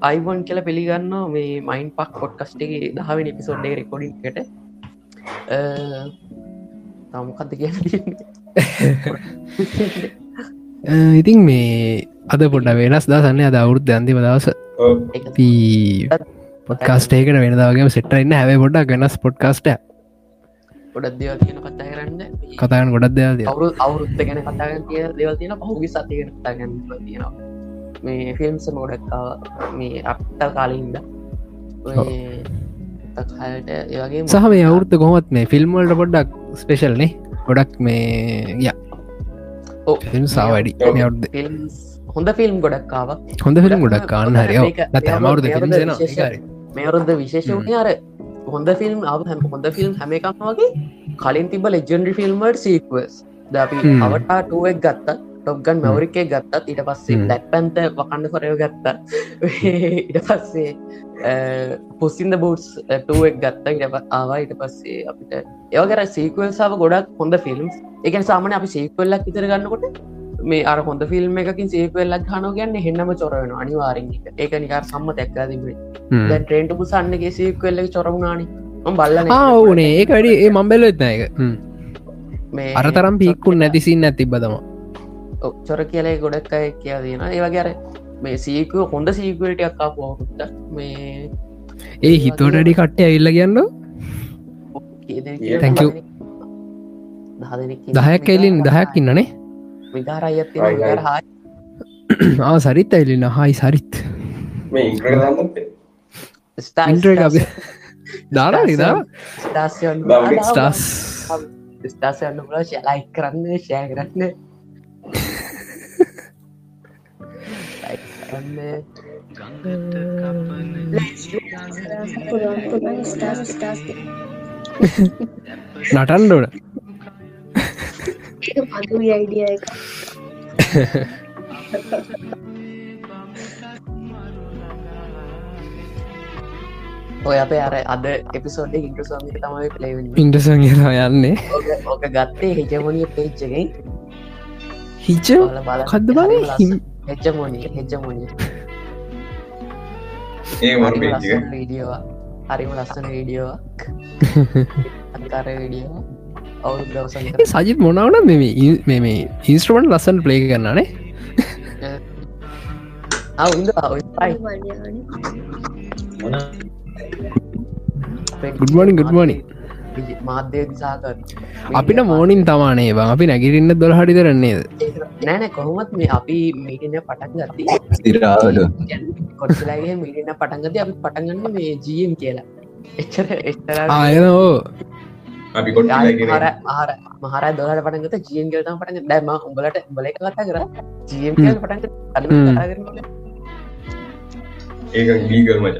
Ivan කියල පිළිගන්න මේ මයින් පක් පොඩ්කස්ටගේ දහවෙන පිසෝඩ්ඩේ රෙකොඩින්ට තමකක්ද කිය ඉතින් මේ අද පොඩ වෙනස් දසන්න අද අවුරුද්ධ අන්තිම දවස. පොඩ්කාස්ටේකට වෙනදාගේ සෙට්ටන්න හැව පොඩක් වෙනස් පොඩ්කාස්ට ගොඩක් දෙව තියෙන කතා කරන්න. කතාගන ගොඩක් දෙයක් අවුරු අවුරුද්ධ ගැන කතාගන්න තිය දෙවල් තියෙන පහුගි සතිය කතාගන්න තියෙනවා. මේ ෆිල්ම්ස මොඩක්කාව මේ අප්ට කාලින්ද හට ඒවගේ සහ මේ අවුරුත්ත කොහොමත් මේ ෆිල්ම්වල්ට පොඩ්ඩක් ස්පේෂල්නේ ගොඩක් මේ ය. සාවැඩි හොඳ ෆිල්ම් ගොඩක්කාව හොඳ ෆිල්ම් ගොඩක් කාන්න හරිෝ. හැමවරුද ෆිල්ම් මේවරුද්ධ විශේෂ අර හොඳ ෆිල්ම් හැම හොඳ ෆිල්ම් හැම එකක් වගේ කලින් තිබ ලෙජන්ඩි ෆිල්ම්මට සීක්වස් දපි අවටා ටුවක් ගත්ත ටොක්ගන් මවරිකේ ගත්තත් ඊට පස්සේ ලැක් පැන්ත වකන්න කොරයව ගත්ත. ඉට පස්සේ පුස්සින්ද බෝට්ස් ටුවක් ගත්ත. ඉට ආවා. ඊට පස්සේ අපිට ඒවගර සීකුවල්සාාව ගොඩක් හොඳ ෆිල්ම්ස් එකන් සාමන අපි සීකුවල්ලක් ඉතර ගන්නකොට මේ අර හොඳ ෆිල්ම් එකකින් සේකුවල්ලක් හන ගැන්න හෙන්නම චොරවෙන අනිවාරෙන් ඒක නිකාර සම්ම තැක්කා තිබේ ට්‍රේන්ට පුසන්නගේ සේකුවල්ල චොරමුණනි බල්ලන ඕනේ. ඒක වැඩි ඒ මම්බෙල එත්න එක මේ අරතරම් පික්කුන් නැතිසින් ඇතිබදම චොර කියලේ ගොඩක් අය කියා තියෙන ඒවගේර මේ සීකුව හොඳ සීකුවලට අක්කා පෝට මේ ඒ හිතෝටඩි කට්ටය ඇවිල්ල කියන්න? දහයක් එලින් දහයක් ඉන්නනේ විකාර අයත් හා සරිත් ඇලින්න හායි සරිත්. දාලා නිදා? ස්ටස් ස්ටාසයන්න පුල ශලයි කරන්න ෂය කරන්න. නටන්ඩෝන පඳු අයිඩිය එක ඔය අපේ අර අද එපිසෝඩ් ඉන්ට්‍රසෝමික තමයි පලේවෙන් ඉන්ටසන් යන්නේ ඕක ගත්තේ හෙජමනිය පේච්චගෙන් හිච කද්ද බල හෙච්චමෝනිය හෙච්චමෝනිය ඒ වීඩියවා හරිම ලස්සන වීඩියෝවක් අකාර වීඩියෝ අවුරු දවස සජිත් මොනවන මෙ මේ ඉන්ස්ට්‍රමන්ට ලස්සන් ප්ලේ කරන්නනේ ගුඩ්මනින් ගුඩ්මනි මාධ්‍ය අපිට මෝනින් තමානේ බං අපි නැගිරන්න දොල හඩි කරන්නේද නෑන කොහොමත් මේ අපි මීටන පටන් ගත්ති ස්තිරාවට කොටලාගේ මීටන පටන්ගත අපි පටන්ගන්න මේ ජීම් කියලා. එච්චර එස්තර ආයනෝ අපි කොට ආර මහර දොලට පටන්ගත ජීම් කල්තම පටග දැම උඹලට බල එක කතා කර. ජීම් පටන්ග ඒක ගීගල් මච.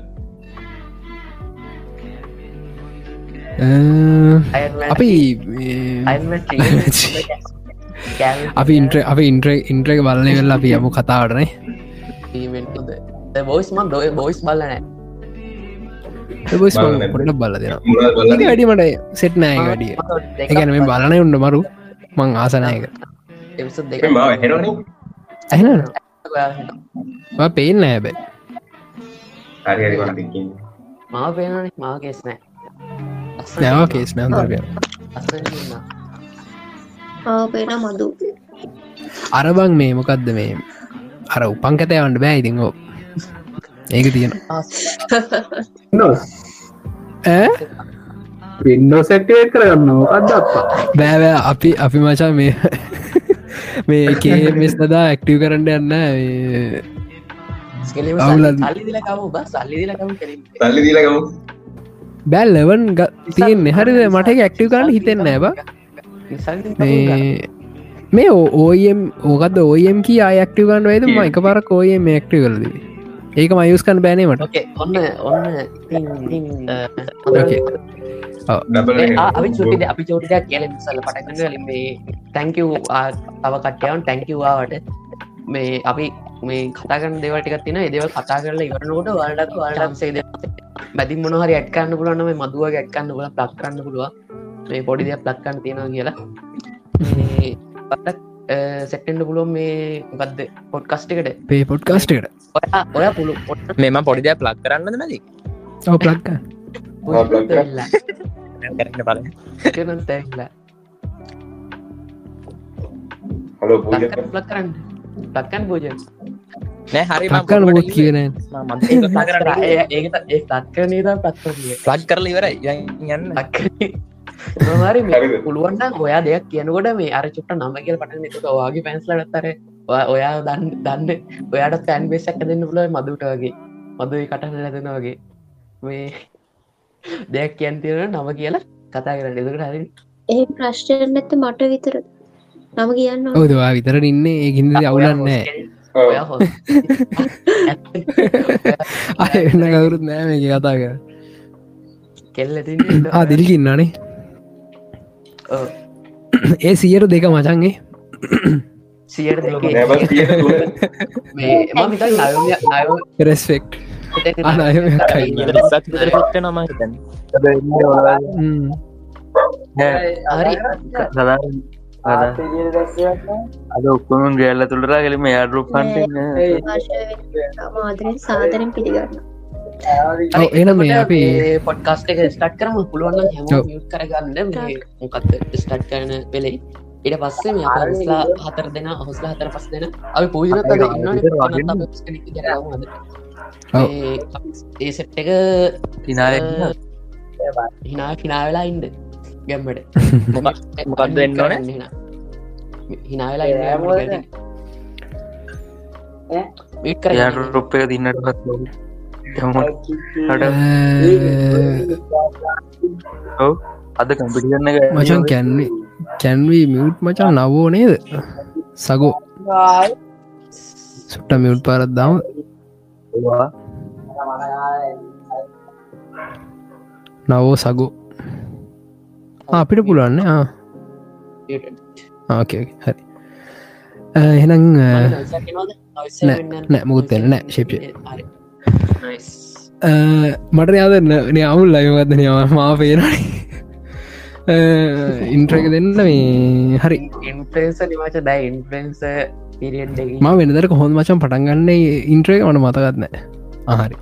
අපි අපි ඉන්ට්‍ර අපි ඉන්ට්‍ර ඉන්ට්‍රක බලන වෙල්ලා අපි යමු කතාවටනේ බොයිස් මන් දොය බොයිස් බලනෑ බොයිස් පොට බල දෙන වැඩිමට සෙට් නෑ වැඩිය එකන මේ බලන උන්න මරු. මං ආසනයක පේෙන් මාව පේනන මා කෙස් නෑ. නැව කේස් නෑන්දරය පේන මදු. අරබං මේ මොකක්ද මේ? අර උපංකතයවන්ට බෑ ඉතිංගෝ ඒක තියෙන පින්ඩෝ සැක්ටේට් කරගන්න අද අප්පා? බෑවෑ අපි අපි මචා මේ මේ කේ මෙස් දදා ඇක්ටව කරන්න යන්න බැල් ලෙවන් තියෙන් හරිද? මට ඇක්ටව කරන්න හිතෙන් නෑබ මේ ඕයම් ඕකද ඕයම් කිය අයක්ටව ගන්න වේද ම එක පරක් ඕයම ඇක්ටව කරද ඒක මයුස්කන් බෑනීමට ඔන්න ඔන්න අපි චුටි අපි චෝටයක් කියල සල පටකන්න ලින්බේ තැංකව තව කට්ටයවන් තැංකවාවට මේ අපි මේ කතාගන්න දෙවටික තින ඒදව කතා කරලා ඉවරනකොට වලට වලටන්සේද බැදි මොනහරි ඇත්කන්න පුලන්න මේ මදුව ගැක්කන්න පුල ප්ලක් කරන්න පුළුව මේ පොඩි දෙයක් ප්ලක්කන්න තියෙනවා කියලා සෙට්ටෙන්ඩ පුළුවන් මේ ගත්ද පොඩ්කස්ට එකට පේ පොඩ්කාස්ට එකට ඔයා ඔය පුළු මෙම පොඩිදයක් ප්ලක් කරන්න. තැල්ලා හලෝ පූජ. ලක් කරන්න. ලක්කන් පූජන් නෑ හරි මොත් කියන ඒ ලක්කන ද පත්තිය ප්ලක් කරල ඉවරයි. යන්න. නොහරි හරිද? පුළුවන්න ඔයා දෙයක් කියනකොට මේ අර චුට්ට නම කියල පටන එක ඔයාගේ පැන්ස්ලටත්තර ඔයා දන්න දන්න ඔයාට තැන් බේසක් දෙන්න පුල මදුට වගේ. මදුයි කටන ලැදෙන වගේ. මේ දෙයක් කියන් තියෙන නම කියලා කතා කරන්න. එදකට හරි. ඒ ප්‍රශ්ටයෙන් නැත මට විතර නම කියන්න ඕන. ඔදවා විතර ඉන්නේ? ඒගින්ද අවුලන්නෑ අය එන්න කවුරුත් නෑ මේක කතා කර කෙල්ල ආදිල්කින්නනේ ඒ සියයට දෙක මචන්ගේ සියට හරි අද ඔක්කොම ගෑල්ල තුළරා කලම යාඩරුපන්ට මාදරෙන් සාදරෙන් පිළිගන්න. එන මේ අපි පොඩ්කාස්ට එක ස්ටට් කරම පුළුවන් හැම කරගන්න මොකක්ද ස්ටට් කරන වෙලේ. ඉට පස්සේ හොස්ලා හතර දෙෙන හොස්ලා හතර පස් දෙෙන. අපි පූජනත ඒ සෙට් එක තිනාල හිනා හිනා වෙලා ඉන්ද ගැම්මට. මොකක්ද වෙන්න ඕන? හිනා වෙලා ඉන්න මීට කර යාට රුප්පක දින්නට පත් අද කම්පිටිගන්න මචන් කැන්නේ කැන්වී මියුට් මචන් නවෝ නේද? සගෝ. සුට්ට මියුට් පාරත් දම. නවෝ සගෝ. අපිට පුළුවන්න ආකේ හරි. එහෙනම් නෑ මුකුත් නෑ ශිප්ය මට යාදන්න නයාමුල් අයවත්ද නයා මා පේරයි ඉන්ට්‍රක දෙන්න මේ හරි ඉන්ප්‍රේන්ස නිවාච දැයි ඉන්ප්‍රන්ස පිරිියන්් ම වෙනදර කොහොඳ මචන් පටන්ගන්නේ ඉන්ට්‍රේක මට මතගත්න ආහරි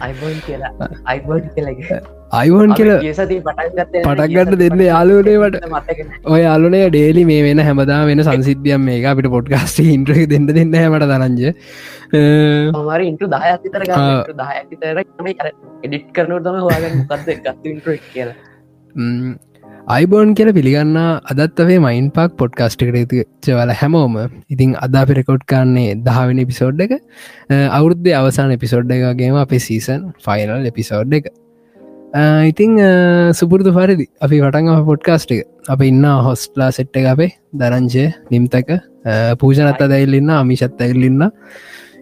අයිබෝන් කියලා අයිබෝන් කියලගේ අයිවන් කියල පටක්ගට දෙන්න යාලුනේවට මතක ඔය අලුනේ ඩේලි මේ වෙන හැමදා වෙන සංසිද්ධියම් මේක. අපිට පොඩ්ගස්ට ඉන්ට්‍රක දෙන්න දෙන්න හැමට දරංජ මර ඉන්ට විතර කර එඩිට් කරනුව තම හවාගන්න මොකක්ද ගත්ත ඉන්ට්‍ර කියලා අයිබෝන් කියල පිළිගන්න අදත්වේ මයින් පාක් පොඩ්කාස්ට් කරේතු චවල හැමෝම. ඉතින් අදා පිරකොට් කාන්නේ දහවෙනි පිසෝඩ් එක. අවුරුද්ධ අවසාන එපිසෝඩ් එකගේම අපේ සීසන් ෆයිනල් එපිසෝඩ් එක. ඉතිං සුපුරදු පරිදි අපි වටන් පොඩ්කාස්ට් එක. අප ඉන්න හොස්ටලා සෙට්ට එක අපේ දරංචය නිම්තක පූජනත්ත දැයිල්ලන්න අමිෂත් ඇල්ලින්න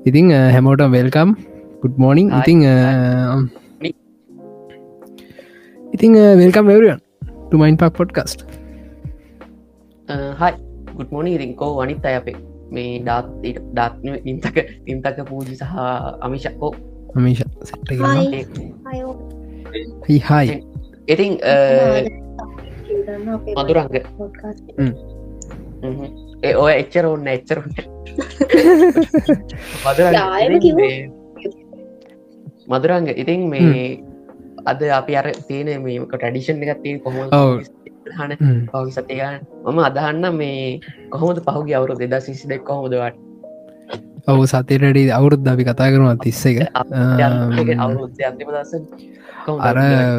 ඉතිං හැමෝට වෙල්කම් ගුඩ් මෝනිින් ඉතිං ඉතිං වෙල්කම් වෙවරියන් ටමයින් පක් පොඩ්කස්ට හයි ගුඩ් මෝනි ඉරින්කෝ වනිත් අය අපේ මේ ඩාත් ඩාත්ම ඉන්තක ඉන්තක පූජි සහ අමිෂක්කෝ අමිෂ හයි ඉතිං මදුරංග ඒ ඔය එච්චර ඔන්න එච්චර කිව්වා. මදුරංග ඉතින් මේ අද අපි අර තියෙන මේක ටඩිෂන් එකත් තිය කොහොම ඔව්. හන පවි සතිගන්න මම අදහන්න මේ කොහොමද පහුගේ අවුරු දෙදා සිසි දෙක් කොහොමදවට ඔවු සතිරඩි අවුරුද්ධ අපි කතා කරනවා තිස්ස එක අර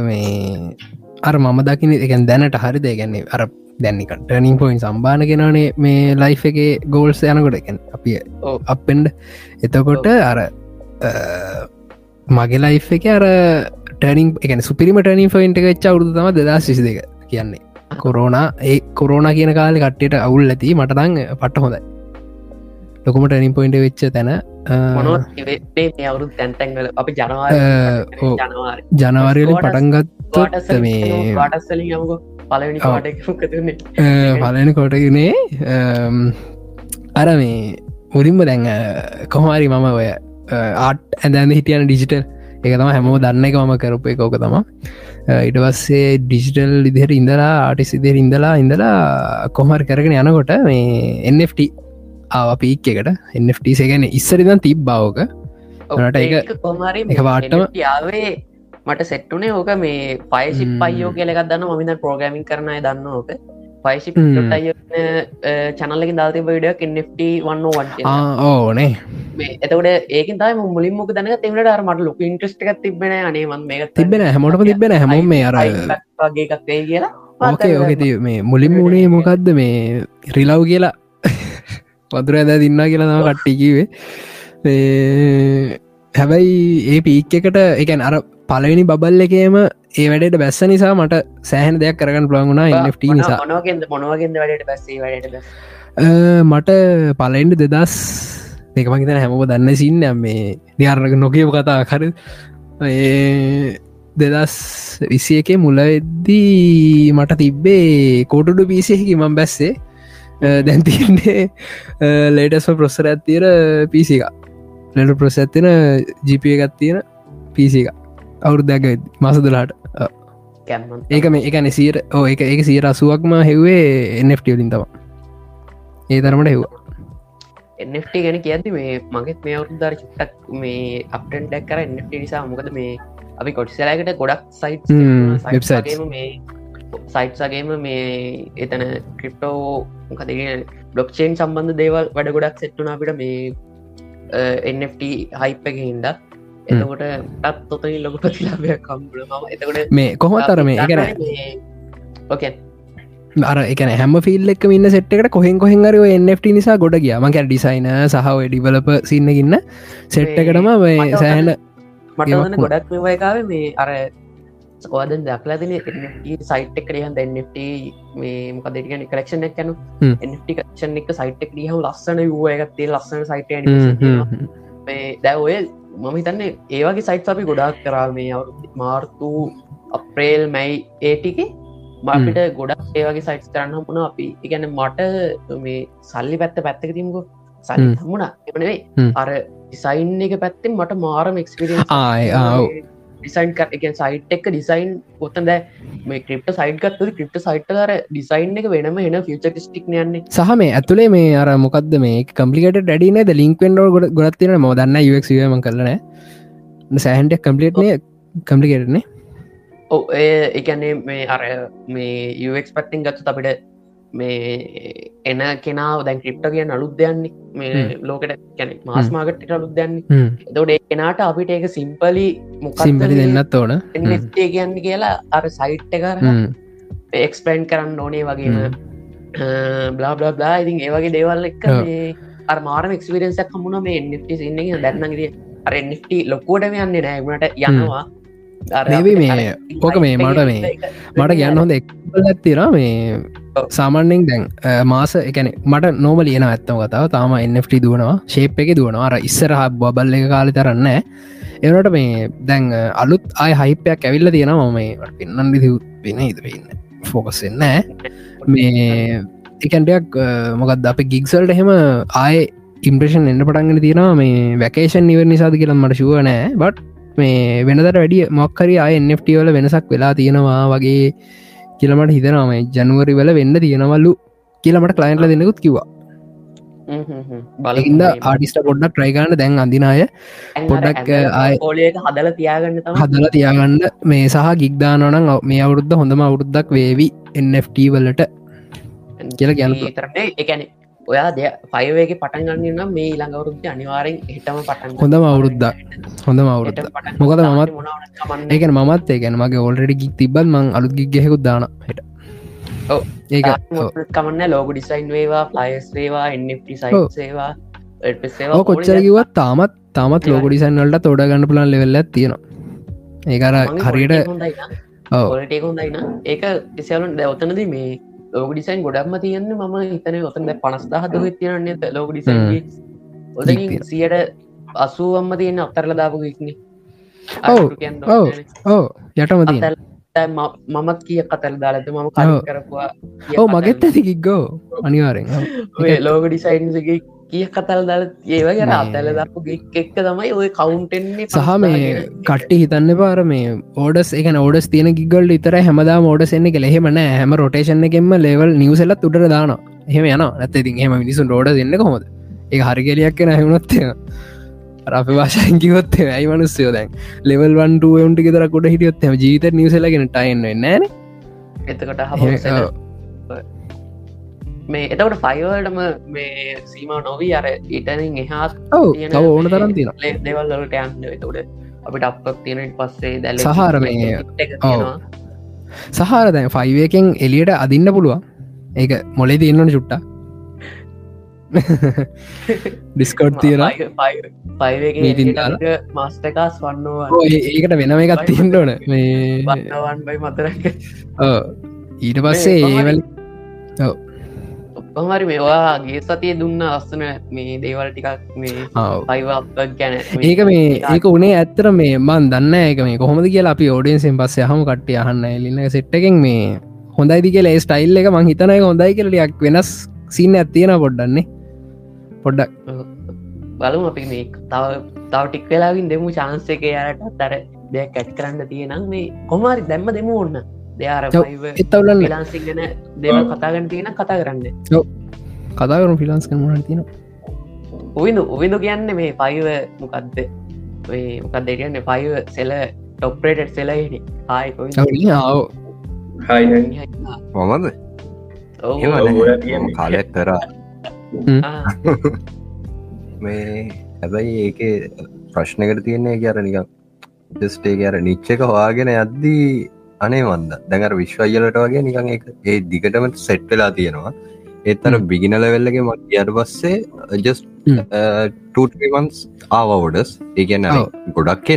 මේ අර මම දකින එකන් දැනට හරි දෙගැන්නේ අර දැන්නික ටනින් පොයින් සම්බාන කෙනනේ මේ ලයි් එක ගෝල්ස් යනකොට එකෙන් අපි. අපෙන්ඩ එතකොට අර මගේ ලයි් එක අර ටනින් එකන සුපිරිම ටනින් ෆයින්ට එක ච්ච අවුදු තම දෙදා සිසි දෙක කියන්නේ. කොරෝණ ඒ කොරෝණ කියන කාලෙ කට්ටට අවුල් ඇති මටදං පට්ට හොඳයි. ලොකුම ටනින් පොයින්ට වෙච්ච තැන අවුරු තැන්තැන්වල අපි ජනවාර ජනවරලි පටන්ගත්තොත් මේ ඔව්. පාටකතුන්නේ පලන කොටගනේ අර මේ මුලින්ම දැන් කොහමාරි මම ඔය ආට් ඇඳන්න හිටියන ඩිජිටල් එක තම හැමෝ දන්න එක මම කරපු එක. ඕක තම ඉට පස්සේ ඩිජිටල් ඉදිහර ඉඳලා ආටිස් ඉදිර ඉඳලා ඉඳලා කොහමර කරගෙන යනකොට මේ NFT ආව පීක් එකට. NFT සේගැන ඉස්සරිදන් තිබ් බවක රට එක- කොමරි එක වාට්ටම- යාවේ මට සෙට්ටුනේ ඕක මේ පයිසිප් ම්. පයියෝ කියලක් දන්න මමිද ප්‍රෝග්‍රමින් කරනය දන්න ඕක පයිසිප් ම්. චනල්ලකින් දාති බඩක් NFT වන්න වන් ඕනේ එතකට ඒක තයි මුලින් මොක දන තිමට අර මට ලොක ඉන්ට්‍රස්ට එකක් තිබෙන අනේවන් මේ තිබෙන හැමෝටම තිබෙන හැමෝම මේ අර වගේ එකක්වේ කියලා ඕකේ ඕක ති මේ මුලින් මුණේ මොකක්ද මේ රිලව් කියලා වතුර ඇද දින්න කියලා තම කට්ටිකිවේ හැබැයි ඒ පීක් එකට එකන් අර පලවෙනි බබල් එකේම ඒ වැඩට බැස්ස නිසා මට සෑහන දෙයක් කරගන්න ප්ලංගුණා NFT නිසා. මට පලෙන්ඩ දෙදස් දෙකමහිතන හැමෝ දන්න සින්න මේ නියාරක නොකියව කතා කර දෙදස් විසි එකේ මුලවෙද්දී මට තිබ්බේ කෝටුඩු පිසියකි මම් බැස්සේ. දැන්තින්නේ ලේටස්ම ප්‍රොස්සර ඇත්තිර පිසික ලෙට ප්‍රොස් ඇත්තින ජිප එකත් තියෙන පිසික අවුරුදැක මසදලාට ඒක මේ එක නසිර ඕ එක එක සියට අසුවක්ම හෙවේ එන්Fලින් තම ඒ තරමට හෙවා NFT ගැන කියද මේ මගෙත් මේ අවුරුදර චුට්ටක් මේ අපටන් ඩැක් කර NFT නිසා මොකද මේ අපි කොටිසලකට ගොඩක් සයිට්. මේ සයිට්සගේම මේ එතන ක්‍රිප්ටෝ කදගෙන බ්ලොක්්චේන් සම්බන්ධ දේවල් වැඩ ගොඩක් සෙට්ටුන අපිට මේ NFT හයිප් එක හින්ද එතකොට ටත් තොතනි ලොක ප්‍රතිලාභයක් කම්බල ම එතකොට මේ කොහොතර මේ එකන ඕකේ අර එකන හැම ෆිල් එක ඉන්න සෙට්කට කොහෙන් කොහෙන්ගර NFT නිසා ගොඩ ගිය මක ඩිසයින සහ ඩිවලප සින්නකින්න සෙට්ටකටම මේ මට ගොඩක් මේවයකාව මේ අර ස්කෝදන් දක්ලාතින සයිට් එක රියන් NFT මේ මොකදටිකන කලක්ෂණ එක් කැනු හ්ම්. NFT කක්ෂණ එක සයිට් එක ලියහම ලස්සන වූ එකත්තේ ලස්සන සයිට දැ ඔය මම හිතන්නේ ඒවගේ සයිට් අපි ගොඩක් කරා. මේ මාර්තු අප්‍රේල් මැයි ඒටික මපිට ගොඩක් ඒවගේ සයිට් කරන්න හමුණ අපි ඉගැන මට මේ සල්ලි පැත්ත පැත්තක තිමුකු සල්ලි හ්ම්. හමුණ එමනේ. අර ඩිසයින් එක පැත්තෙන් මට මාරම එක්ස්පිරියන් ආය ඩිසයින් එක සයිට් එක ඩිසයින් ගොත්තන් දැ මේ ක්‍රිප්ට සයිට් ගත්තු ක්‍රිප්ට සයිට් කර ඩිසයින් එක වෙනම එන ෆිච ටික් යන්නේ. සහ මේ ඇතුලේ මේ අර මොකක්ද මේ කම්පලිකට ඩඩින ද ලින්ක්ෙන්ඩෝ ගොඩ ගොඩත්තින මොදන්න යක්ම කරන සෑහන්ටක් කම්පලිට්නය කම්පලිකටනේ ඔ ඒ එකන්නේ මේ අර මේ යක් පට්ටිං ගත්තු අපිට මේ එන කෙනාව දැන් ක්‍රිප්ට කිය අලුත් දෙයන්නේ මේ ලෝකට කැන මාස් මාගට්ට අලුත් දෙයන්නේ එතොට ඒ කෙනාට අපිට ඒක සිම්පලි සිම්පලි දෙන්නත් ඕන ේ. කියන්න කියලා අර සයිට් කර එක්ස්පලන්් කරන්න ඕනේ වගේම. බ්ලා බ්ලා බ්ලා ඉතින් ඒවගේ දේවල් එක්ක ඔව්. මේ අර මාරම එක්ස්පිරෙන්සක් හමුණ මේ එන්ට ඉන්න දැන්නගද අර එන්ට ලොකෝටම යන්නේ නෑමට යනවා අපිට මේ- ඕක මේ මට මේ- මට කියන්න හොඳ එක්බල ඇත්තිර මේ. සාමන්‍යෙන් දැන් මාස එකන මට නෝම ලියන ඇත්තම කතාව. තාම එන්ට දුවනවා ශේප් එක දුවනවා. අර ඉස්සරහ බබල් එක කාලි තරන්න එනට මේ දැන් අලුත් අය හයිපයක් ඇවිල්ල තියෙනවා. මේ පෙන්න්නන්ඩි වෙන ඉදරන්න ෆෝකස්සෙන්න මේ එකන්ටයක් මොකද අප ගික්සල්ට එහෙම ආය ඉම්ප්‍රේෂන් එන්න පටන්ගෙන තියෙනවා. මේ වැකේෂන් නිවර නිසාද කියල මට ශුව නෑ. බට් මේ වෙනදට වැඩිය මොක්කරි අය එන්ට වල වෙනසක් වෙලා තියෙනවා වගේ කියලමට හිතනම ජනුවරි වල වෙන්න තියෙනවල්ලු කියලමට කලයින්ටල දෙනෙකුත් කිවා ඉද ආඩිස්ට පොඩ්ඩක් ට්‍රයිගන්න දැන් අඳනාය පොඩ්ඩක්, ඕලයක හදල තියාගන්න හදල තියාගන්න. මේ සහ ගික්දානනං මේ අවුරුද්ධ හොඳම අවුරුද්දක් වේවි NFT වලට කියලා. තරන්නේ එකන ඔයා දෙය පයවේගේ පටන් ගන්න නම් මේ ළඟවරුද්ද අනිවාරෙන් හිටම පටන් හොඳම අවුරුද්දක්. හොඳම අවුරුද්ද මොකද මමත් ඒකන මත් ඒකන මගේ ඔල්රඩි ගික් තිබත් මං අලුත් ගික් ගෙහෙකුත් දාන හට. ඒක ඔව්. කමන්න ලෝග ඩිසයින් වේවා ප්ලයිස් වේවා ඔව්. සේවා කොච්චර කිවත් තාමත් තාමත් ලෝක ඩිසයින් වලට තෝඩ ගන්න පුලන් ලෙවෙල්ල තියෙනවා. ඒකර හරියට ඒක ඉසලන් දැවතනද මේ ලෝක ඩිසයින් ගොඩක්ම තියන්න ම හිතන ඔතන පනස්දා හද තියන්නේ ලෝක ඩිසයින් ඔද. සියට අසුවම්ම තියෙන අත්තරල ඔව්. ඔව්. ඕ යටම මමත් කිය කතල් දාලද මම. කරපුවා ඕ මගෙත් ඇති කික්ගෝ අනිවාරෙන්. ලෝක ඩිසයින්ගේ කිය කතල් දල ඒවගේ මේ- අතැල දපු එක්ක තමයි ඔය කවුන්ටෙන්නේ සහ මේ කට්ටි හිතන්න පාර මේ ඕඩස් එක ඕඩස් තියන ගිගල් ඉතර හැමදා මෝඩ එන්න කෙ හෙමන හැම රොටේෂන් එකෙම ලෙවල් නිවසලත් උට දාන එහෙම යන නැත ඉතින් හෙම මිනිසුන් රෝඩ එන්න කොමද ඒ හරිගෙලයක් කෙන හැමුණොත්තය අප වාශයකිවොත් ඇයි මනුස්සයෝ දැන්? ලෙවල් වන්ට න්ටි ෙතර කොට හිටියොත් ම ජීත නිවසලගෙන ටයින්න නෑන. එතකොට හ මේ එතකට ෆයිවල්ටම මේ සීම නොවී අර ඉටනින් එහා ඔව ඕන තරම් තින දෙවල්ලට යන්න එතකට අපිට අපක් තියෙනට පස්සේ දැල සහර මේ- ඔව්. සහර දැන් ෆයිවයකෙන් එලියට අදින්න පුළුවන් ඒක මොලේ තියන්නන චුට්ට ඩිස්කෝට් තියෙන. මස්ටකාස් වන්නවා ඔව්, ඒකට වෙනම එකත් තිෙන්ට ඕන මේ ඔව්. ඊට පස්සේ ඒවල් ඔපහමරි මේවා ගේ සතිය දුන්න අස්සන මේ දේවල් ටිකක් මේ ඔව්. පයිව ගැන. ඒක මේ ඒක උනේ ඇත්තර මේ මන් දන්න එක මේ කොහොමද කියලා අපි ෝඩියන්සෙන් පස්සේ හම කට්ටිය අහන්න. එලින්න සෙට්ටකෙන් මේ හොඳයිදි කියලා ඒ ස්ටයිල් එක මං හිතනය හොඳයි කියලටයක් වෙනස් සින්න ඇත්තියෙන පොඩ්ඩන්නේ පොඩ්ඩක් බලමු අපි මේ තව තව ටික් වෙලාවින් දෙමු චාන්ස එක යායට අත්තර දෙයක් ඇට් කරන්න තියෙනම් මේ කොමාරි දැම්ම දෙමු ඔන්න එත්තවලන්න ලාන්සික් ගැන දේවල් කතාගන්න තියෙන කතා කරන්න කතාකරු ෆිලන්ස් කමුණ තින ඔවිදු ඔවිදු කියන්න මේ පයිව මොකක්ද මේ මොකක් දෙටන්න පයිව සෙල ටොප්‍රේට සෙලයින මොමද කාලයක් කරා මේ හැබැයි ඒක ප්‍රශ්නකට තියන්නේ කියර නිකම් ජස්ටේ අර නිච්චක හවාගෙන යද්දී අනේ වන්ද දැඟර විශ්වයිලට වගේ නිකං එක ඒ දිගටම සෙට් වෙලා තියෙනවා ඒත්තර බිගිනල වෙල්ලගේ මක් යට පස්සේ ජස්. ටමන්ස් ආවෝඩස් ඒගැන. ගොඩක්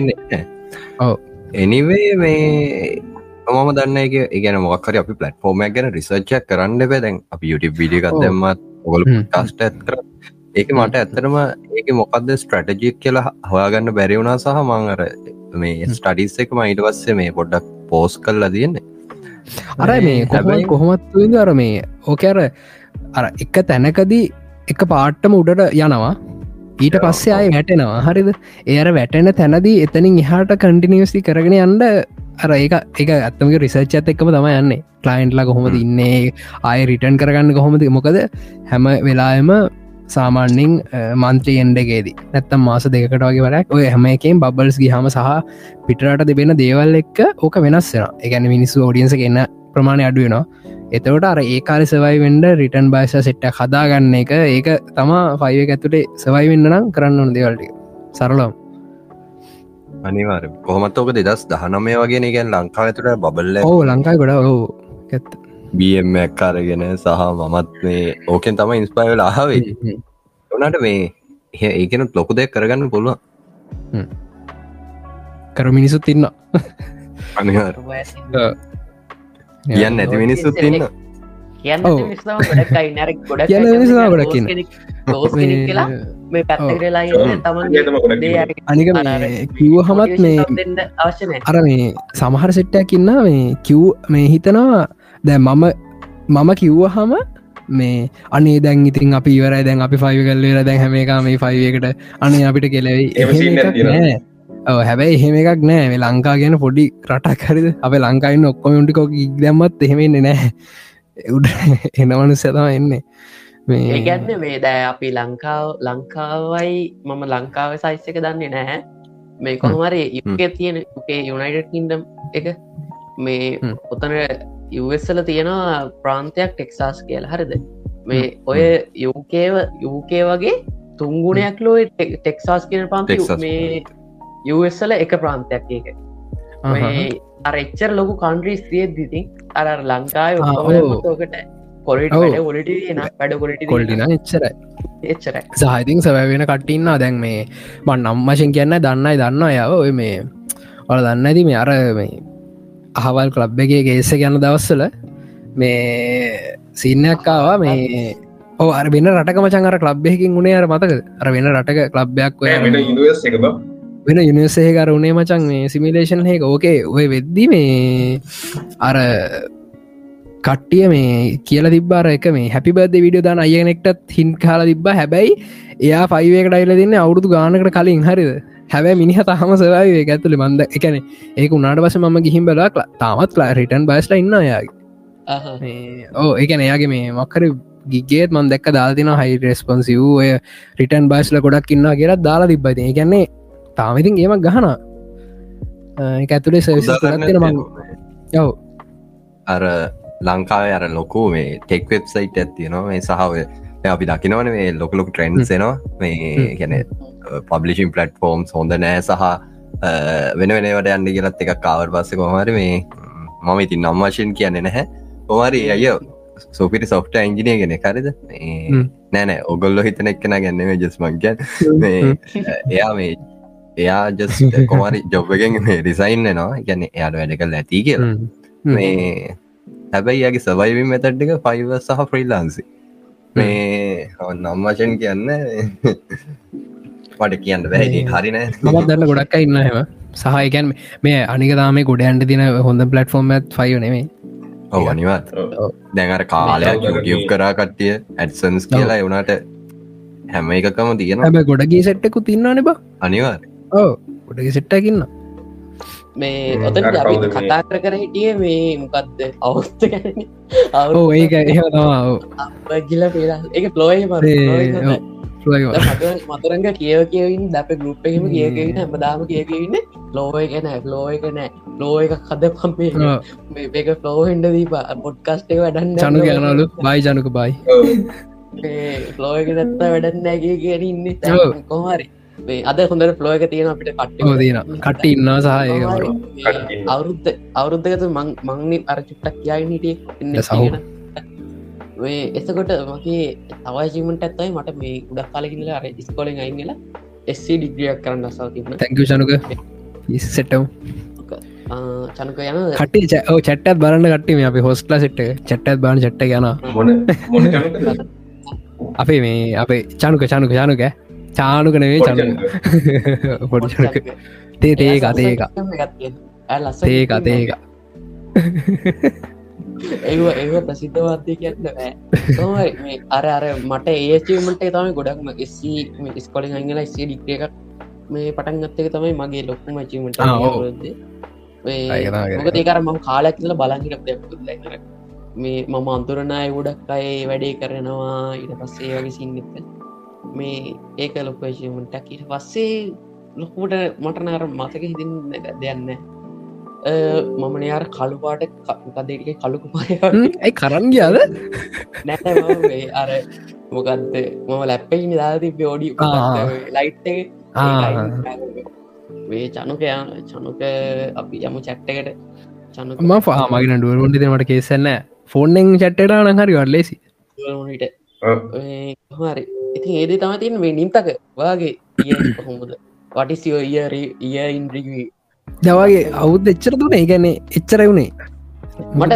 ඔව්. එනිවේ මේ මම දන්න එක ඒගන මොක්කර අපි පලට්ෆෝර්මයක් ගැන රිසර්ච්චක් කරන්න බැදැන් අපි ඔව්. ගත්දම්මත් ඔගොල හ්ම්. කාස්ට ඇත් කර ඒක මට ඇත්තරම ඒක මොකක්ද ස්ට්‍රටජික් කියලා හොයාගන්න බැරිවුණා සහ මං අර මේ ස්ටඩිස් එක මයිට පස්සේ මේ පොඩ්ඩක් පෝස් කල්ලා තියෙන්නේ. අර මේ හැබැයි- කොහොමත් විද අර මේ ඕකර අර එක තැනකදී එක පාට්ටම උඩට යනවා. ඊට පස්සේ අය වැටෙනවා. හරිද? ඒර වැටෙන තැනදී එතනින් එහාට කන්ටිනිවසි කරගෙන යන්ඩ අර ඒක එක ඇත්තමක රිසර්ච් ඇත් එක්කම තම යන්නේ. කලයින්ට්ලා කොහොමද ඉන්නේ? ආය රිටන් කරගන්න කොහොමද? මොකද හැම වෙලායම සාමාන්‍යින් මන්ත්‍රී එන්ඩගේදී නැත්තම් මාස දෙකට වගේ වරක් ඔය හැම එකෙන් බබල්ස් ගහම සහ පිටරට දෙබෙන දේවල් එක්ක ඕක වෙනස්සෙන එකැන මිනිස්සු ෝඩියන්ස එන්න ප්‍රමාණය අඩුවෙනවා එතවට අර ඒකාරි සවයි වෙන්ඩ රිටන් බයිස සෙට්ට හදාගන්න එක ඒක තමා ෆයිව ඇතුටේ සවයි වෙන්න නම් කරන්න ඕන දේවල්ට සරලම් අනිවාර කොහමත් ඕක දෙදස් දහනමය වගේ ගැන් ලංකාව ඇතුට බල්ල ඕ ලංකායි ගොඩ ඇත්ත බම් ඇක්කාරගෙන සහ මමත් මේ ඕකෙන් තම ඉන්ස්පයිවල ආවේ. ඕනට මේ ඒකෙනුත් ලොකු දෙයක් කරගන්න පුළුවන්. කර මිනිසුත් ඉන්න කියන්න ඇති මිනිස්සුත් ඉන්න. කියන්න ගොඩක් කියලා මේ ඉන්නවා. අනික කිව්ව හමත් මේ අවශ්‍යනය අර මේ සමහර සෙට්ටයක් ඉන්න මේ කිව් මේ හිතනවා දැ මම මම කිව්ව හම මේ අනේ දැන් ඉතින් අපි ඉවර දැන් අපි ෆයිව කල්ලේර දැන් හැම එක මේ ෆයිවකට අනේ අපිට කෙලවෙයි හැබැයි එහෙම එකක් නෑ. මේ ලංකා ගැන පොඩි රටක් හරිද? අප ලංකායින්න ඔක්කොමටිකො ඉක් දැම්මත් එහෙමෙන්නේ නෑ. උඩ එනවනු සතම එන්නේ මේ ඒගැන්න මේ දෑ අපි ලංකාව ලංකාවයි මම ලංකාව සයිස් එක දන්නේ නැහැ. මේ කොහමරි යුකේ තියෙන යුකේ යුනයිටඩ් කින්ඩම් එක. මේ හ්ම්. ඔතන යවස්සල තියෙනවා ප්‍රාන්තයක් ටෙක්සාස් කියල. හරිද? මේ ඔය යුකේව යුකේ වගේ තුංගුණයක් ලෝ ටෙක්සාස් කියන ටෙක්සාස්. මේ යවස්සල එක ප්‍රාන්තයක් ඒක. මේ අර එච්චර ලොකු කන්ට්‍රීස් තිය දිතින් අර ලංකාව ආ, ෝකට කොලට ඔව්. වැඩ ගොලට කොල්ටින එච්චරයි. එච්චරයි. සාහිතින් සැබැවෙන කට්ටින්න දැන් මේ බන් නම්මශෙන් කියන්න දන්නයි දන්න යව ඔය මේ ඔල දන්න ඇති මේ අර මේ අහවල් කලබ් එකගේ ගේස ගැන දවස්සල මේ සින්නයක්කාවා මේ අර වෙන රටක මචන් අර කලබ්යකින් උනේ අර මතක අර වෙන රටක කලබ්යක් ඔය වෙන ඉන්වස් එක බ. වෙන යුනිවසේ කර උනේ මචන් මේ සිමිලේෂන් හෙක ඕකේ ඔය වෙද්දි මේ අර කට්ටිය මේ කියල තිබාර එක මේ හැපි බද විඩියෝ දාන අයනෙක්ටත් හින් කාල තිබ හැබැයි එයා ෆයිවක ඩයිල දෙන්න අවුරදු ගානකට කලින්. හරිද හැබැ මිනිහ තහම සරයි ඇතුලි මන්ද එකන ඒක උනාට පස ම ගිහිම් බලා තාමත් ලා රිටන් බයිස්ල ඉන්න යාගේ ඕ එකන එයාගේ මේ මක්කර ගිගේත් මන් දැක්ක දාතින හයි රෙස්පොන්සි වූ ඔය රිටන් බයිස්ල ගොඩක් ඉන්න කියලත් දාලා තිබ්බති ගැන්නේ තාමඉතින් ඒමක් ගහන ඇතුලේ සවිස කරත්තින මං යව අර ලංකාව අර ලොකු මේ ටෙක් වෙබ්සයිට් ඇත්තියනවා මේ සහය අපි දකිනවන මේ ලොකලොක් ට්‍රන්න්සෙනවා මේ ගැන පබ්ලිෂන් පලට්ෆෝර්ම් හොඳ නෑ සහ වෙන වෙනවට යන්න කියලත් එකක් කාවර් පස්ස කොහමරි මේ මම ඉතින් නම්වශයෙන් කියන්නේ නැහැ. කොමරි අය සෝපිරි සොෆ්ට ඇන්ජිනය ගෙන කරද නෑනෑ ඔගොල්ලො හිතන එක්කෙන ගැන්නේ ජස්මංගන් එයා මේ එයා ජස් කොමරි ජොබ්ගෙන් රිසයින්න නවා ගැන එයාට වැඩ කල් ඇති කියලා. මේ හැබැයි යාගේ සවයිවින් මෙතට්ටික ෆයිව සහ ෆ්‍රීලාන්සි මේ නම්වචන් කියන්න පට කියන්න වැහි හරිනෑ මත් දන්න ගොඩක් ඉන්න හෙම සහයකැන් මේ අනිකතාම ගොඩ ඇන්ට තින හොඳ පලටෆෝර්ම් ඇත් ෆයි නෙමේ ඔව අනිවත් දැඟර කාලයක් යුගියව් කරා කට්ටිය ඇඩසන්ස් කියලා එවුණට හැම එකකම තියෙන හැබ ගොඩගේ සෙට්ටකු තින්නන බ. අනිවා ඕ ගොඩගේ සෙට්ටකින්න මේ ඔතන අපි කතා කර කර හිටිය මේ මොකක්ද අවුස්ත ඒක තමා ගිල පේලා එක පලෝය මතරංග කියව කියවින් දැප ගරුප් එහෙම කියකවින හැමදාම කියකවන්න ලෝය ගැන ලෝය ගැන ලෝ එක කද පම්පේ මේක ෆලෝ හෙන්ඩ දීප පොඩ්කස්ට එක වැඩන්න චනු ගැනලු බයි ජනක බයි ලෝයක නැත්ත වැඩන්නෑගේ කියන ඉන්න. කොහරි අද හොඳට ෆලෝයක තියෙන අපිට කට්ට තියෙන කට ඉන්නා සහ අවුරුද්ධ අවුරුද්ධගත මංනි අර චුට්ටක් කියයිනිටිය ඉන්න සහෝ. වේ එසකොට මගේ තවජීමට ඇත්තයි මට මේ උඩක් කාලකිල අර ස්කොලෙන් අයිගලා එස්සේ ඩිග්‍රියක් කරන්න සව තිබන තැංකු චනුක සෙටම් චනක යන කට චටත් බලන්න කටේ අප හොස්ටලා සෙට් චට්ටත් බාන චට්ට යන මොන මොන කැමතිද? අපේ මේ අපේ චනුක චනුක චනුක චානුක නෙවේ චනු පොඩි චනුක තේ තේක තේක තේක තේක ඒ ඒ ප්‍රසිද්ධවාදය කියන්න බෑ. මේ අර අර මට ඒචීමට තම ගොඩක්ම එස්සි ස්කොලින් අංගල ස්සේ ඩික්්‍රිය එකක් මේ පටන් ගත්තක තමයි මගේ ලොක්කුම චීමට. මොක ඒකර මම කාලයක් කියල බලහිට දෙර මේ මම අන්තුරනාය ගොඩක් අය වැඩේ කරනවා ඉට පස්සේ වගේ සිංගත මේ ඒක ලොකේශීමටක් ඊට පස්සේ ලොකුට මටනර මතක හිතින් දෙයන්න මම නයාර කළුපාට කදේටික කලුකු පාය ඇයි කරන්න ගියාද? නැ අර මොකක්ද මම ලැප්පයි නිදා තිබ ෝඩි ආ. ලයිට්. වේ චනුක චනුක අපි යමු චැට්ටකට චනුක. ම පාමගෙන ඩුවරුන්ටි මට කේසන්න ෆෝන්ෙන් චට්ටට නහරි වල්ලෙසි ට හරි ඉතින් ඒදේ තම තින් මේ නිම්තක. වගේ කොහොමුද? වටිසිෝ ඊය ඉන්ද්‍රිගී දවගේ අවුද එච්චර තුන ඒගැන්නේ එච්චර වුණේ මට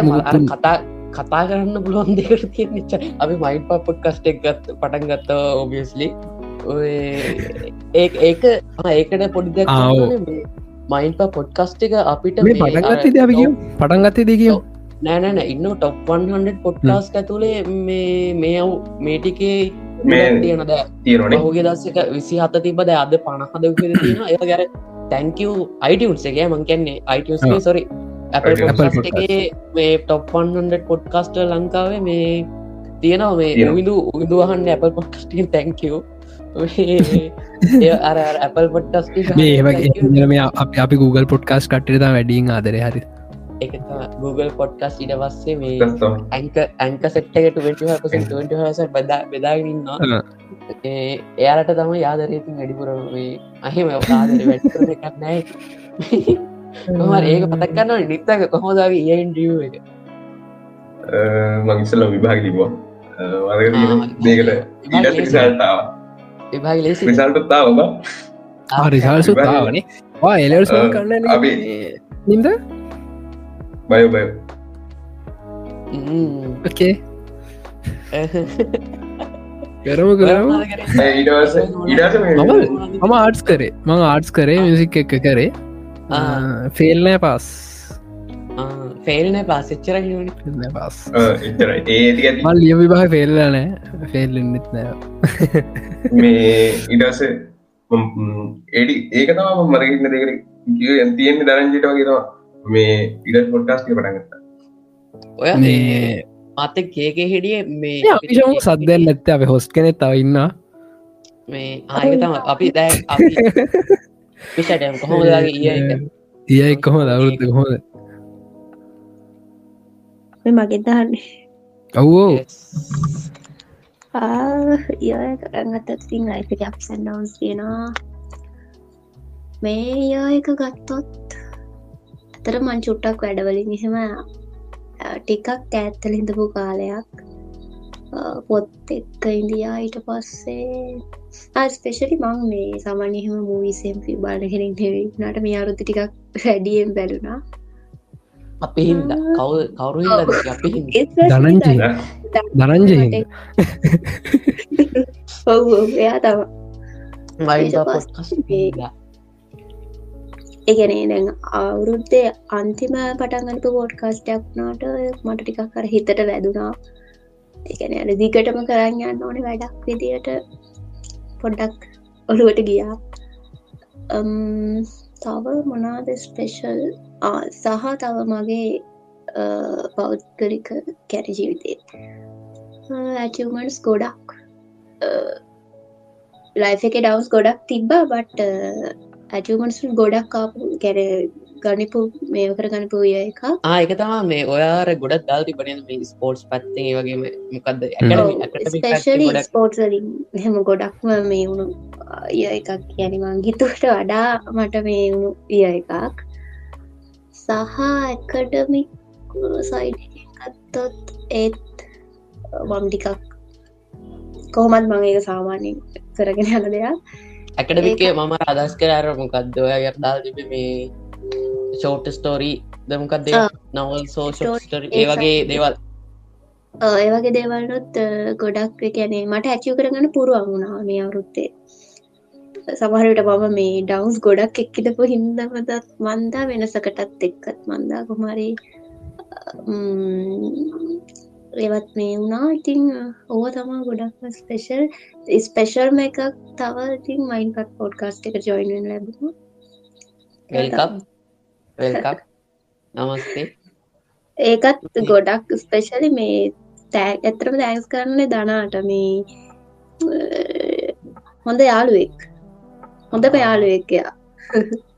කතා කතා කරන්න පුළුවන් දෙකට තියෙන නිච්ච අපි මයින් පපොට් කස්ටෙක් ගත් පටන් ගත්ත ඔබියස්ලි ඒ ඒක ඒකට පොඩි ආ, ඔව්. මයින් ප පොඩ්කස්ට එක අපිට මේ පටන්ගත්තේ අපි කියම්? පටන්ගත්තේ දෙකියම් නෑනෑන ඉන්න ටොප් 100 පොඩ්කාස් ඇතුළේ මේ මේ අව් මේටිකේ මේ තියෙන ද තියෙනනේ ඔහුගේ දස්සක විසි හත තිබද අද පණහද තියෙන ඒ ගැර තැංකව අයිටස් එක මං කියන්නේ අයිටස්ේ ආ. Sorry Apple podcast podcast. එකේ මේ ටොප් 100 පොඩ්කාස්ට ලංකාවේ මේ තියෙනවා මේ තියෙනවා. උවිදු උවිදුවහන්න ඇපල් පොඩ්කස්ටින් තැංකව අර ඇපල් පොඩ්ටස් මේ අප අපි Google පොඩ්කාස් කට්ට වැඩින් ආදර හරි එක Google පොඩ්කස් ඉට පස්සේ මේ ඇංක ඇංක සෙට්ටකට බදා බෙදාගන්න එයාලට තම යාදරේතින් වැඩිපුර මේ අහෙම ආදර වැඩ එකක් නෑ මර ඒක පතක්කන්න නිත්තක කොහොදාව ඒන්ඩිය එක? මං ඉස්සල විභාග ලිබවා දේකට. රිසල්ටාව විභාග ලේසි. රිසල්ටත්තාව රිසාල්සු තාවනේ වා එලවස් අ, කරන්න අපි නිද බය බය ඕකේ කරම කරම මම ආටස් කරේ මං ආටස් කරේ මිසික් එක කරේ ෆෙල්නෑ පස් ෆෙල්න පාසච්චර පස් මල් ලිය විභහ පෙල්ලනෑ ෆෙල්ලෙන්න්නෙත් නෑ මේ ඉඩස ඒඩි ඒක තම මරගන්න දෙකර තියෙන්නේ දරංජිට වගේවා මේ ඉඩ පොඩ්කාස්ටි පටගත්ත ඔය මේ මත කේක හිඩිය මේ සද්දැන් නැත්ත අප හොස් කෙනෙ තව ඉන්න මේ ආයක තම අපි දැ අපි පිෂටම් කොහොමදගේ ඒ එක? ඒ කොහොම දවරුත්ත කොහොද මේ මගෙන් දහන්නේ ඔවෝ යගත තින් ලයික අප්සන් ඩවන්ස් තියෙනවා මේ යා එක ගත්තොත් අතර මං චුට්ටක් වැඩවලින් එහෙම ටිකක් ඇත්තල හිඳපු කාලයක් පොත් එක්ක ඉන්දයා ඊට පස්සේ. ස්පේෂලි මං මේ සමනයහම මූවිසම් බාලහෙරින් හෙවි නට මේ අරුත්ත ටිකක් වැඩියෙන් බැලුනා අපි හින්ද. කවු කවරු හිද ධනංජය. ධනංජය ඔව් ඔව්, එයා තම මයි පස්සේ ඒගැනේ දැන් අවුරුද්දේ අන්තිම පටන්ගනිපු පෝඩ්කාස්ටයක් වනාට මට ටිකක් කර හිතට වැදුනා. එකන අර දිගටම කරන්න යන්න ඕන වැඩක් විදියට පොඩ්ඩක් ඔළුවට ගියා. අම්, තව මොනාද ස්පෙෂල් සහ තව මගේ පෞද්ගලික කැර ජීවිතේ. ඇචමන්ස් ගොඩක්. ලයිෆ එක ඩවස් ගොඩක් තිබ්බා බට ඇචමන්ස් ගොඩක් කාපු කැර ගනිපු මේ කර ගනිපු ය එක ආයක තමා මේ ඔයාර ගොඩක් දල්ති බන මේ ස්පෝට්ස් පත්තේ වගේ මොකක්ද ස්පේෂලි ස්පෝට් වලින් හෙම ගොඩක්ම මේ වුණු ය එකක් කියනිවන් ගිතුවට වඩා මට මේ වුණු ය එකක්. සහ එකඩමික් සයිඩත්තොත් ඒත් මම් ටිකක් කොහොමත් මං ඒක සාමාන්‍යෙන් කරගෙන යන දෙයක් ඇකඩමිකේ මම අදස් කරර මොකක්ද ඔය දාල් තිබ මේ short story දමකක්දේ. Novel so Story. Short ඒ ඒ වගේ දේවල් ඒවගේ දේවල්නොත් ගොඩක් කැනේ මට ඇචිව කරගන්න පුරුවන් වුණා මේ අවුරුත්තේ සමහරට මම මේ ඩවන්ස් ගොඩක් එක්කිටපු හින්දමදත් මන්දා වෙනසකටත් එක්කත් මන්දා කොමරි ඒවත් මේ වුණා. ඉතිං ඕව තමා ගොඩක් ස්පෙෂල් ස්පෙෂල්ම එකක් තව ඉතින් මයින්පත් පෝඩ්කාස්ට එක ජොයින් ලැබුණු. වෙල්කම් වෙල්කම් නමස්තේ ඒකත් ගොඩක් ස්පෙෂලි මේ තෑ ඇතරම දෑන්ස් කරන්න දනාට මේ හොඳ යාළුවෙක්. හොඳ පයාළුවෙක්කයා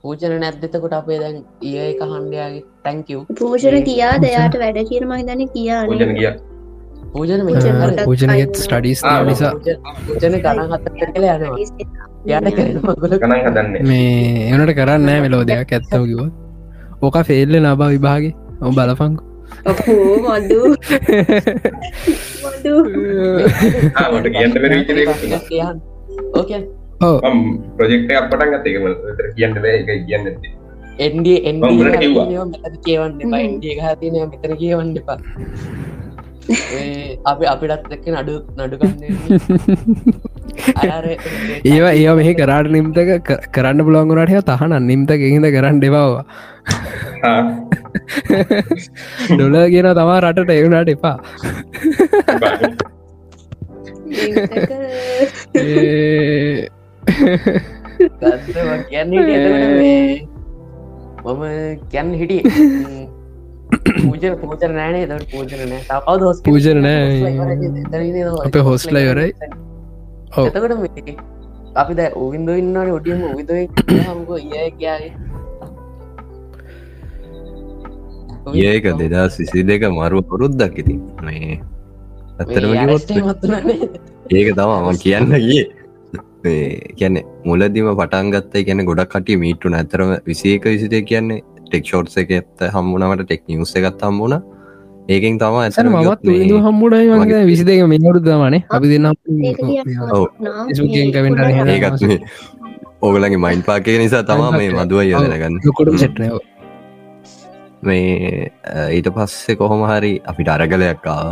පූචන නැද්දතකොට අපේ දැන් ඒ එක හන්ඩයාගේ තැංකව් පූෂණ කියා දෙයාට වැඩ කියන මහිතන පූජන කියාන කිය පූජන පූජන මෙ කොට- පූජනගෙත් ස්ටඩිස් නිසා. පූජන ගණන් හත කළ යනවා. යට කරන මගල ගනන් හදන්නේ. මේ එනට කරන්න මෙලෝ දෙයක් ඇත්තව කිව ඕක ෆෙල්ල නබා විභාගේ. ඔ බලපංකු. ඔපෝ මදු මදු ආ, මට කියන්න බැරි විදිහට ඒක කියන්න ඕකේ ඕ ප්‍රජෙක්ට අපටන් ගත එකම විතර කියන්න බෑ. එක කියන්න. එන්ඩ. මෙතන කියවන්න. එන්ඩ හතිනය මෙතන කියවන්න එපා අපි අපිටත් එක්ක නඩු නඩුකන්න අර ඒවා ඒවා මෙහි කරාට නිම්තක කරන්න පුළොන්ගුණට තහන නිම්තක හිද කරන්න දෙබවා ආ, ඩොල කියන තමා රටට එවුණට එපා. ඒ, මම කියන්න හිටිය පූජන පූචර නෑනේ දට පූජන නෑ තකව දෝස් පූජන නෑ. අපේ හොස්ලා ඉවරයි. ඔව්. එතකට අපි දැ ඔවින්ද ඉන්නට ඔටියම විද හමක ඒ කියයාගේ ඒක දෙදා සිසි දෙක මරු පුරුද්දක් ඉති මේ ඇත්තරම කිව්වොත් ඒක තම මම කියන්න ගිය කියන්න මුලදිම පටන්ගත්ත කියන ගොඩක් කටිය මීට්ටු ඇතරම විසේක විසිතය කියන්නේ ටෙක් ෂෝට්ස එක ඇත්ත හම්බුණට ටෙක් නිවස එකත් හම්බුණ. ඒකෙන් තම ඇතර මත් තු හම්මුඩයි වගේ විසි දෙක මෙවරු දමනේ. අපි දෙන්න ඕගලගේ මයින් පාකය නිසා තමා මේ මදුව යදනගන්න ලොකොටම සෙට්නය මේ ඊට පස්සේ කොහොම හරි අපිට අරගලයක්කා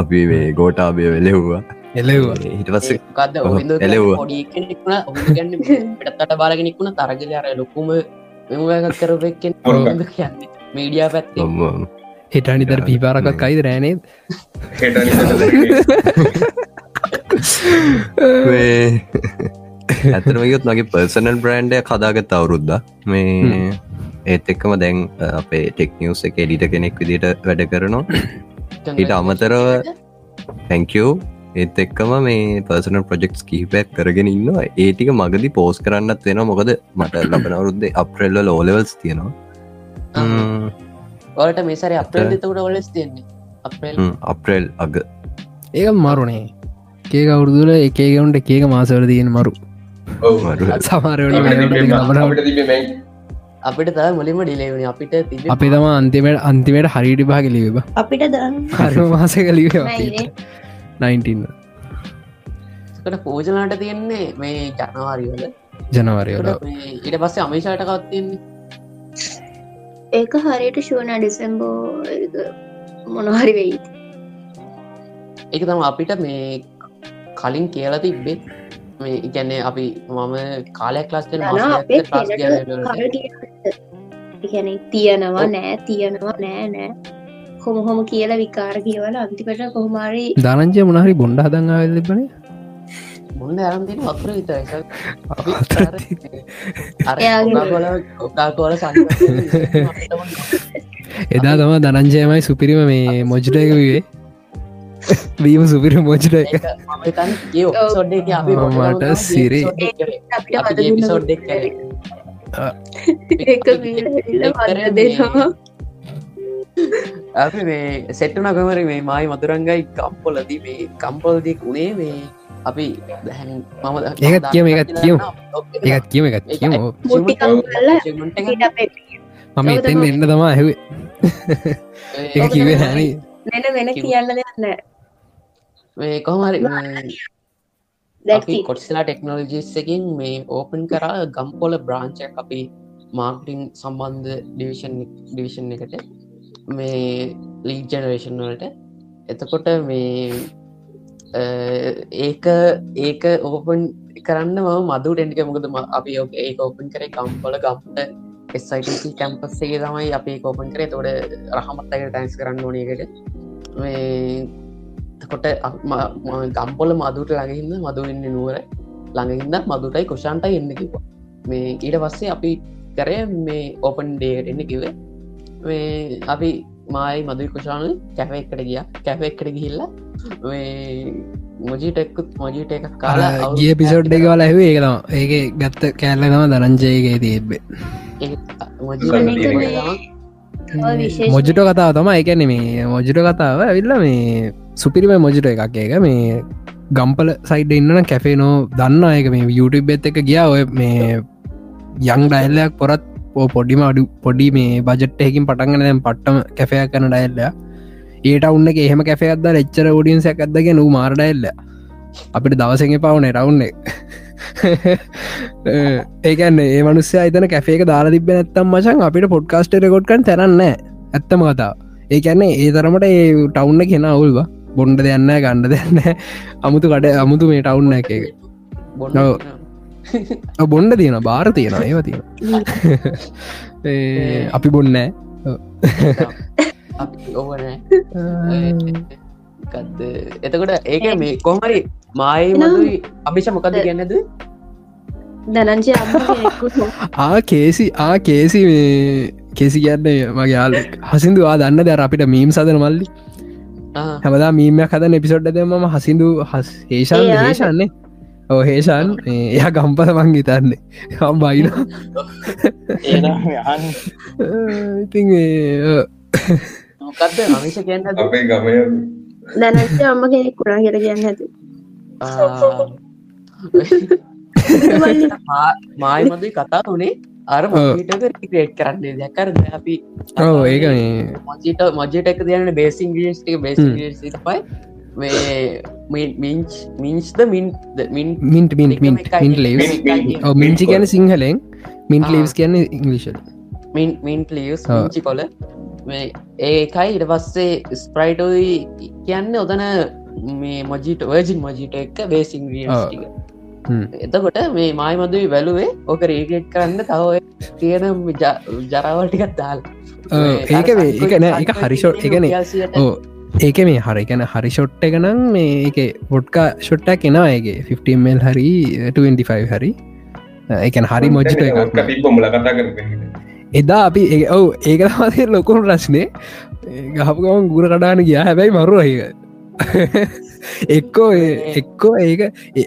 අපි මේ ගෝටාබය වෙලෙව්වා. එලවා හිට පස්සේ එලෙව්වා. පටත්තට බාලගෙනෙක්ුණ තරගල අර ලොකුම මෙමගත් කරපෙක්ෙන් ඔව්. කියන්නේ. මීඩියා පැත්තේ. හිටනිතර පිපාරකත් කයිද රෑනේ හෙට ඇතරමයොත් මගේ පර්සනල් බ්‍රන්ඩය කදාගත් අවුරුද්ද. මේ ඒත් එක්කම දැන් අපේ ටෙක්නිියස් එක එඩිට කෙනෙක් විදිට වැඩ කරනවා. ඊට අමතරව තැංකෝ ඒත් එක්කම මේ පර්සන ප්‍රජෙක්ස් කිහිපයක් කරගෙන ඉන්න ඒටික මගදි පෝස් කරන්නත් වෙන මොකද මට ලබන අවුරුද්දේ අප්‍රෙල්ල ලෝලෙවල්ස් තියෙනවා. ඔලට මේසර අප්‍රේල් තකට ඔලස් තියන්නේ. අප්‍රේල් අප්‍රෙල් අග. ඒක මරුනේ. ඒක අවුරුදුල එකේගවුන්ට එකේක මාසවල තියෙන මරු. සමාරවල අපිට ත මුලින්ම ඩිලේවන අපිට තිබ අපේ තම අන්තිමට අන්තිමට හරිටි භාග ලිව අපිට හර මාසක ලිව නයිනේ. 19 කට පෝජනාට තියෙන්නේ මේ ජනවාරිවල ජනවරයල ඊට පස්සේ අමේශාට කවත් තියෙන්නේ? ඒක හරියට ශුවන ඩිසෙම්බෝ මොනහරි වෙයි. එක තම අපිට මේ කලින් කියලා තිබ්බේ. මේ ඉගැන්නේ අපි මම කාලයක් ලාස්ට ගැන තියනවා නෑ තියනවා නෑ නෑ හොම හොම කියලා විකාර කියවල අන්තිකට කොහොමාරි ධනංජය මොනහරි බොන්්ඩ හදන් ආවෙල්ලබන මුන්න අරන්තින වතුර විතර එයාගේ- කොකාකෝල සං එදා තම ධනංජයමයි සුපිරිම මේ මොජ්ට එක විවේ වීම සුපිරි අපි මට සිරි. එක වීල දෙනවා අපි මේ සෙට්ටුන කමර මේ මයි මතුරංගයි කම්පොලදී මේ කම්පොල්දික් උනේ මේ අපි මම ඒකත් කියමු, ඒකත් කියමු. ඒත් කියම එකත් කියම. මම එතෙන් එන්න තමා ඇහවේ. ඒ කිවේ හැන නැන වෙන කියන්න දෙන්න මේ කොහමරි කොට්සලා ටෙක්නෝලජිස්සකින් මේ ඕපන් කරා ගම්පොල බ්‍රාංච අපි මාර්ටිං සම්බන්ධ ඩිවිෂන් ඩිවිෂන් එකට මේ ලීක් ජනරේෂන් වලට. එතකොට මේ අ, ඒක ඒක ඕපන් කරන්න ම මදු ටෙන්ටික මොකද ම- අපි ඕක ඒ ඕපන් කරේ කම්පොල ගම්ට එස්යිටසි කැම්පස්සේ තමයි අපි කෝපන් කරේ. තොට රහමත්තකට ටැන්ස් කරන්න ඕනකට මේ කොට ගම්පොල මදුට ළඟහින්න මදුවෙන්න නුවර. ළඟහින්න මදුටයි කොෂන්ටයි එන්න කිවා මේ ඊට පස්සේ අපි කරය මේ ඕපන් ඩේට එන්න කිවේ මේ අපි මයි මදුයි කොෂාන කැෆ එකට ගිය. කැෆ එකට ගිහිල්ලා මොජිටෙක්කුත් මොජිට එකක් කාලා ගිය පිසෝඩ් එක වල ඇහවේ ඒකතම ඒක ගත්ත කෑල්ලනම දරංජයගේ තිබ්බේ විශේෂ මොජිට කතාව තම එකන මේ මොජිට කතාව ඇවිල්ල මේ සුපිරිම මොජිට එකක්. ඒක මේ ගම්පල සයිඩ ඉන්නන කැෆේ නෝ දන්න එක මේ YouTube එත් එක ගියා. ඔය මේ යං ඩයිල්ලයක් පොරත් පොඩිම අඩු පොඩි මේ බජට්ටයකින් පටන්ගෙන දැම් පට්ටම කැෆයක් කන ඩයිල්ලය ඒට උන්න එහෙම කැෆයක්ද එච්චර ෝඩියන්සයක් ඇදගෙන වූ මාරඩයිල්ල අපිට දවසගේ පවන රවුන්න ඒකන්න ඒ මනුස්්‍ය අතන කැෆේක දාලා තිබ නැත්තම් මචන් අපිට පොඩ්කාස්ට රකොඩ්කන් තරන්න ඇත්තම කතා ඒකැන්නේ ඒ තරමට ඒ ටවුන්න කෙන අවුල්ව. බොන්්ඩ දෙන්න ගණ්ඩ දෙන්න අමුතු කඩ අමුතු මේ ටවුන්න එක. ඔව්. බොන්්ඩ තියෙන බාර තියෙන ඒව තියෙන අපි බොන්නෑ එතකොට ඒක මේ කොහමරි මයි මදුයි අභිෂ මොකද දනංජය අම්මකු ආ කේසි ආ කේසි මේ කෙසි කියන්න මගේ යාල හසිදුවා දන්න දැර අපිට මීම් සදන මල්ලි. හැමදා මීමයක් හද එපිසොඩ්ඩ දෙම හසිදු හස් හේෂන් හේෂන්නේ ඕ හේෂන් එය ගම්පස මං හිතන්නේ. හම් බයින ඉතින් අපේ ගමය දනංජය අම්ම කෙනෙක් කුණා කියල කියන්න ඇති මායි මදුයි කතා වනේ අර මට ක්‍රේට් කරන්නේ දැකර අපි ඔව් ඒක මේ. මජට මජට එක තියන බේසින් ගියස්ටික බේසි පයි මින්ච් මින්ස්ද මින් මින් මින්ට ලේස් මින්- මිංචි ගැන සිංහලෙන් මින්ට ආ. ලේස් කියන්න ඉංගලිෂල් මින් මින්ට ලියස් ඔව්. මිංචි කොල මේ ඒකයි ඉට පස්සේ ස්ප්‍රයිටෝයි කියන්න ඔතන මේ මජිට වර්ජින් මජිට එක ටික. හ්ම්. එතකොට මේ මයි මදුයි වැලුවේ ඕක රේගේට් කරන්න තව තියෙන ජ- ජරාවල් ටිකත් දාල්. ඒක මේ- ඒක නෑ එක හරිෂෝට් එකන ඒක මේ හරිකැන හරි ෂොට්ට එකනම් මේ එක පොට්කා ෂොට්ටක් එනවා ඒගේ 15මල් හරි 25 හරි. එකන හරි එකක්. තිබොමල කතා කර එදා අපි ඒ- ඔව් ඒක තමතේ ලොකුණු රශ්නය ගහපුගමන් ගුර කඩාන ගියා. හැබැයි මරු ඒක. එක්කෝ ඒ- එක්කෝ ඒක.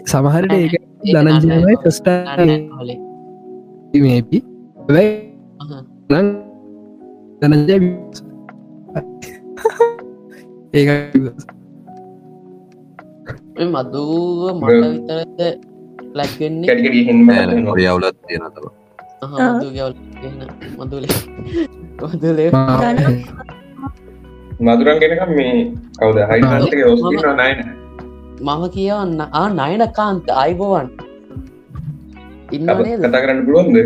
සමහරට ඒක දනජනයි ප්‍රස්ටා මේපි දනජ ඒක මදුව මට විතරද ලැක්වෙන්නේ අවුලත් තියෙන තම මදුල. මදුලේ මදුරන් ගෙනකම් මේ කවද? ඔස්තින නයන. මම කියවන්න. ආ නයනකාන්ත අයිබෝවන්. ඉන්නනේ කතා කරන්න පුළුවන්ද?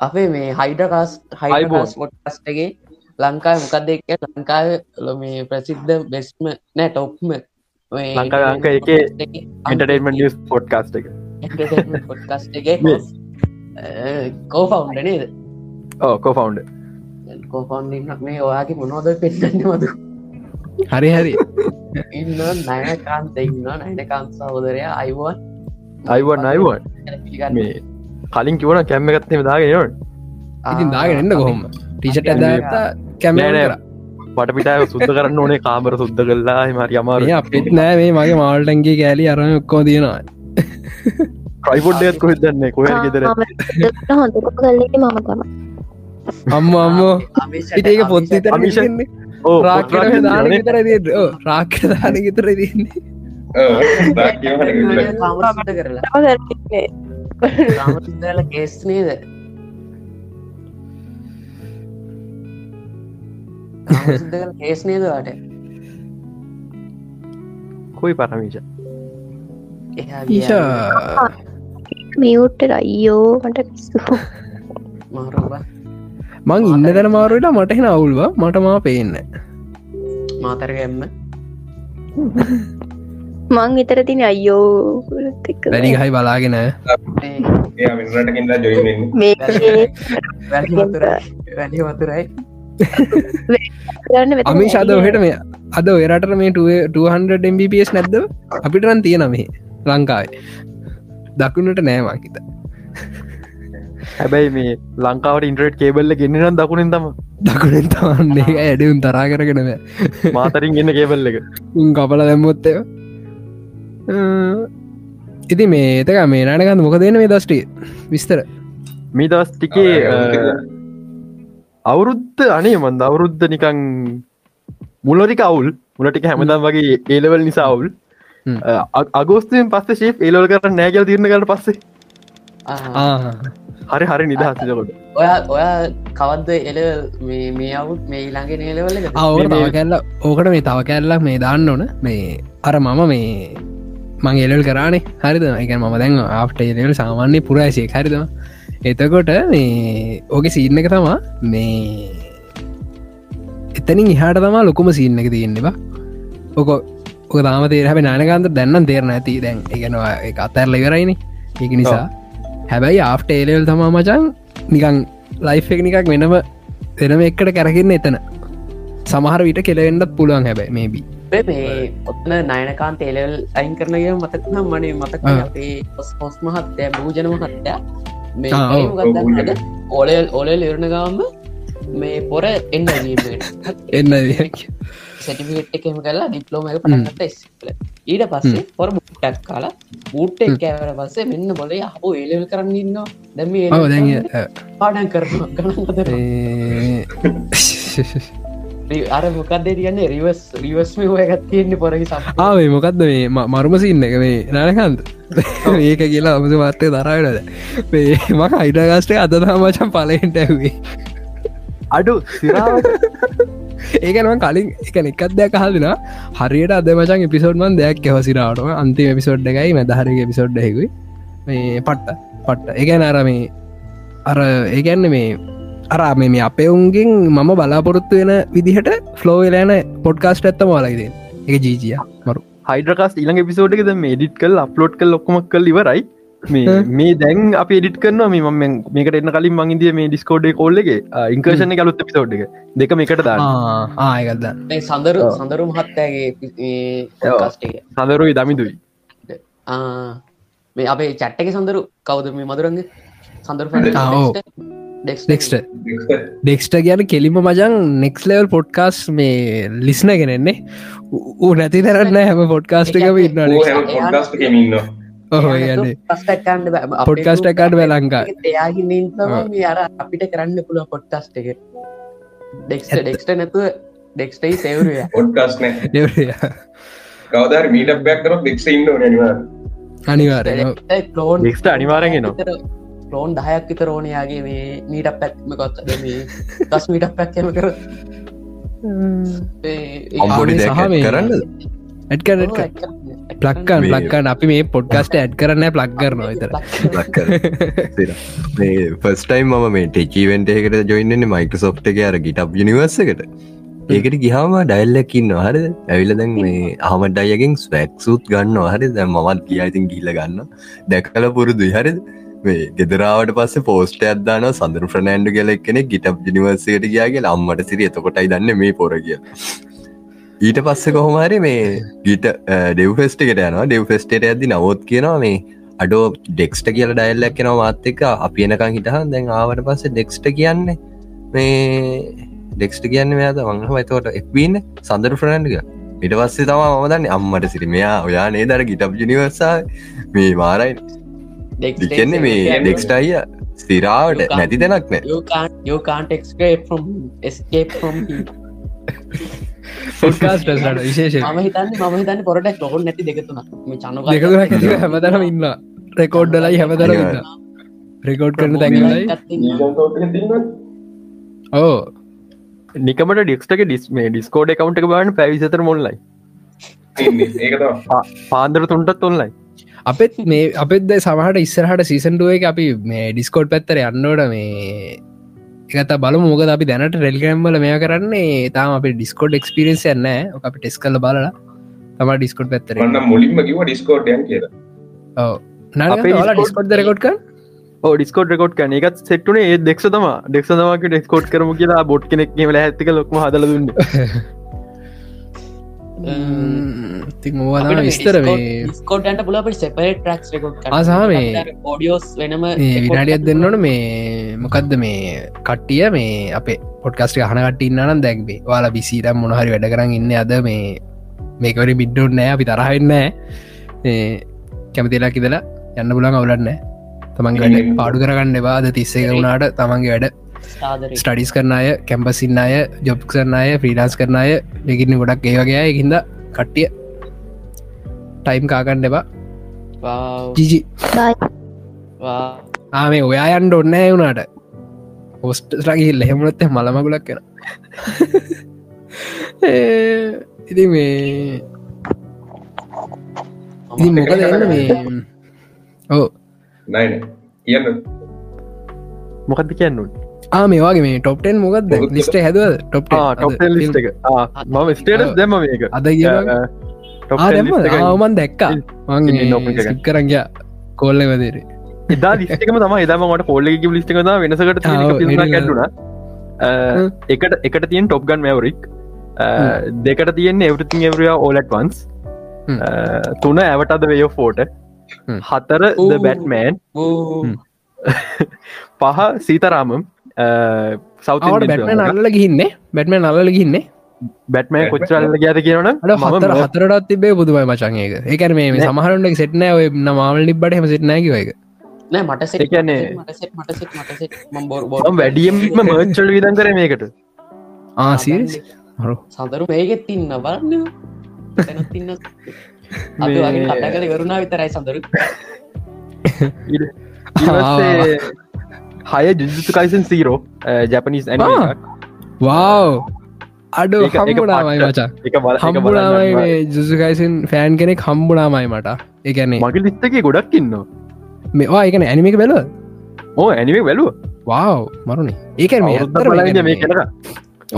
අපේ මේ හයිඩකාස් හයිබෝස් මොට්ටස්ටගේ ලංකාව මොකක්ද එක් ලංකාව ලො මේ ප්‍රසිද්ධ බෙස්ම නෑ ටොප්ම. ලංකාවේ අංක එකේ එන්ටර්ටේන්මන්ට් නිස් පොඩ්කාස්ට් එක. පොඩ්කස්ට එක කෝෆවුන්ඩ නේද? ඕ කෝෆවුන්ඩ් කෝෆවන්ඩක් මේ ඔයාගේ මොනෝද පෙන්න්න මතු? හරි හරි. ඉන්න නයනකාන්ත ඉන්න නයනකාන්ත සහෝදරය අයිවන් අයිවන් අයිවන් මේ කලින් කිවන කැම්ම එකත්තම දාගෙන ඉතින් දාගෙන එන්න කොහොම? ටිෂට ඇදත කැම පට පිටාව සුද්ද කරන්න ඕනේ. කාමර සුද්ද කල්ලා මරි අමාර අපිත් නෑ. මේ මගේ මාල්ටන්ගේ කෑලි අරම ඔක්කෝ තියෙනවා ට්‍රයිපොඩ්ඩයත් කොහෙ දන්නේ? කොහ ගෙදර. හොඳ මම තම අම්ම අම්මෝ. ඉඒක පොත් විතර අමිෂ- මිෂන්නේ ඕ රාක්කර දාන විතර රාක්ක දාන විතර තින්නේ කාමරට කරලා. කේස් නේද කේස් නේදවාට කොයි පරමිෂ? ඊෂා මියුට්ට අයියෝ මට මං ඉන්න දැන මාරුවට මටහෙන අවුල්වා. මට මා පේන්න මාතරගැම්ම මං විතර තින අයියෝ දැනි ගහයි බලාගෙන. වැලි වතුරයි වැලි වතුරයි. කරන්න අමි ශද ඔහට මේ අද ඔයරට මේ 200 MBPS නැද්ද? අපිට රන් තියෙන මේ ලංකාවේ. දකුණට නෑවාකිත හැබැයි මේ ලංකාවට ඉන්ට්‍රේට් කේබල්ල ගෙන්න්නනම් දකුණෙන් තම දකුණෙන් තවන්නේ ඇඩවුම් තරා කරගෙනව මාතරින් ගන්න කේබල්ල එක. උන් කපල දැම්මොත්තය ඉති මේ ඒතක මේ නානකන්න මොක දෙන මේ දස්ටි විස්තර. මේ දවස් ටිකේ අවුරුද්ධ අනේ මන්ද? අවුරුද්ධ නිකං මුලරික අවුල්. මුලටික හැමදම් වගේ ඒලවල් නිසා අවුල්. අගෝස්තයෙන් පස්ස ශේප් ඒලවල් කර නෑගල් තිරණ කට පස්සේ. හරි හරි නිදහසකොට ඔයා ඔයා කවද්ද එල මේ මේ අවුත් මේ ඊළඟේ නේලවල අවුර තව කැල්ල ඕකට මේ තව කැල්ලක් මේ දාන්න ඕන. මේ අර මම මේ මං එලල් කරානේ. හරිද? එක මම දැන් ආප්ට එලල් සාමාන්‍ය පුරාශය හරිතම එතකොට මේ ඕක සීන්න එක තමා මේ එතනින් ඉහට තමා ලොකුම සිීන්න එක තියෙන්නවා ඕක ඕක තාම තේ හැබ නානකන්ත දැන්න තේරන ඇති දැන් එකනවා එක අතැරල ඉවරයින. ඒක නිසා හැබැයි ආෆ්ට ඒලල් තමා මචන් නිකං ලයිෆ් එක නිකක් වෙනම වෙනම එක්කට කැරකින්න එතන. සමහර විට කෙලවෙන්නත් පුළුවන් හැබැයි මේබී ඔත්න නයනකාන් තේලවල් අයින් කරනය මතක් නම් මනේ මතක පොස් පොස් මහත්තය භූජන මහත්තයා මේ ඔලල් ඔලල් ඉරණ ගාම මේ පොර එන්න එන්න සටිෆිට එකම කලා ඩිප්ලෝම ස්ල ඊට පස්සේ පොර බුට්ටක් කාලා බූට්ට කෑවට පස්සේ මෙන්න බොලේ හෝ ඒලල් කරන්න ඉන්න දැම ඔව දැන් පාඩන් කරනවා. ගනන්තර අර මොකක්දේ තියන්නේ රිවස් රිවස්ම හොයගත් තියෙන්නේ පොරහි සම් ආවේ මොකක්ද මේ මරුම සින්න එක? මේ නානකන්ත ඒක කියලා අමස මත්තය තරායනද මේ මක අයිඩගස්ටේ අදදා මචන් පලෙන්ට ඇවේ අඩු ඒකනම කලින් එක එකත් දෙයක් හල්දින හරියට අද මචන් එපිසෝඩ්මන් දෙයක් කෙවසිරාටම අන්තිම එපිසෝඩ් එකයි මැදහරි එපිසෝඩ් හෙකුයි මේ පට්ට පට්ට. එක නර මේ අර ඒගැන්න මේ අරා මේ අපේ උන්ගෙන් මම බලාපොරොත්තු වෙන විදිහට ෆ්ලෝවෙලෑන පොඩ්කාස්ට ඇත්තම වලයිද එක ජීජිය මරු. හයිඩරකස් ඉළඟ පිසෝඩ් එකද මේ ඩිට් කල් අප්ලෝඩ් කල් ඔක්කොමක් කල් ඉවරයි. මේ මේ දැන් අප එඩිට කරනවා මේ මම මේකට එන්න කලින් මංගේදිය මේ ඩිස්කෝඩ් කෝල්ලගේ ඉංකර්ෂණ කලුත් පිසෝඩ් එක දෙක මේකට දාන්න. ආයකද මේ සඳරු ඔව්. සඳරු මහත්තෑගේ ඔව්. පොඩ්කාස්ට් එක. සඳරුයි දමිදුයි. ආ, මේ අපේ චැට්ටක සඳරු කවුද? මේ මදුරන්ග? සඳරු නෙක්ස්ට ඩෙක්ස්ට කියන කෙලිම මජන් නෙක්ස් ලෙවල් පොඩ්කාස් මේ ලිස්න ගෙනෙන්නේ ඌ නැති තරන්න හැම පොඩ්කාස්ට එකම ඉන්න පොඩ්කාස්ට් එකේම ඉන්නවා. ඔහ යන්නේ පොඩ්කස්ටක්කන්න පොඩ්කාස්ට් එකකට බෑ. ලංකා. එයාගින් ඉන්තම ඔව්. මේ අර අපිට කරන්න පුළුව පොඩ්කස්ට් එක. ඩෙක්ස්ට ඩෙක්ස්ට නැතුව ඩෙක්ස්ටයි සෙවරය පොඩ්කාස්ට් නෑ. දෙවරය කවදාර මීටක් බැක් කරොත් දෙක්ෂ ඉන්න අනිවාරය ලෝන් නෙක්ස්ට අනිවාරෙන් එනවා ලෝන් දහයක් විත රෝණයාගේ මේ මීට පැත්ම කොත්ද මේ දස් මීටක් පැක්කම කර කරන්න. ඇඩ්කන ප්ලක්කන් ප්ලක්කන් අපි මේ පොඩ්කාස්ට ඇඩ් කරන්න ප්ලක් කරනවා විතර ෆස්ටයිම් ම මේ ටෙචීවෙන්ට එකට ජොයින්නන්නේ මයිකසොප් එක අර ගිටප් යනිවර්ස එකට. ඒකට ගිහාම ඩයිල්ලකින්න හර ඇවිල දැන් මේ අහමට අයගෙන් ස්වැක්සුත් ගන්න හරි දැ මත් කිය ඉතින් ගිල්ල ගන්න දැකල පුරුදු හරි මේ ගෙදරාවට පස්ස පෝස්ට අදදාන සඳර ප්‍රනෑන්ඩු කෙලෙක් කෙනෙ ගිටප් ජනිවර්සයට ගයාගේ අම්මට සිරි එතකොටයි දන්න මේ පොර කිය ඊට පස්ස කොහොමරි මේ ගිට ඩෙව් ෆෙස්ට එකට යනවා. ඩෙව් ෆෙස්ටේට ඇදදි නවෝත් කියනවා මේ අඩෝ ඩෙක්ස්ට කියල ඩයිල්ලක් කෙනවා මාත් එක අපි එනකං හිටහන් දැන් ආවට පස්සේ ඩෙක්ස්ට කියන්නේ මේ ඩෙක්ස්ට කියන්න මෙයාද? මංහම එතවට එක්වීන්න සඳර ෆ්‍රන්ඩ්ග ඉට පස්සේ තම මදන්න අම්මට සිරි මෙයා ඔයා නේ දර ගිටප් ජනිවර්සා මේ මාරයි දිකන්නේ මේ ඩෙක්ස්ට අයිය ස්තිරාවට නැති දෙනක් නෑ යෝකාන්ටෙක්ස්කේප් escape from heat. පොඩ්කාස්ට විශේෂ මම හිතන්න මම හිතන්න පොරට ලොකොන් නැති දෙකතුන මේ චනු හැමතරම ඉන්න රෙකෝඩ්ඩලයි හැමතර රෙකෝඩ් කරන තැන්ලයි ඕ නිකමට ඩික්ස්ටක ඩිස් මේ ඩිස්කෝඩ් කවන්ට එක බාන පැවිසතර මොල්ලයි පාන්දර තුන්ටත් ඔොන්ලයි අපත් මේ අපත් සමහට ඉස්සරහට සීසන්ටුව එක අපි මේ ඩිස්කෝඩ් පැත්තර යන්නෝට මේ එකත බල මොක අපි දැනට රෙල්ගම්බල මෙය කරන්නේ තාම අප ඩිස්කෝඩ් එක්ස්පිරෙන්ස් යන්න අපි ටෙස් කල බලලා තම ඩිස්කෝඩ් පැත්තර මුලින්ම කිව ඩිස්කෝඩ්යන් කියල. න අපේ Discord Discord record Discord record කන එකත් සෙට්ටුනේ ඒ දෙක්ෂ තම. දෙක්ෂ තමක ඩෙස්කෝඩ් කරම කියලා බොට් කෙනෙක් ල ඇතික ලොක්ම හදල දුන්න විස්තර මේ ස්කෝටන්ට පුලපට සෙපරට ටක්ස් ආසා මේ- ෝඩියෝස් වෙනම විනාඩියත් දෙන්නවන මේ මොකක්ද මේ කට්ටිය මේ අපේ පොඩ්කස්ට හනකට ඉන්නනම් දැක්බේ වාලා විසිරම් මොනහරි වැඩ කරන්න ඉන්න අද මේ මේකවරි බිඩ්ඩුන් නෑ අපි තරහෙන්න කැමතිලා කිදලා යන්න පුලන් අවුලන්න තමන් වැඩ පාඩු කරගන්න එවාද තිස්සේ වුණාට තමන්ගේ වැඩ ස්ටඩිස් කරන අය කැම්පසින්න අය ජොබ් කරන අය ෆ්‍රීඩාස් කරන අය දෙකින්න ගොඩක් ඒ වගේ හිද කට්ටිය ටයිම් කාගන්න එබා ජිජි ආමේ ඔයා යන්ඩ ඔන්න වුණට. පොස්ට රගිල් එහෙමනොත්ත මළමගුලක් කෙන ඉති මේ මොකද එන්න මේ? ඕ නයින කියන්න. මොකද කියන්නුන් ආ මේවාගේ මේ ටොප්ටෙන් මොකද? ලිස්ට හැද ටොප් ලිස්ට එක. මම ස්ටේටස් දෙම මේක. අද ආමන් දැක්කා. කරග කොල්ල වදේර. එදා ලිස්ටකම තම එදමට කොල්ල එක ලිස්ට ද වෙනසකට. කැටුණ එකට එකට තියෙන් ටොප්ගන් මැවරික් දෙකට තියෙන් එවරිතින් එවරිය ඕලට වන්ස්. තුන ඇවටද වයෝ ෆෝට. හතර. බැට්මෑන් පහ සීතරාමම් සෞත අවට බැට්ම නල්ල ගිහින්නේ? බැට්ම නල්ල ගින්නේ. බැට්මෑ කොච්චරල්ල ගැද කියනන හතර හතරටත් තිබේ බුදුමයි මචන්ඒක ඒකන මේ සමහරුන්ට සෙට්නෑ ඔය නමාවල් ලිබ්බට හෙම සිට්නෑකිව එක නෑ මට කියන්නේ- මට සෙට් මට සෙට් මට සෙට් මම් බොර බොර වැඩියම්ම මර්චල් විදන් කර මේකට. ආසිරිස් හරු. සදරු මේගෙත් ඉන්න බලන්න. කතා කළ කරුණා විතරයි සඳරු හය ජුජුතු කයිසන් සීරෝ ජැපනිස් ඇ වව් අඩු පට්ට. මචා. එක බල හම්බුනාමයි මේ ජුසුකයිසින් ෆෑන් කෙනෙක් හම්බුනාමයි මට. ඒගැනේ මගේ ලිස්තක ගොඩක් ඉන්න මේවා එකන ඇනිමික බැලුව ඕ ඇනිවේ වැලුව වව් මරුණි. ඒක මේ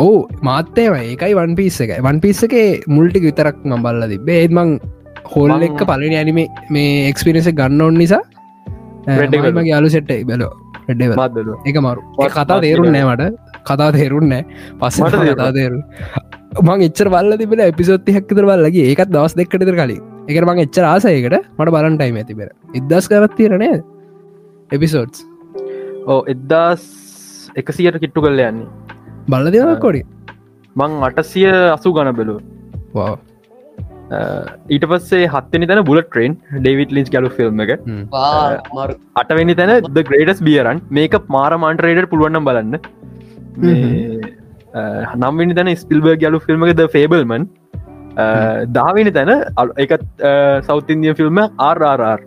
ඕ මාත්‍යම ඒකයි වන් පිස්ස එක වන් පිස්ස එක මුල්ටික විතරක් මබල්ල තිබේ ඒත්මං හොල් එක්ක පලනි ඇනිම මේ එක්ස්පිරෙස ගන්න ඔන්න නිසා මගේ යාලු සෙට්ට බැලෝ බැලුවා. එක මරු. කතා තේරුන් නෑ බැලුවා. මට. කතා තේරුන් නෑ. පස්ස මට කතා තේරු මං එච්චර බල්ල තිබෙන එපිසොත්ති හැක්කතර බල්ලගේ ඒකත් දවස් දෙක්කටතර කලින්. එක මං එච්චර ආසයකට මට බලන්ටයිම ඇතිබෙන ඉදස් කරත්තිරනය එපිසෝඩ්ස් ඕ එද්දාස් එකසියට කිට්ටු කල්ල යන්නේ. බල්ල දෙව කොඩි මං අටසිය අසු ගණ බැලු වා ඊට පස්සේ හත්තනි තැන බුල ට්‍රේන් ඩේවිට ලිස් ගලු ෆිල්ම් එක. අටවෙනි තැන ද ග්‍රේටස් බියරන් මේක මාර මාන්ටරේඩ පුළුවන්න බලන්න. නම්වෙනි තැන ස්පිල්බර් ගලු ෆිල්ම් එක ද ෆේබල්මන් දාවෙනි තැන එකත් සෞතින්දිය ෆිල්ම් ආරරර් ආරර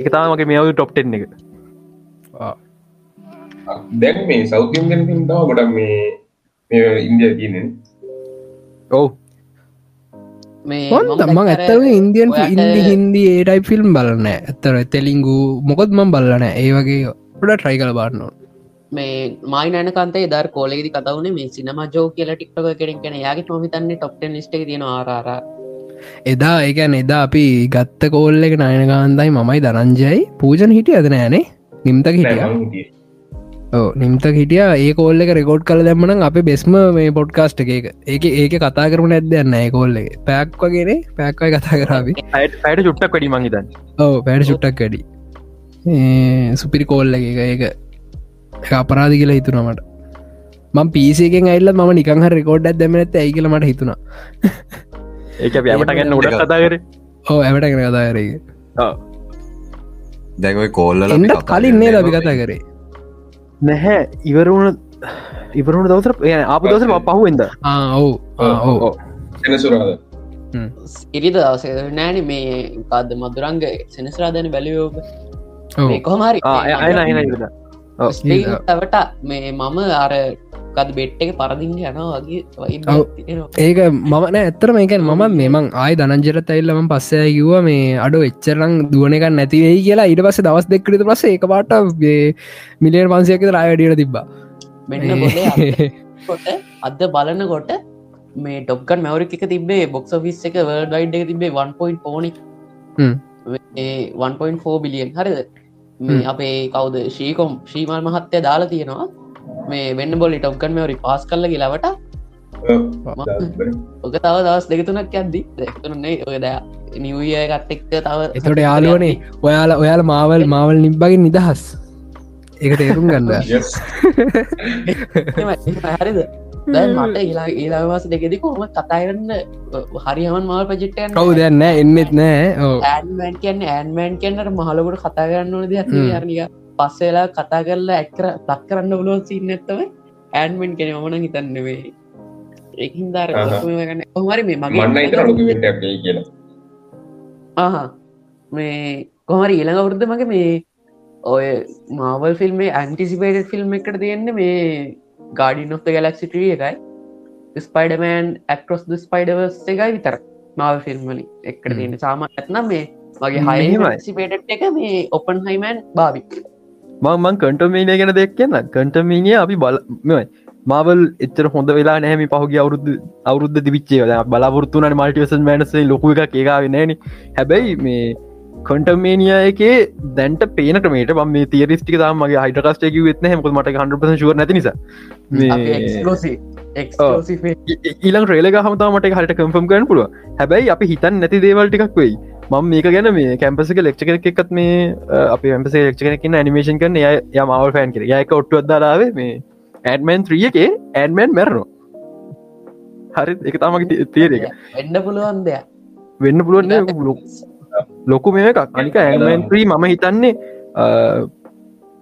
එක තාමගේ මේවු ටොප්ටෙන් එක. දැන් මේ සෞතියන්ගෙන් ින් තම ගොඩක් මේ මේ ඉන්දිය තියනෙ ඔව්. මං ඇත්තව ඉන්දියන් ඉන්දි හින්දි ඒටයි ෆිල්ම් බලන්න ඇත්තර තෙලිංගු මොකොත් මම් බලන ඒ වගේ ොඩ ට්‍රයි කල බාන්නෝ මේ මයි නනකන්තේ දර් කෝලෙදි කතවුණ මේ සිනම ජෝ කියල ටික්ටක කෙරින් කෙන යාගේ මහිතන්නේ ටොප්ට ලිස්ට තියෙන ආරාර එදා ඒකැන් එදා අපි ගත්ත කෝල්ල එක නයනකාන්දයි මමයි දරංජයයි පූජන හිටිය ඇදන ඇනේ නිම්තක හිටිය නිම්ත හිටිය. ඒ කෝල්ල එක රෙකෝඩ් කල දැම්මන අප බෙස්ම මේ පොඩ්කාස්ට් එක ඒක. ඒක කතා කරන ඇදන්න ඒ කෝල්ල එක. පැක් වගේනේ පැක්වයි කතා කරාවි ඇයට චුට්ටක් වැඩි මංහිතන් ඔව පැඩ චුට්ටක් වැඩි. සුපිරි කෝල්ල එක ඒක අපරාධි කියලා හිතුනමට මං පිසිකෙන් ඇල්ල ම නිකහ රෙකෝඩ් දැම ඇත ඇයි කියල මට හිතුනා ඒක ඇමට ගන්න උඩක් කතා කර. ඕ ඇමට ගෙන කතාරක දැකයි කෝල්ල කලින් නේ ලබි කතා කරේ නැහැ. ඉවරුණ ඉවරුණ දවසර ආපු දවසර පහුවෙන්ද? ඔවු. ඔවු. එනසුරාද ඉරිද දවස නෑන මේ කාද මදුරංග සෙනස්රාධන බැලියෝග කොහමරි අයන අයන ඉද තවට මේ මම අර කද බෙට් එක පරදිින් යනවා වගේ ඒක මම නෑ ඇත්තර මේකන් මම මෙමං ආය දනජරත ඇල්ලම පස්සේ කිව්ව මේ අඩු එච්චරං දුවනක නැතිවෙයි කියලා. ඊට පස්ස දවස් දෙක්කට පස්ස එක පාට මිලියන් පන්සියක රායඩියට තිබ්බා. අද බලනකොට මේ ටොක්කන් මැවරික් එක තිබේ බොක්ස ෆිස් එක වර්ඩ වයිඩ් එක තිබේ 1.4 පෝනි 1.4 බිලියන් හරිද? මේ අපේ කවුද? ශීකොම් ශ්‍රීමල් මහත්තය දාලා තියෙනවා මේ වෙන්න බොලි ටොක්කන් මැවරි පාස් කල්ල ලවට ඔක තව දවස් දෙකතුනක් ඇද්දි දෙක්තුනේ ඔය දෑ නිවිය ගත් එක්ක තව එතොට යාලුවනේ ඔයාල ඔයාල මාවල් මාවල් නිබ්බගෙන් නිදහස්. ඒක තේරුම් ගන්න. හරිද? දැන් මට ඒලා ඒලාවාස දෙකෙදි කොහම කතාරන්න හරි හමන් මල් පජෙට්ටයන් කවු දෙන්න එන්නෙත් නෑ. ඕ ඇන්මන් කියන්න ඇන්මන් කියන්නට මහලකට කතා කරන්න ඕන දෙයක් හරනික පස්සේලා කතා කරලා ඇක්කර ලක් කරන්න උලෝ සින්නත්තව ඇන්මෙන් කෙන මන හිතන්නවේ ඒකින් දර ගන්න. කොහමරි මේ මගේ කියලා. මේ කොහමරි ඊළඟ වරුද්ධ මගේ මේ ඔය මාවල් ෆිල්ම් ඇන්ටිසිපේට ෆිල්ම් එකට තියෙන්නේ මේ ගාඩින් of ගලක්සිටිය එකයි. ස්පයිඩමෑන් ඇක්ටොස් ද ස්පයිඩවස් එකයි විතර මාව ෆිල්ම්මලි එකට තියෙන සාම ඇත්නම් මේ වගේ. හයිසිපේට එක මේ ඔපන් හයිමෑන් භාවි මං කටමීනය ගැන දෙක් කියන්න? කටමීනිය අපි බල මෙයි මවල් එච්චර හොඳ වෙලා නෑම පහුගේ අවුරුදු අවුරුද්ධ දිවිච්චේ බලාපොරත්තුන මල්ටිවස මෑනසේ ලොකු එක ඒකාව නෑන හැබැයි මේ කොන්ටමේනිය එකේ දැන්ට පේන ක්‍රමේට මේ තේරිස්ටික තමගේ හයිටකස්ටේක වෙත්න හමක මට හන්ට ශුව නැති නිසා. ඊලං රේලක හමතාමට හට කම්ෆම් කරන පුළුව හැබැයි අපි හිතන් නැති දේවල් ටිකක් වෙයි මම මේක ගැන මේ කැම්පසික ලෙක්ෂ එකත් මේ අප ඇම්පස ක්ෂ කෙන නිමේෂන් කරන ය මවල් ෆෑන් කර යක ඔට්ටුවදදාලාවේ මේ ඇඩමන් ත්‍රිය එකේ ඇඩමන් මැරණු හරි එක තමගේ තේර එක. එන්න පුළුවන් දෙයක්. වෙන්න පුළුවන් ලොකු මේ එකක්. අනික ඇඩමන් ත්‍රී මම හිතන්නේ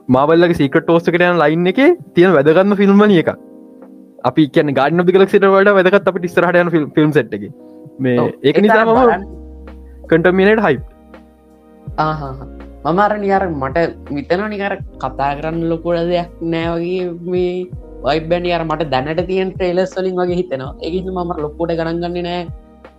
මාවල්ලගේ සීකට ටෝස්කටයන ලයින් එක තියෙන වැදගන්න ෆිල්ම්මන එක අපි කියන ගාඩන පිකලක්සිට වඩ වැදකත් අප ටිස්රහටයන ෆිල්ම් සට් එක. මේ ඒක නිසා මම කටමිනට හයි මමර නියර මට විතන නිකර කතා කරන්න ලොකුඩ දෙයක් නෑවගේ මේ වයිබැනි අර මට දැනට තියන් ට්‍රේලස් වලින් වගේ හිතෙනවා එකතු මම ලොක්කොට ගණන්ගන්නේ නෑ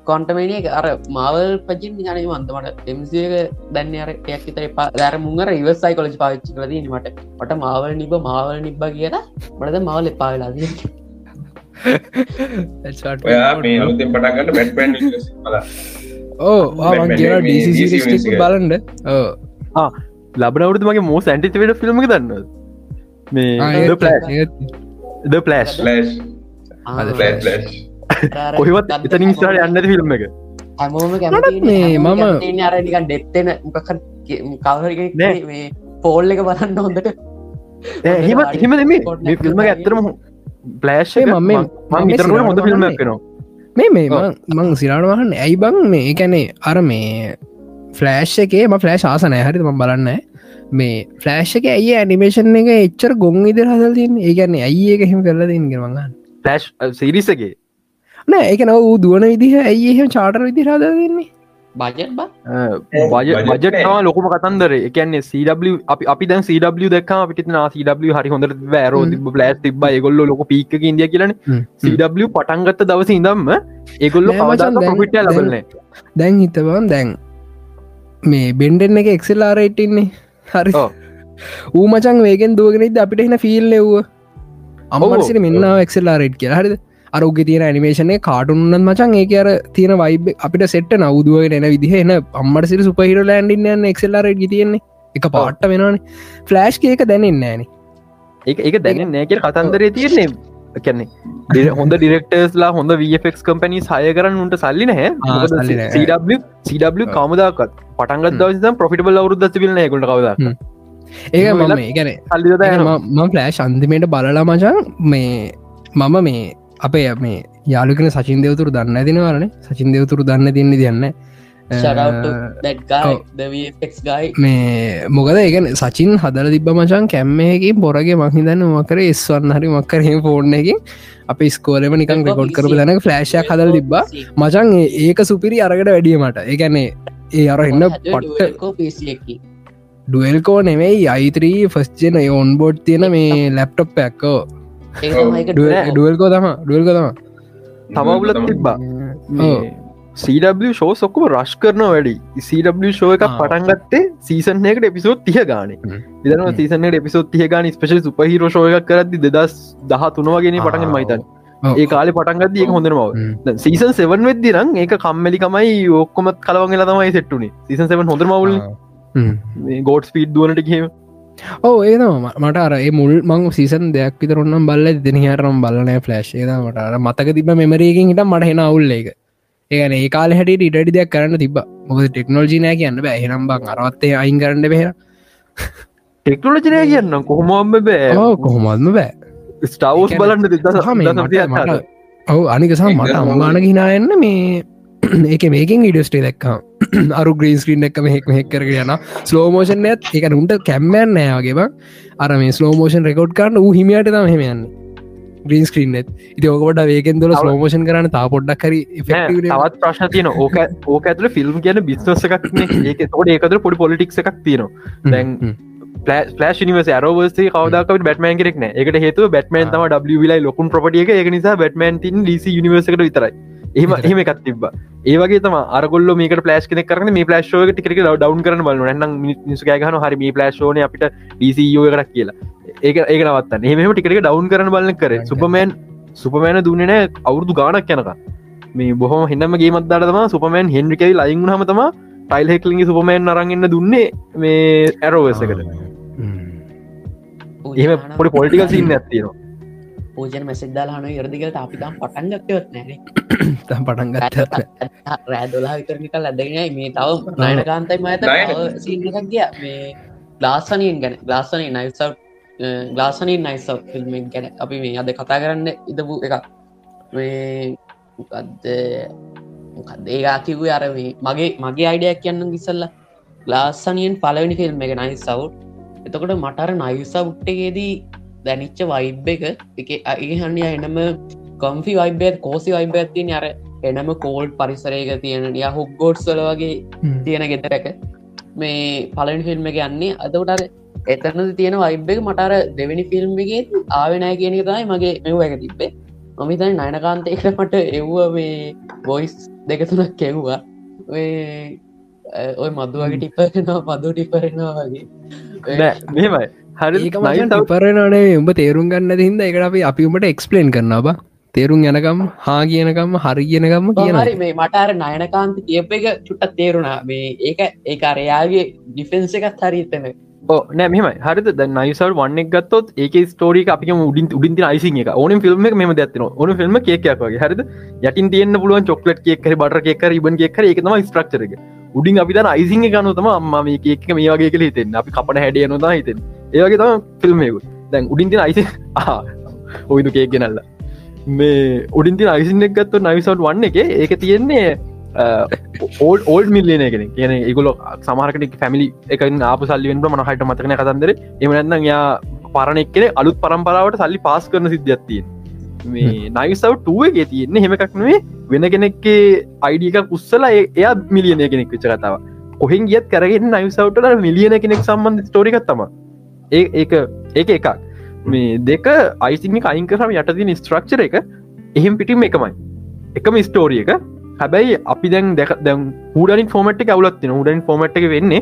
කොන්ටමේනිය අර මවල් පජින් යන වන්තමට එමසික දැන්න අර ටයක් විතර පා දැර මුංගර ඉවසයි කොලජ් පාච්චි කලද මට මට මාවල් නිබ මාවල් නිබ්බ කියලා මටද මවල් එපාවෙලාද ඔයා මේ අලුතෙන් පටන්ගන්න බැට්පන් ඕ. බලන්ඩ ඕ ලබනවරුතු මගේ මෝ සැන්ටිවට ෆිල්ම් දන්න මේ පලස්් කොහෙවත් එතනින් ස්ටාට යන්නද ෆිල්ම් එක. හැමෝම මේ මම- අරනිකන් ඩෙත්තෙන මොකක් කවර නෑ. මේ පෝල් එක බලන්න හොඳට. හිම හිම දෙම මේ ෆිල්ම ඇත්තරම ප්ලෑශ් ඒ මම මම ඉතරට හොඳ ෆිල්ම් වහන්නේ. මේ මේ මං- මං සිරාට වහන්න ඇයි බං මේ එකැනේ අර මේ ෆලෑශ් එකේ ම ෆලෑශ් ආසනය හරි ම බලන්න මේ ෆලෑශ් එක ඇයි ඇනිමේෂන් එක එච්චර ගොන් ඉදිර හදල්තින් ඒගැන ඇයි ඒක එහෙම කරලා තින් කරමගන්න පලෑශ් සිරිසගේ නෑ එක නව වූ දුවන විදිහ ඇයි එහෙම චාටර් විදි බජට බ budget බජට්වා ලොකුම කතන්දර එකන්නේ CW අපි අපි දැන් CW දක් පිට CW හරි හොඳ වැරෝ ප්ලස් තිබ ගොල්ල ලොක පීක ඉදිය කියලන CW පටන්ගත්ත දවස ඉදම්ම ඒගොල්ල පවිට ලබන්නේ දැන් හිතවන් දැන් මේ බෙන්ඩෙන් එක එක්සෙල්ලාරයිට්ඉන්නේ හරි. ඌ මචන් වේගෙන් දුවගෙනද අපිට එන ෆිල් එව්ව අම්මසිට මෙන්න එක්සෙල්ලාරයිට් කියලා හරිද අරුග තියෙන ඇනිමේෂනය කාටුන්නත් මචන් ඒක අර තියෙන වයිබ අපිට සෙට්ට නවදුවගෙන එන විදිහ එන අම්මට සිරි සුපහිර ලෑන්ඩින්න එක්සෙල්ලාරයිට් තියෙන්නේ. එක පාට්ට වෙනවාන. ෆලෑෂ් එක දැනෙන්න ෑන ඒක ඒක දැන නෑකර කතන්දරේ තියන්නේ. කැන්නේ හොඳ ඩිරෙක්ටර්ස්ලා හොඳ වෆෙක් කම්පැනි සය කරන්න උන්ට සල්ලි නැහැ. CW කමදාකත් පටන්ගත් දවස ප්‍රෆිටබල් අවරුද්ද තිබිල්න ගොට කවද. ඒක මම සල්ලිද ම ෆලෑෂ් අන්තිමයට බලලා මචන් මේ මම මේ අපේ මේ යාලුකන සචින් දෙවතුරු දන්න ඇතිනවරන සචින් දෙවතුරු දන්න තින්නේ. ගයි මේ මොකද ඒගන සචින් හදල තිබ මචන් කැම්මයකින් පොරගේ මහිතන්න මකර එස්වන්න හරි මක්කර ෆෝර්න එකින් අප ස්කෝලම නිකන් රෙකෝඩ් කරපු දැන ෆලෑශයක් හදල තිබ්බා. මචන් ඒක සුපිරි අරකට වැඩියමට ඒකැනේ ඒ අර එන්න පට්ට ඩුවල්කෝ නෙවෙයි අයිත්‍රී ෆස්ජන ඔන්බෝඩ් තියෙන මේ ලැප්ටොප් පැක්කෝ ඩුවල්කෝ තම ඩුවල්ක තම තමවුලත් තිබ්බා. CW ෂෝ සොක්කම රශ් කරන වැඩි. CW ෂෝ එක ආ. පටන්ගත්තේ සීසන් එකට එපිසෝත් තිය ගාන. ඉදන හ්ම්. සීසනට එපිසෝත් තිය ගාන ස්පේෂ සුපහිර ෂෝ එකක් කරදදි දෙදස් දහ තුනවගෙන පටගෙන මයිතන් ඔව්. ඒ කාලෙ පටන්ගත් ඒක හොඳන මව. සීසන් සෙවන් වෙද්දිරං ඒක කම්මලිකමයි ඔක්කොමත් කලවගල තමයි සෙට්ටුනේ සීසන් සෙවන් හොඳ මවුල. ගෝඩ් ස්පීඩ් දුවනට කියම ඕ ඒතම මට අර ඒ මුල් මං සීසන් දෙයක් විතරොන්නම් බල්ල දෙනහරම් බලනෑ ෆලෑශ් ඒද මට අර මතක තිබ මෙමරයකින් හිට මට හෙන අවුල්ල එක. ඒගන ඒ කාල හැට ඉඩඩි දෙයක් කරන්න තිබ මොක ටෙක්නෝජි නෑ කියන්න බෑ. හෙනම් බං අරවත්තේ අයින් කරන්න බෙහෙර ටෙක්නෝලජනය කියන්න කොහොමම්ම බෑ. කොහොමත්ම බෑ. ස්ටවස් බලන්න සහ මේ මට- මට- දෙදස ඔවු අනිකසාම් මට අම්මාන හිනායන්න මේ ඒක මේකින් ඉඩස්ටේ දක්කා අරු ග්‍රීන් ස්ක්‍රීන් එක්ම හෙක් හෙක් කරග යන ස්ලෝමෝෂන් ඇත් එක උන්ට කැම්මෑන් නෑවගේ අර මේ ස්ලෝමෝෂන් රෙකෝඩ් කරන්න ූ හිමියට තම හෙමයන්න ග්‍රීන් ස්ක්‍රීන් එත් ඉති ඕකට වේගෙන් දොල ස්ලෝමෝෂන් කරන්න තා පොඩ්ඩක් හරි තවත් ප්‍රශ්න තියන ඕක ඕක ඇතුල ෆිල්ම් කියන බිස්නස එකක් ඒක තොට ඒකතර පොඩි පොලිටික් එකක් තියෙනවා. දැන් පලස් නිවස රෝවසේ කවදක් බැටමන් කෙරෙක්න එකට හේතු බැටමන් තම ඩලයි ලොකුන් ප්‍රපටියක ඒක නිසා බැටමන් තින් ලිසි නිවසකට විතරයි එහම එහෙම එකත් තිබ ඒවගේ තම අරගොල්ල මේක පලස් කෙනෙ කරන මේ පලස්ෝ ටික ඩවන් කරන බල න්න මිනිසු ගහන හරි මේ පලස්ෝන අපිට ඩීසිෝ කරක් කියලා. ඒක ඒක නවත්තන්න. එහෙම ටිකට ඩවන් කරන බලන කර. සුපමෑන් සුපමෑන දුන්නන අවුරදු ගානක් යනක මේ බොහම හින්නම ගේ මත්දාටම සුපමෑන් හෙන්රිකයි ලයින් හමතම ටයිල් හෙක්ලිගේ සුපමෑන් අරගන්න දුන්නේ මේ ඇරෝවසකට එහෙම පොඩි පොලිටිකල් සින්න ඇත්තිනවා පූජන මැසිද්දාල හන යරදිකට අපිතම් පටන් ගත්තවත් නෑන පටන් ගත්ත රෑදොලා විතරනිකල් ඇදගෙන මේ තව නයන කාන්තයි මත නයන? සිීනක් ගිය. මේ ගලාසනයෙන් ගැන ගලාසනය නයිසව් ගලාසනී නයිසව් ෆිල්ම් ගැන අපි මේ අද කතා කරන්න ඉදපු එක මේ ඒවා කිව්වේ අර මේ මගේ මගේ අයිඩයක් කියන්න ගිසල්ල ගලාසනියෙන් පලවෙනි ෆිල්ම් එක නයි සව් එතකොට මටර නයිසවුට්ටගේදී දැනිච්ච වයිබ් එක. එක ඒහන්ය එනම කොම්ෆි වයිබත් කෝසි වයිබ තින අර එනම කෝල්ඩ් පරිසරයක තියෙන ය හුක්ගෝඩ්ස්වල වගේ තියෙන ගෙතරක මේ පලනි ෆිල්ම් එක යන්නේ. අදටර එතන තියෙන වයිබ් එක මටර දෙවැනි ෆිල්ම් එකේ ආවෙනෑ කියන තමයි මගේ මෙව් එක තිබ්බේ. මමිතයි නයනකාන්තයක මට එව්ව මේ බොයිස් දෙක තුනක් කෙව්වා ඔය මදුවගේ ටිපරෙනවා පදු ටිපරෙනවා වගේ. නෑ මෙහෙමයි හරි ටිපරනනේ උඹ තේරුම් ගන්න හිද එකට අපි අපි උඹට එක්ස්පලේන් කරන්න බ. තේරුම් යනකම් හා කියනකම් හරි කියනකම්ම කියන හරි මේ මටර නයනකාන්ත කියප එක චුට්ටත් තේරුණා. මේ ඒක ඒක අරයාගේ ඩිෆෙන්න්ස එකත් හරිතන ඕ නෑ මෙම හරිත ද නයිසල් වන්නෙක් ගත්තොත් ඒක ස්ටෝරික අපි උඩින් උඩින් අයිසි එක. ඕන ෆිල්ම් එක මෙම දත්න ඕන ෆිල්ම් කේකයක්ගේ හරිද? යටින් තියන්න පුළුවන් චොක්ලට් කෙක්කර බට කෙක්කර ඉබන් කෙක්කර එක තම ස්ට්‍රක්චර එක. උඩින් අපි තන අයිසිං ගනු තම අම්ම මේ එක මේ වගේ කල හිතෙන් අපි කපට හැඩිය නොදා හිතෙන් ඒවගේ තම ෆිල්ම්මයකු දැන් උඩින් තින අයිසි ඔයිදු කේක් ගෙනල්ල. මේ උඩින් තින අයිසින් එක් ගත්තු නවිසවට් වන්න එක. ඒක තියෙන්නේ ඕල් ඕල් මිල්ලන කෙන කියන ඒගොල සමහරකට පැමිලි එක ආප සල්ලිවෙන් මන හට මතකන කතන්දර. එමනන්න යා පරණෙක් කෙන අලුත් පරම්පරාවට සල්ලි පාස් කරන සිද්ධියත්තිය මේ නයිසව ටුවගේ තියෙන්නේ හෙමකක් නේ වෙන කෙනෙක්ගේ අයිඩියක උස්සලා එයා මිලියනය කෙනෙක් විච කතාව කොහෙන් ගියත් කරගෙන නයිසවටට මිලියන කෙනෙක් සම්බන්ධ ස්ටෝරිකත් තම ඒ ඒක ඒක එකක්. මේ දෙක අයිසිං අයිංකරම යටතින ස්ට්‍රක්චර එක එහෙම පිටිම එකමයි. එකම ස්ටෝරිය එක. හැබැයි අපි දැන් දෙක දැම් හඩනින් ෆෝමට් එක අවුලත්තින හඩනින් ෆෝමට් එක වෙන්නේ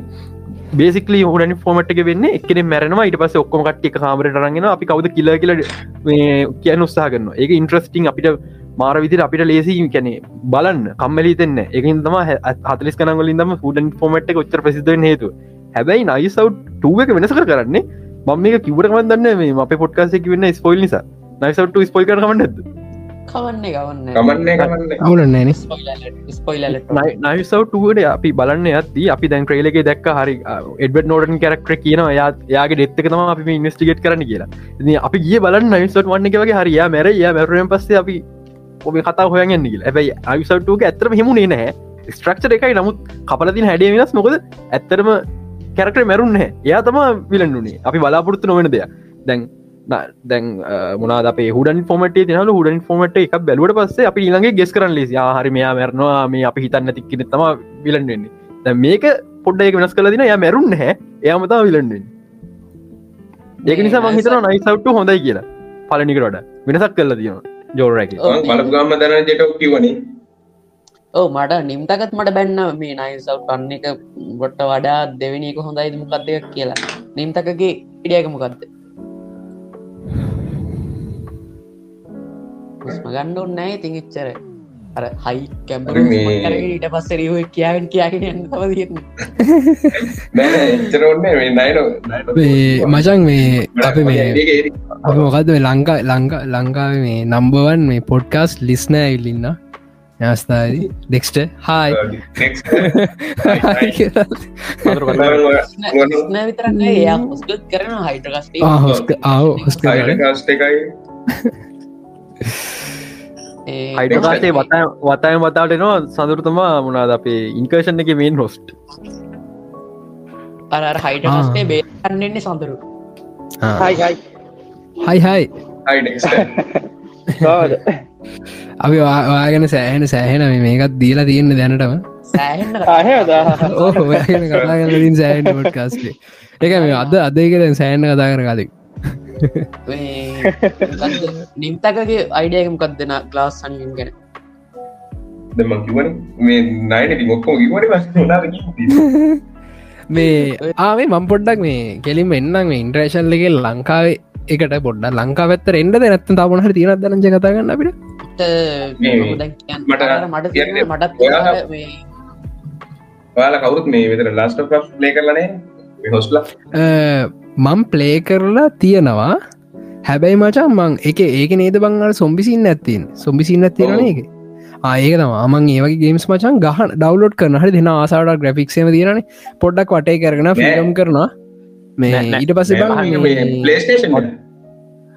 බේසිකලි හඩනි ෆෝමට් එක වෙන්න එකන මැරනවා. ඉට පස ඔක්කොම කට්ටික කාමරට රගෙන අපි කවද කියල කියල කියන උත්සා කරන්න ඒක ඉන්ට්‍රස්ටිං අපිට මාර විදිර අපිට ලේසි කැනෙ බලන්න. කම්මලි තෙන්න එකින් තම හතලිස් කනගලින් දම හඩන් ෆෝමට් ඔච්චර ප්‍රසිද හේතු හැබැයි නයිසව් ටුව එක වෙනස කර කරන්නේ. මම මේක කිවරකම දන්න මේ අප පොට්කාසෙක වෙන්න ස්පොයිල් නිසා. නයිසව් ස්පොයි කරමන්න ඇද කවන්න ගවන්න නයිසව්ටුවට අපි බලන්න ඇති අපි දැන් ක්‍රේලක දැක් හරි එඩබ නෝඩන් කරක්ටර කියන යා යාගේ ඩෙත්තකතම අපි ඉන්වස්ටිගේට කරන කියලා. ඉතින් අපි ගිය බලන්න නයිසට වන්න එක වගේ හරි. යා මැර යා මැරුවෙන් පස්සේ අපි ඔබ කතා හොයගන්න කියල. ඇැයි අයිසට්ටුක ඇතරම හිමුණේ නැහැ. ස්ට්‍රක්චර එකයි. නමුත් කපලතින් හැඩිය වෙනස්. මොකද ඇත්තරම කැරක්ට මැරුන්න එයා තම විලන්නුනේ අපි බලාපොරත්තු නොවෙන දෙයක්. දැන් දැන් මොනා අප හුඩන් ෆෝමට තිනල හුඩන් ෆෝමට එක බැලුවට පස්සේ අපි ඊළඟගේ ගෙස් කරන්න ලෙස. හරි මෙයා මැරනවා. මේ අපි හිතන්න තික්කෙන තම විලන්වෙන්නේ දැ මේක පොඩ්ඩ එක වෙනස් කල දින. ය මැරුන්න හැ එයාමතා විලන්වෙන් ඒක නිසා මහිතන නයිසවට්ට හොඳයි කියලා. පලනිකරට වෙනසක් කල්ල තියෙන ජෝරැක බලපුගම්ම දැන ජෙටක් කිවනේ ඕ මට නිම්තකත් මට බැන්න මේ නයිසව් කන්න එක ගොට්ට වඩා දෙවනික හොඳයි මොකක්දයක් කියලා. නිම්තකගේ ඉඩියක මොකක්ද හුස්ම ගණ්ඩ ඔන්නෑ ඉතින් එච්චර. අර හයි කැම්බර ඊට පස්ස රිව කියාවෙන් කියාගෙන මේ නයින මචන් මේ අප මේ අප මොකක්ද මේ ලංකා ලංකා ලංකාව මේ නම්බවන් මේ පොඩ්කාස් ලිස්න ඇල්ලින්න යස්ථාදී ඩෙක්ස්ට හායි හයිටකාසේ වතය වතය වතාට නවා සඳරුතමා මොනාද අපේ ඉන්කර්ෂණ එක මේන් හොස්ට් අර හයිටකස්ටේ බේන්නන්නේ සඳරු හයි හයි කාද අපි වාගෙන සෑහෙන සෑහෙන මේකත් දීලා තියෙන්න දැනටම. ආහද ඕ කතාගලින් සෑහට පොට්කාස්ේ එක මේ අද අදකෙන් සෑන්න කතා කර කාලෙක් නිම්තකගේ අයිඩයකමකක් දෙෙන ලාස් සනින් ගැන? දෙම කිවන මේ නයිට මොක්කෝ කිවට මේ ආේ මම් පොඩ්ඩක් මේ කෙලින්ම එන්නම් එක ලංකාවේ එකට පොඩ්ඩ ලංකා පැත්තර එන්ඩ නැත්ත තවනහ තිීන දරජ කතාගන්න අපිට? මට ඔයාලා කවුරුත් මේ විතර ලාස්ට ලේ කරලනේ හොස්ලා මං ප්ලේ කරලා තියෙනවා. හැබැයි මචන් මං එක ඒක නේද බංගල සොම්බිසින්න ඇත්තින් සොම්බිසින්න ඇතිරන එක ආයක තම මං ඒවගේ ගේම්ස් මචන් ගහ ඩවලෝඩ් කරන හරි දෙෙන ආසාට ග්‍රෆික්ෂම තිරන පොඩ්ඩක් වටේ කරන ෆිල්ම් කරනවා මේ ඊට පස පලේස්ටේෂන්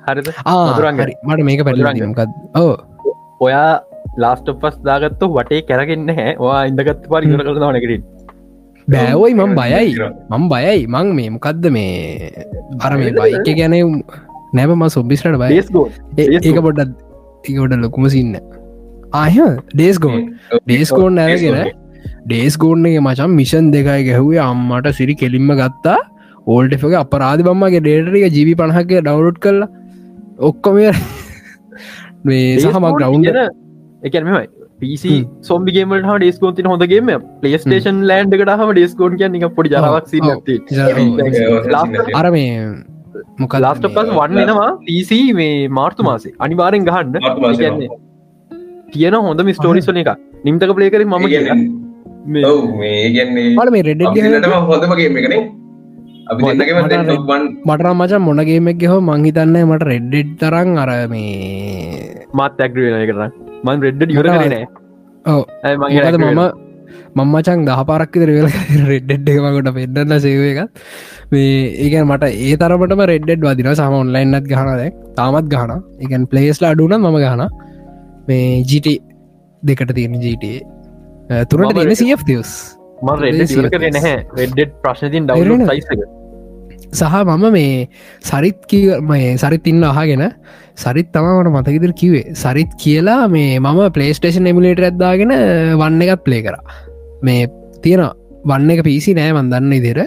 හරිද? හරි. මට මේක පැටිමකත් ඕ ඔයා ලාස්ට පස් දාගත්තු වටේ කැරගෙන්න්න හැ වා ඉඳගත් පරි ඉර කළ නකරින් බෑවයි මං බයයි. මං බයයි. මං මේ මොකක්ද මේ? අර මේ බයික ගැන නැබම සොබිස්ට බයි ඒක පොඩ්ඩත් ඒකොට ලොකුම සින්න ආය ඩේස්ගෝන් ඩේස්කෝන් ඇරගෙන ඩේස් ගෝන්ගේ මචන් මිෂන් දෙකයි ගැහුවේ අම්මට සිරි කෙලින්ම ගත්තා ඕල්ට එක අපරාධ බම්මගේ ඩේටරික ජීවි පණහක්ගේ ඩවලෝඩ් කරලා ඔක්කොම මේ සහමක් ගවුන්ඩ එකමයි පිසි සොම්බිගේමට හ ඩේස්කෝන්ති හොඳගේම පලේස්ටේෂන් ලෑන්ඩ් එකට හම ඩේස්කෝන් කිය නික පොඩි ජරවක් අර මේ මොක ලාස්ට පස් වන්න එනවා පිසි මේ මාර්තු මාසේ. අනිවාරෙන් ගහන්න. කියන්නේ තියෙන හොඳම ස්ටෝරිස්වන එක නිම්තක පලේකර මම ඒ කියන්නේ- මේ ඔව් මේ ඒ කියන්නේ මට මේ රෙඩ් අපි දෙන්නටම හොඳම ගේම් එකනේ මටරම් මචන් මොනගේමක් හෝ මංහිතන්න මට රෙඩ්ඩෙඩ් තරන් අර මේ මාත් ඇක්ඩ වෙන කරන්න මන් රෙඩ්ඩ කරනෑ ඔව. මොකද මම මංමචන් දහ පරක්කිතර වෙල රෙඩ්ඩෙඩ් එකමකට පෙන්ඩන්න සේව එකත් මේ ඒකන් මට ඒ තරමටම රෙඩ්ඩෙඩ් වදින සම ඔන්ලයින්නත් ගහන දැක් තාමත් ගහන එකන් පලේස්ලා අඩුන මම ගහන මේ ජීට දෙකට තියෙන ජීට තුරට තියෙන සියස් ම රෙඩ් කරේ නැහැ. රෙඩ්ඩෙඩ් ප්‍රශ්නතින් ඩවල එරෙන. සයිසක සහ මම මේ සරිත් මේ සරිත් ඉන්න අහගෙන සරිත් තමට මතකිදර කිවේ සරිත් කියලා මේ මම පලේස්ටේෂන් එමිලේට ඇත්දාගෙන වන්න එකත් පලේ කර. මේ තියෙන වන්න එක පිසි නෑ මන්දන්න ඉදිර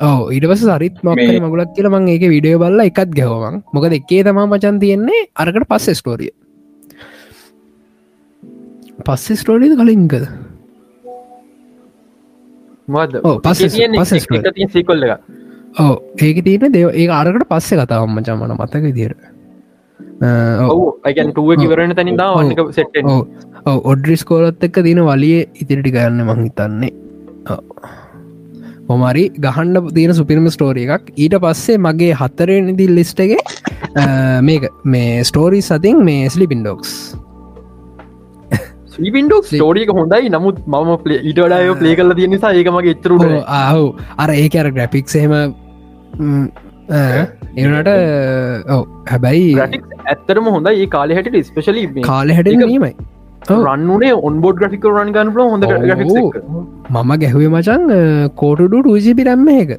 ඕ ඉඩවස සරිත් මොක්කර මගුලක් කියල මං ඒක විඩියෝ බල්ල එකත් ගැහවන් මොකද එකේ තමා මචන් තියෙන්නේ අරකට පස්ස ස්ටෝරිය පස්සේ ස්ටෝරීද කලින්කද මද. තිය සිකොල්ල ඕ ඒක තියෙන දෙව ඒ අරකට පස්සේ කතාවම් මචමන මතක දිර ඔවු අයිකන් ටුව කිවරන තනින් දා ඔව්. ඔඩ්රිස් කෝලත් එක්ක දින වලිය ඉතිරිටි ගන්න මංහිතන්නේ හොමරි ගහන්ඩ තියෙන සුපිරිම ස්ටෝරිය එකක්. ඊට පස්සේ මගේ හත්තරනිදි ලිස්ටගේ මේක මේ ස්ටෝරී සතින් මේ ස්ලි පින්ඩක් ස්ටෝරියක හොඳයි. නමුත් මම වඩාය පලේ කල තියෙන නිසා ඒකමගේ එච්චරුට ආහු අර ඒක අර ග්‍රැපික්සේම එනට ඔව. හැබැයි ඇත්තරම හොඳයි. ඒ කාලෙ හැට ස්පෙශලි කාලෙ හැට නීමයි. රන්නුනේ ඔන්බෝඩ් ග්‍රෆික රන් ගන්න ල හොඳ මම ගැහුවේ මචන් කෝටඩු ටජි පිරම්ම එක.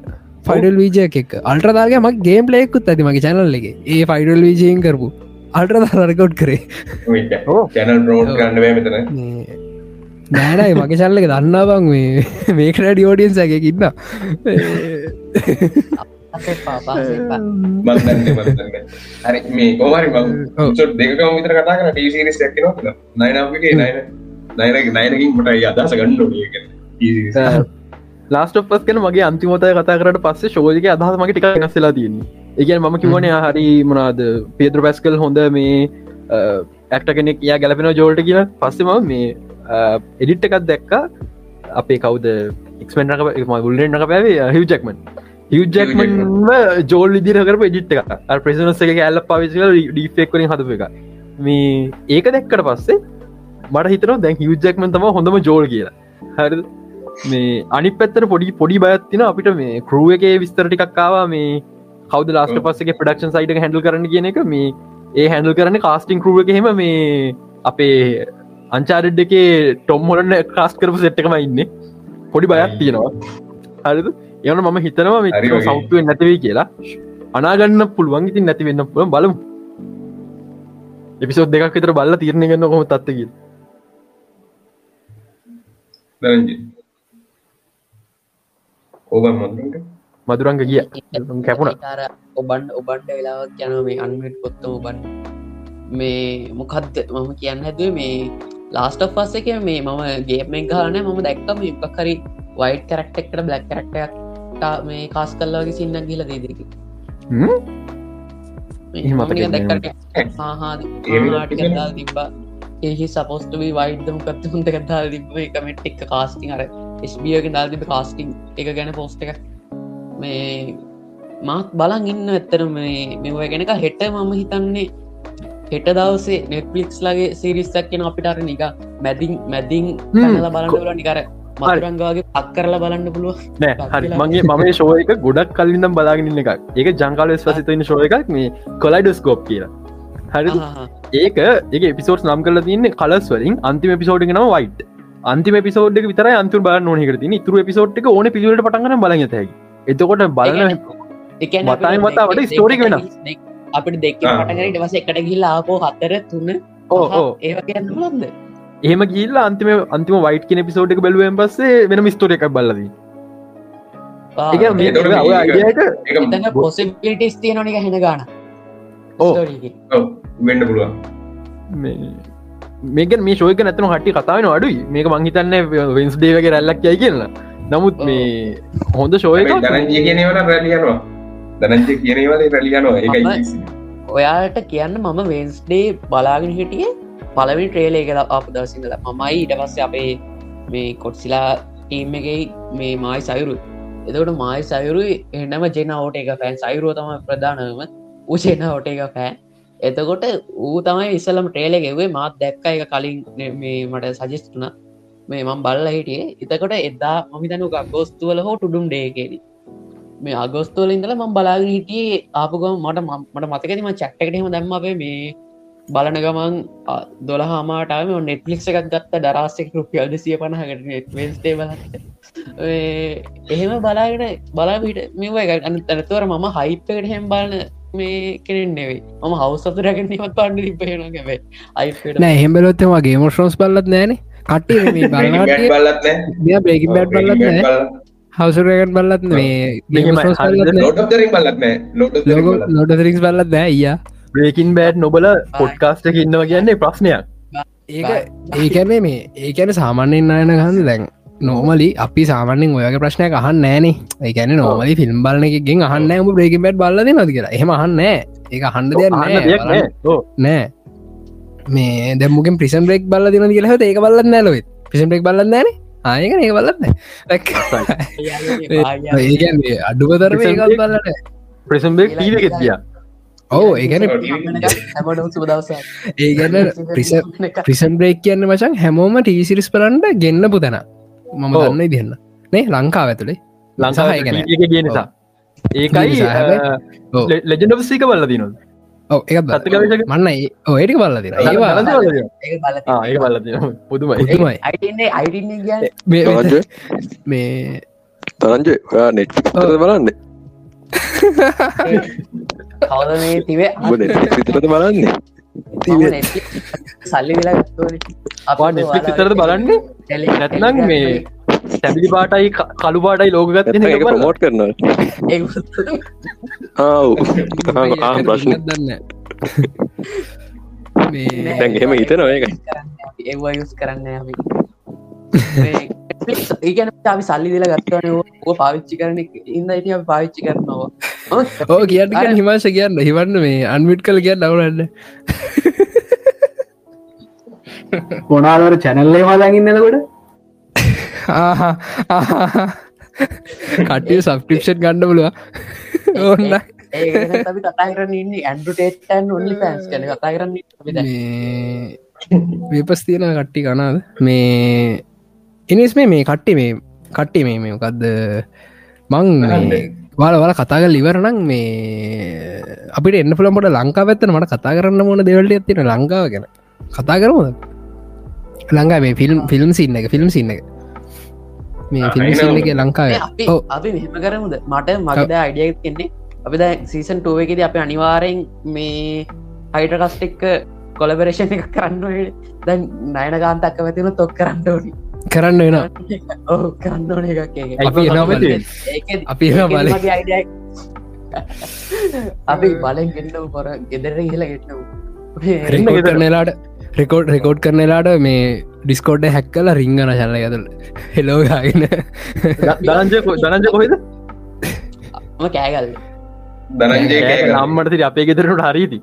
ෆයිඩල් වීජයක් එක්. අල්ට්‍රදාගේ මක් ගේම් ලෙක්කුත් ඇති මගේ චැනල්ලගේ ඒ ෆයිඩල් වීජයෙන් කරපු කරේ. බෑ මෙතන. මේ නෑනයි මගේ චල්ලක දන්නා බං මේ. මේකට ඩියෝඩියන්ස් ඇක ඉන්න. හරි මේ කෝමරි. චොට් දෙකම විතර කතා කර ටීසිරිස් ඇක්න නයිනගේ නයින නයින නයිනකින් මට අදස ගන්නඩ ලාස්ට පස් කන මගේ අන්තිමෝතය කතා කරට පස්සේ ශෝජක අදහ මගේ ටික වෙනස්සලා තියන්නේ ඒගැන මම කිවන හරි මනාද පේද්‍ර පැස්කල් හොඳ මේ ඇක්ට කෙනෙක් යා ගැලපෙන ජෝල්ට කියන පස්සෙම මේ එඩිට් එකත් දැක්ක. අපේ කවද? එක්මෙන්ට ගුල්ලෙන්ට පැවේ හිවජක්මන් හිවජක්මන් ජෝල් ඉදිර කර එඩිට් එක ප්‍රසිනස එක ඇල්ල පවිසිල ඩිෆෙක්වලින් හදප එක මේ ඒක දැක්කට පස්සේ මට හිතන දැන් හිවජක්මන් තම හොඳම ජෝල් කියලා. හරි මේ අනි පැත්තර පොඩි පොඩි බයත්තින අපිට මේ කරුව එක විස්තර ටිකක්කාවා මේ කවද ලාස්ට පස්සගේ ප්‍රඩක්ෂන් සයිට හැඩල් කරන කියන එක? මේ ඒ හැඩල් කරන කාස්ටිං කරුව හෙම මේ අපේ අංචාරඩ් එක ටොම් හොලන්න කාස් කරපු සෙට්ටකම ඉන්න. පොඩි බයක් තියෙනවා. හරිද? එවන මම හිතනවා. සෞත්තුවෙන් නැතිවී කියලා. අනාගන්න පුළුවන්. ඉතින් නැතිවෙන්න පුළුවන්. බලමු. එපිසෝත් දෙකක් විතර බල්ල තිරණය ගන්න කොම තත්වකිල් දරජ ඕබන් මොන්ට මදුරංග ගිය. කැපුණ. අර ඔබන්ඩ ඔබන්ඩ වෙලාවක් යන මේ අන්මට පොත්තම ඔබන් මේ මොකක්ද මම කියන්න හැදුවේ මේ ලාස්ට පස්ස එක මේ මම ගේමෙන් ගාන මම දැක්ක මේ උපකරි වයිට කරක්ටෙක්ට බ්ලක් කරක්ටයක් මේ කාස් කල්ලාගේ සින්න ගිල දේදරකි එහෙම මතකෙ නෑ දැක්කට හාහාට තිබ්බා. ඒහි සපෝස්ටවී වයිඩ්දම කත්ත හොඳ කතාල් තිබ කමෙට් එක් කාස්ටිං අර ස්බියක දල් තිබ කාස්ටිං එක ගැන පෝස්ට එක මේ මාත් බලන් ඉන්න ඇත්තර මේ මෙව ගැනක හෙට මම හිතන්නේ හෙට දවසේ නෙට්ලික්ස් ලගේ සිරිස්සක් කියෙන අපිට අර නික මැදින් මැදින් ල බලන්නල නිකර මතුරංගවාගේ පක් කරලා බලන්න පුළුව නෑ හරි. මගේ මම ශෝයක ගොඩක් කල්ලින්දම් බලාගෙනන්න එකක්. ඒක ජංකාල ස්වසිතන ශෝය එකක් මේ කොලයිඩස්කෝප් කියලා. හරි ඒක ඒක පිසෝට් නම් කල තින්න කලස් වලින්. අන්තිම පිසෝඩ් න වයිට් අන්තිම පිසෝඩ් විතර අන්තු බල නොනක ති තුර පිසෝට් එක ඕන පිට පටගන බල ඇතයි එතකොට බලන්න මතයි මතාවට ස්ටෝරික වෙන අපිට දෙක ආ. පටගරට වස එකට ගිල්ලා ආපෝ හත්තර තුන්න ඕ ඕ ඒව කියන්න ලන්ද ඒම ගිල්ල අන්තිම අන්තිම වයිට කියන පිසෝට් එක බැලුවෙන් පස්සේ වෙන මිස්තෝර එකක් එක අයිඩියක එතන පොසිබිලිටිස් තියනනික හෙන ගාන. ඕ. වෙන්ඩ පුළුවන්. මේක මේ ශෝයක නැතන හටි කතාවන අඩුයි. මේක මංහිතන්න වෙන්ස් දේවගේ රැල්ලක් යයි කියලා නමුත් මේ හොඳ ශෝයක දරජය කියනවන රැලියනවා දනංජය කියනවලේ රැලියනවා මම- ඔයාට කියන්න මම වෙන්ස්ඩේ බලාගෙන හිටිය පලවි ට්‍රේලේ කලා අප දසිදල මමයි ඊට පස්සේ අපේ මේ කොට්සිලා ටීම් එකයි මේ මයි සයුරු. එතකට මයි සයුරු එන්නම ජෙන ඕට එක ෆෑන් සයිරුව තම ප්‍රධානම. උචෙන ඕට එක ෆෑන් එතකොට ඌ තමයි ඉස්සලම ට්‍රේල ගෙවේ මාත් දැක්ක. එක කලින් මේ මට සජිස්තුන මේ මම් බල්ල හිටියේ. එතකොට එදා මමිතනු ගොස්තුවල හෝ ටුඩුම් ඩේකෙදී මේ අගොස්තුවල ඉඳල මම් බලාගෙන හිටියේ ආපුගම මට මම- මට මතකතිම චැක්ටකටම දැම්ම අපේ මේ බලන ගමන් දොල හමාටම නෙට්ලික් එකක් ගත්ත දරස්සෙක් රුපියල් දෙසිය පණහකට වෙස්ටේ බලට එහෙම බලාගෙන බලාවිට මේවා එක අන තැනතුවර මම හයිප්කට හෙම් බලන මේ කෙනෙන් නෙවෙයි. මම හවසතුරගෙනීමත් පණ්ඩ තිබහෙන ගැබයි අයිපට නෑ එහෙම්බලොත්තම ගේම ශෝස් බල්ලත් නෑන. බලට බලත් බේගි බැට් බලත් නෑ. හවසුරගට බල්ලත් මේ ලෝට දරින් බලත් නෑ. නෑ. අයියා. බ්‍රේකින් බෑඩ් නොබල පොඩ්කාස්ට ඉන්නවා කියන්නේ ප්‍රශ්නයක්. ඒක ඒකැනේ මේ ඒකැන සාමාන්‍යෙන් අයන ගන්න දැන් නෝමලි අපි සාමාන්‍යෙන් ඔයගේ ප්‍රශ්නයක් අහන්න නෑනේ. ඒකැන නෝමලි ෆිල්ම් බලන එකගෙන් අහන්න ම බ්‍රේකින් බැට් බල්ල නද කියලා. එහෙම අහන්න ඒක හන්ඩ දෙයක් නෑ මේ දැමුගෙන් ප්‍රිසම් බ්‍රෙක් බල්ල දින කියලා හත ඒක බල්ලත් නෑලොත් පිසම් බ්‍රෙක් බල්ලත් නෑන ආයක ඒ බලත්න ඒකන් අඩුපතරම ඒකත් බලන්න ප්‍රසම්බෙක් ටීව ගෙතිය ඕ ඒගැන ඒගැන ප්‍රිසම් බ්‍රේක් කියන්න මචන් හැමෝම ටීසිරිස් පරන්ට ගෙන්න්නපු තැන මම ඔව්. දන්න නේ ලංකාව ඇතුළේ ලංකා සහ ඒකන. කිය නිසා. ඒකයි. ලෙජනසික බල්ල දිනොත් ඔව ඒ මන්න ඒටික බල්ල දින ඒවා ඒ බල්ල පුදුමයි. මේ- තරංජය? ඔයා නෙට් බලන්න? කවද මේ නෙට් විතරද බලන්නේ? සල්ලි වෙලා ගත්තවනේ නෙට්ලික් විතරද බලන්නේ? නැත්නම් මේ සැබිලි පාටයි කළු පාටයි ලෝකගත් ආව්. ආ ප්‍රශ්න. දන්න මේ දැන් එහෙම හිතනවා ඒකයි ඒවා යුස් කරන්න අපි. ඒගැන අපි සල්ලි දිල ගත්තවන ඕ පාවිච්චි කරන ඉන්න ඉති අපි පාවිච්චි කරනවා ඕ කියන්න හිමාශ කියන්න. හිවන්න මේ අන්විට් කල කියන්න අවුලන්න කොනාදර චැනල්ලේ මදගන්නකොට කටිය සබස්ක්‍රපෂන් ගණ්ඩ බලවා ඕන්න ඒ අපි කතා කරන්න ඉන්න ඇන්ඩුටේටන් ඔල්ලි පෑන්ස් කන කතා කරන්න අපි දැන්. වේපස් තියෙන කට්ටි කනාද මේ එනිස් මේ මේ කට්ටි මේ කට්ටි මේ මේකක්ද මං මේ වාල වල කතාග ලිවරනං මේ අපිට එන්න පුළමට ලංකා පැත්තන මට කතා කරන්න මොන දෙවල්ට ඇතින ලංකාව ගැන කතා කරමුද ලංඟා මේ ෆිල්ම් ෆිල්ම් සින්න එක ෆිල්ම් සින්න එක මේ ෆිල්ම් සින්න එක ලංකාව. අපි අපි මෙහෙම කරමුද මට මගද අයිඩිය කෙන්නේ අපි ද සීසන් ටුව එකෙද අප අනිවාරෙන් මේ හයිට කස්ටික් කොලබරේෂන් එක කරන්න දැන් නයන ගාන්තක්ක වැතින තොක් කරන්න ඕනි. කරන්න වෙන කරන්න ඕන එකක් ඒක. අපි. ඒකෙදි- අපි බලෙන් ගෙන්න්නව පොර ගෙදර කියලා ගෙට්නව රෙකෝඩ් කරනලාට රෙකෝඩ් රෙකෝඩ් කරනලාට මේ ඩිස්කෝඩ් හැක් කල රිංගන චල්ල ඇතුල හෙලෝගගෙන දනජය දනජ කොහෙද? ම කෑගල් නම්මට තිරි අපේ ගෙදරට හරිති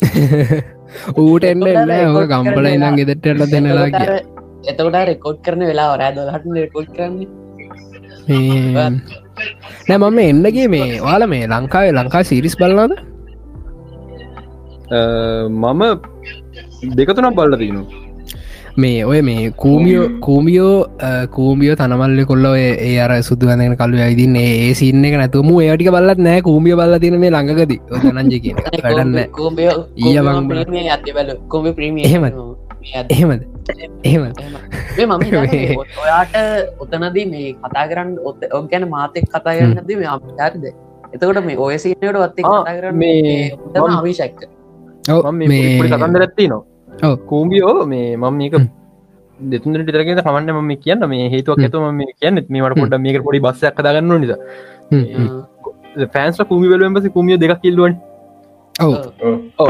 ඌට එන්න එන්න ඕක ගම්පල ඉනම් ගෙදෙට්ටල දෙන්නලා කිය එතකොට රෙකෝඩ් කරන වෙලා රෑ දොලහට රෙකෝඩ් කරන්නේ. නෑ මම එන්නගේ මේ වාල මේ ලංකාවේ ලංකා සිරිස් බලනාද මම දෙකතුනම් බල්ල තියනු මේ ඔය මේ කූමියෝ කූමියෝ. කූමියෝ තනමල්ල කොල්ල ඔය ඒ අර සුදුවන්න කල්ු ඇයිදින්න ඒ සින්න එක නැතුම ඒටික බල්ලත් නෑ කූමිය බල්ල තින මේ ළඟකද. ඔතනංජ කියන වැඩන්න බල කොම ප්‍රීමිය එහෙමද? එහෙමද? එහෙම මම හිතන්නේ ඔයාට ඔතනදී මේ කතා කරන්න ඔත් ඔක් ගැන මාතෙක් කතා කරන්නද මේ අපිටද එතකොට මේ ඔය කතා කරන්න මේ අවිශක්ක පොඩි කතන්දර ඇත්ති නවා කූම්බියෝ මේ මම මේක දෙතුන්ට තරගෙන කමන්න ම කියන්න. මේ හේතුවක් ඇතුම මේ කියන්න. මේට පොඩ මේක පොඩි බස්සයක් කදාගන්න නිසා. ෆෑන්ස් කූමි වලම්බස කුමිය දෙක් කිල්ලුවන්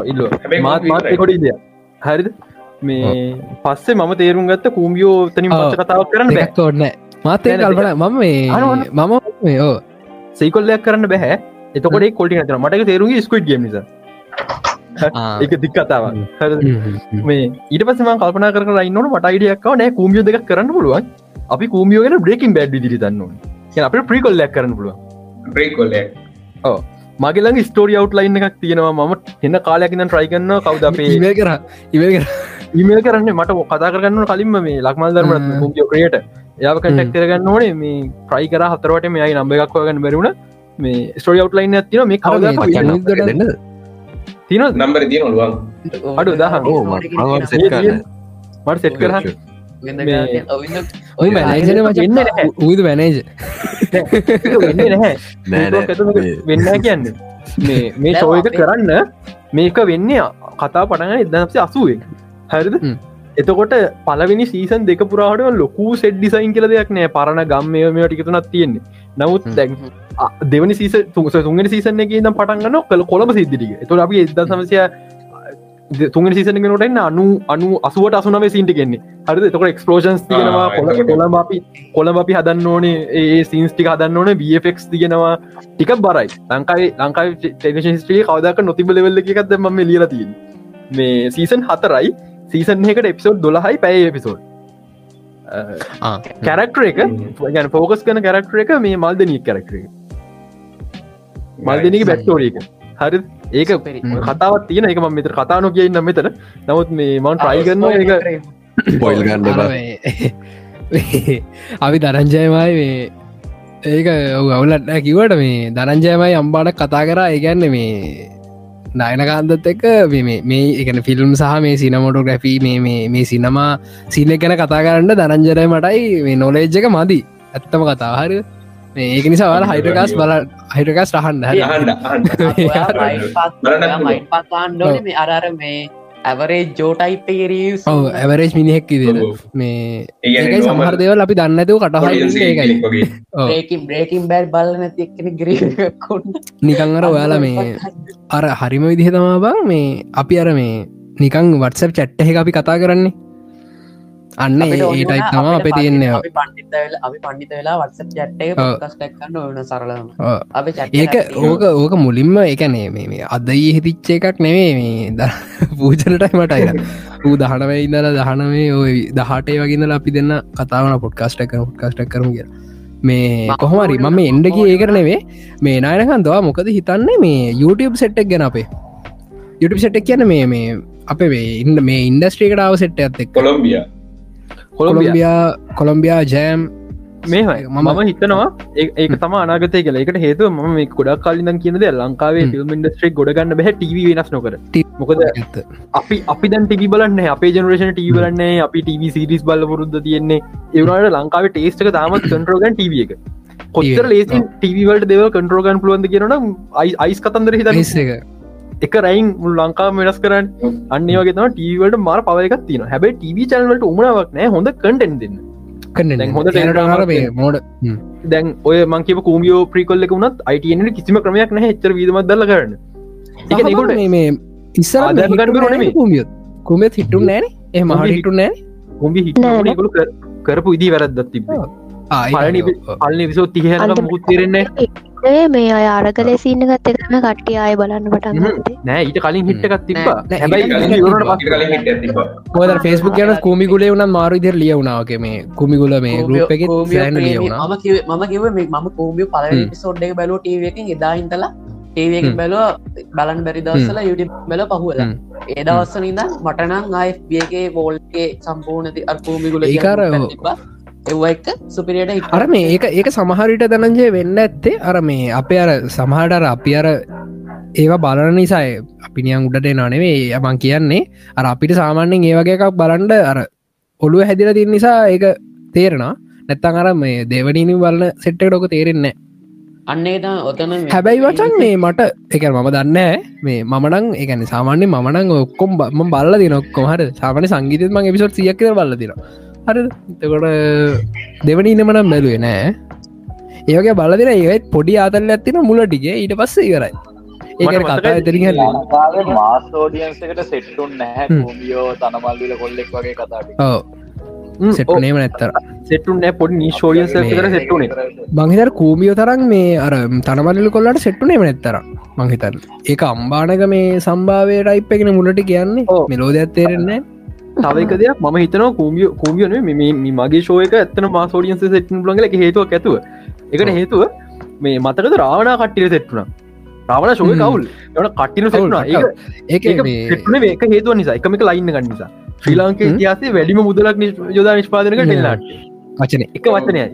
ඉල්ල මාත් මාත් කොඩි දෙය හරිද? මේ පස්සේ මම තේරුම් ගත්ත කූම්ියෝ තනින් පච කතාවක් කරන්න තෝන්න මාතය කල්පන මම මේ මම මේ ඕ සයිකොල්ලයක් කරන්න බැහැ එතකොට කොටි නතර මට තේරුගේ ස්කුට් ගේම නිසා එක දික් කතාවක්. මේ ඊට පසම කල්පන කර ඉන්නට මට අයිඩියක්කාව නෑ කූමියෝ දෙක් කරන්න පුළුවන්. අපි කූමියෝගෙන බ්‍රේකින් බැඩ් දිරි දන්නවන අප ප්‍රිකොල්ලක් කරන්න පුළුවන්. ප්‍රේකොල්ල ඕ මගේලඟ ස්ටෝරිය අවට්ලයින් එකක් තියෙනවා. ම එන්න කාලයකින ට්‍රයිගන්න කවද අපේ ඉවල් කර. ඉමල් කරන්න මට කතා කරන්න කලින්ම මේ ලක්මල් දරම කූමියෝක්‍රයට යාව කටක් කරගන්න ඕනේ. මේ ප්‍රයි කර හතරවට මේයි නම්බ එකක් වගන්න බැරුණ මේ ස්ටෝරිය අවට්ලයින් ඇතින මේ කවද තින නම්බර තිය නොලුවන් අඩු දහ මට සෙට් කරහ ඔයි මැනජන වෙන්න නැහැ. උද වැනේජ වෙන්න කියන්න. මේ මේ ෂෝයක කරන්න මේක වෙන්නේ කතා පටගන එදනසේ අසුවෙන් හරිද. එතකොට පලවෙනි සීසන් දෙක පුරාට ලොකු සෙඩ් ඩිසයින් කියල දෙයක් නෑ. පරණ ගම්මය මේ ටිකතුනත් තියෙන්නේ නමුත් දැන් දෙවනි සීස තුස තුන්ගෙන සීසන එක දම් පටන්ගන්න කළ කොළඹ සිද්ධිටික එතු අපි එද සමසය තුන් සිසන නට අනු අනු අසුවට අසුනම සිට කෙන්නේ හරි තක එක්ස්පලෝෂන්ස් තිගෙනවා ආ, කොළ. කොළඹ අපි කොළඹ අපි හදන්න ඕනේ ඒ සින්ස් ටික හදන්න ඕන බෆෙක්ස් තිගෙනවා ටික බරයි. ලංකායි ලංකායි ටේෂන් ස්ට්‍රී කවදක් නොතිබ ලෙවල්ල එකක්ද ම ලියලතින් මේ සීසන් හතරයි. සීසන් එකට එපිසෝඩ් දොලහයි පැයි එපිසෝඩ් කැරක්ටර එක? ගැන ෆෝකස් කන කැරක්ටර එක මේ මල්දනී කැරක්ටර එක. මල්දනක බැක්ටෝරිය එක. හරි. ඒක කතාවත් තියෙන. එක ම මෙතර කතානො කියන්න මෙතර නමුත් මේ මවන් ට්‍රයි කරන්න එක පොයිල් ගන්න අපි දරංජයමයි මේ ඒක අවුලට කිවට මේ දරංජයමයි අම්බාට කතා කරා. ඒගැන්න මේ නයනකාන්දත් එක්ක මේ- මේ එකන ෆිල්ම් සහ මේ සිනමොටෝ ග්‍රැෆී මේ මේ මේ සිනමා සින ගැන කතා කරන්න දරංජරය මටයි මේ නොලේජ්ජක මදි. ඇත්තම කතා හරි. මේ ඒක නිසා වල හයිටකාස් බල හයිටකස් රහන්න මේ අරර මේ ඇවරේ ජෝටයිප් ඔව ඇවරේජ් මිනිහෙක් ඉදිර මේ ඒකයි සමහර දේවල් අපි දන්නඇතුව කටහයි ඒකයි. ඔව්. බ්‍රේකින් බැල් බල නැති එක්කෙන ග්‍රී කොන්න නිකං අර ඔයාලා මේ අර හරිම විදිහ තමා බං මේ අපි අර මේ නිකං වටසප් චැට්ට එක අපි කතා කරන්නේ අන්න ඒටයි තම අපේ තියෙන්නේ. අපි පණ්ඩිත වෙලා අපි පණ්ඩිත වෙලා වත්ස චට්ටේ ඔව්. කස්ටක් කන්න ඕන සරලම ඒක ඕක ඕක මුලින්ම එකනේ මේ මේ අදයි හිතිච්ච එකක් නෙවේ මේ ද පූජනටයි මටයි ඌ දහනවයි ඉදල දහනවේ ඔය දහටේ වගේදල අපි දෙන්න කතාවන පොඩ්කාස්ට කර පොඩ්කාස්ටක් කරම කිය මේ කොහමරි මම එන්ඩකි ඒකර නෙවේ මේ නායනකන්දවා මොකද හිතන්නේ මේ YouTube සෙට්ටක් ගැන අපේ? YouTube සෙට්ටක් කියන මේ මේ අපේ මේ ඉන්න මේ ඉන්ඩස්ට්‍රීකටාව සෙට්ට ඇත්තෙක් කොළොම්බිය කොළම්බියා කොළම්බියා ජෑම්. මේ මම හිතනවා ඒ- ඒක තම අනාගතය කළ එකට හේතු ම මේ ගොඩක් කලින් කියනද ලංකාවේ ෆිල්ම් ඉන්ඩස්ට්‍රේ ගොඩගන්න බැහ ටව වෙනස් නොකර. මොකද අපි අපි දැන් ටිවි බලන්න අපේ ජනරේෂන ටී බලන්නේ අපි ටව සිරිස් බල පුරුද්ධ තියෙන්නේ. ඒවනට ලංකාවේ ටේස්ටක තාමත් කන්ට්‍රෝගන් ටව එක. කොච්චර ලේසින් ටවවලට දෙව කන්ට්‍රෝගන් පුළුවන්ද කියනන අයිස් කතන්දර හිත එක එක රයින් මුල් ලංකා වෙනස් කරන්න. අන්නේවගේ තම ටීවට මාර පවයකක් තින හැබයි ටව චනලට උමනාවක් නෑ හොඳ කටෙන් දෙන්න. කන්න දැන් හොඳ මෝඩ දැන් ඔය මංකිව කූමියෝ ප්‍රිකොල්ලෙක වුණත් අයිටන කිසිම ක්‍රමයක් නැහැ. එච්චර වීදමත් දල්ල කරන්න. ඒක නිකුට මේ බැරුව නෙමෙයි. කුමියොත් කුමෙත් හිටුන් නෑන එහ මහට හිටු නෑ. කුම්බි හිට කරපු ඉදි වැරද්දත් තිබ පලනි විසෝ තිහන මුත් තේරෙන්නේ ඒ මේ අය අරගලේ සින්න ගත්ත එකම කට්ටිය ආය බලන්න පටන් නෑ ඊට කලින් හිට්ටකත් තිබා නෑ, හැබයි ෆෙස්බුක් යන කුමිගුලේ වන මාරු ඉදිර ලියවුණාවගේ මේ කුමිගුල මේ ගරුප් එක මම කිව මේ මම කෝමිය පල හ්ම්. සොඩ් එක බැලෝ ටීවකින් එදාහින්තලා ටීවක හ්ම්. බැලෝ බලන් බැරි දවසල යුට බැල පහුවල. ඒ දවස්සන ඉඳන් මටනං අයිගේ වෝල්ගේ සම්පූර්ණති අර්කූමිගුල ඒකාර එව එක්ක සුපිරියට අර මේ ඒක ඒක සමහරිට දනජය වෙන්න ඇත්තේ අර මේ අපේ අර සමහටර අපි අර ඒවා බලන නිසායි අපිනියන් උඩට නනෙවේ යමන් කියන්නේ අර අපිට සාමාන්‍යෙන් ඒවගේ එකක් බලන්ඩ අර ඔළුව හැදිල තින් නිසා ඒක තේරෙන නැත්තන් අර මේ දෙවනීනි බලන්න සෙට්ට ඩොක තේරෙන්නේ අන්නේද ඔතන හැබැයි වචන් මේ මට එක මම දන්න මේ මමනං ඒකන සාමාන්‍ය මනං ඔක්කොම් බල්ල දින ඔක්කොම. හර සාමන සංගීතම එපිසොට් සියක්ක බල්ල දින හරි තකොට දෙවනි ඉනමනම් බැලුවේ නෑ. ඒගේ බලදින ඒත් පොඩි ආතල්ල ඇත්තින මුල ටිගේ ඊට පස්ස ඉවරයි. ඒක කතා ඇතරින් හ ලංකාවේ මාස් ෝඩියන්ස එකට සෙට්ටුන් නැහැ. කූමියෝ තනමල්දිල කොල්ලෙක් වගේ කතාට ඕ සෙට්නේම නැත්තර සෙටුන පොඩි නිශෝඩියන් කර සෙට්ටුනේ මංහිතර කූමියෝ තරන් මේ අර තනමල්ල කොල්ලට සෙට්ටුනේම නැත්තර මංහිතන් ඒ අම්බානක මේ සම්භාවය රයිප් එකෙන මුලට කියන්නේ මෙලෝද ඇත්තේරෙන්නේ තවක දෙයක් ම හිතන කූමිය කූමියන මේ මගේ ශෝයක ඇත්තන මාසෝඩියන්ස සෙට්න් ලඟල හේතුවක් ඇතුව. එකට හේතුව මේ මතකද රාවනා කට්ටිය සෙට්ටුන රාවන ශෝය කවුල්? එට කට්ටින සෙට්නා ඒක හේතුව නිසා. එකමික ලයින්න ගන්න නිසා. ශ්‍රී ලංක ඉතිහාසේ වැඩිම මුදලක් යොදා නිෂ්පාදනක ටෙල්ලාට වචන. එක වචනයයි.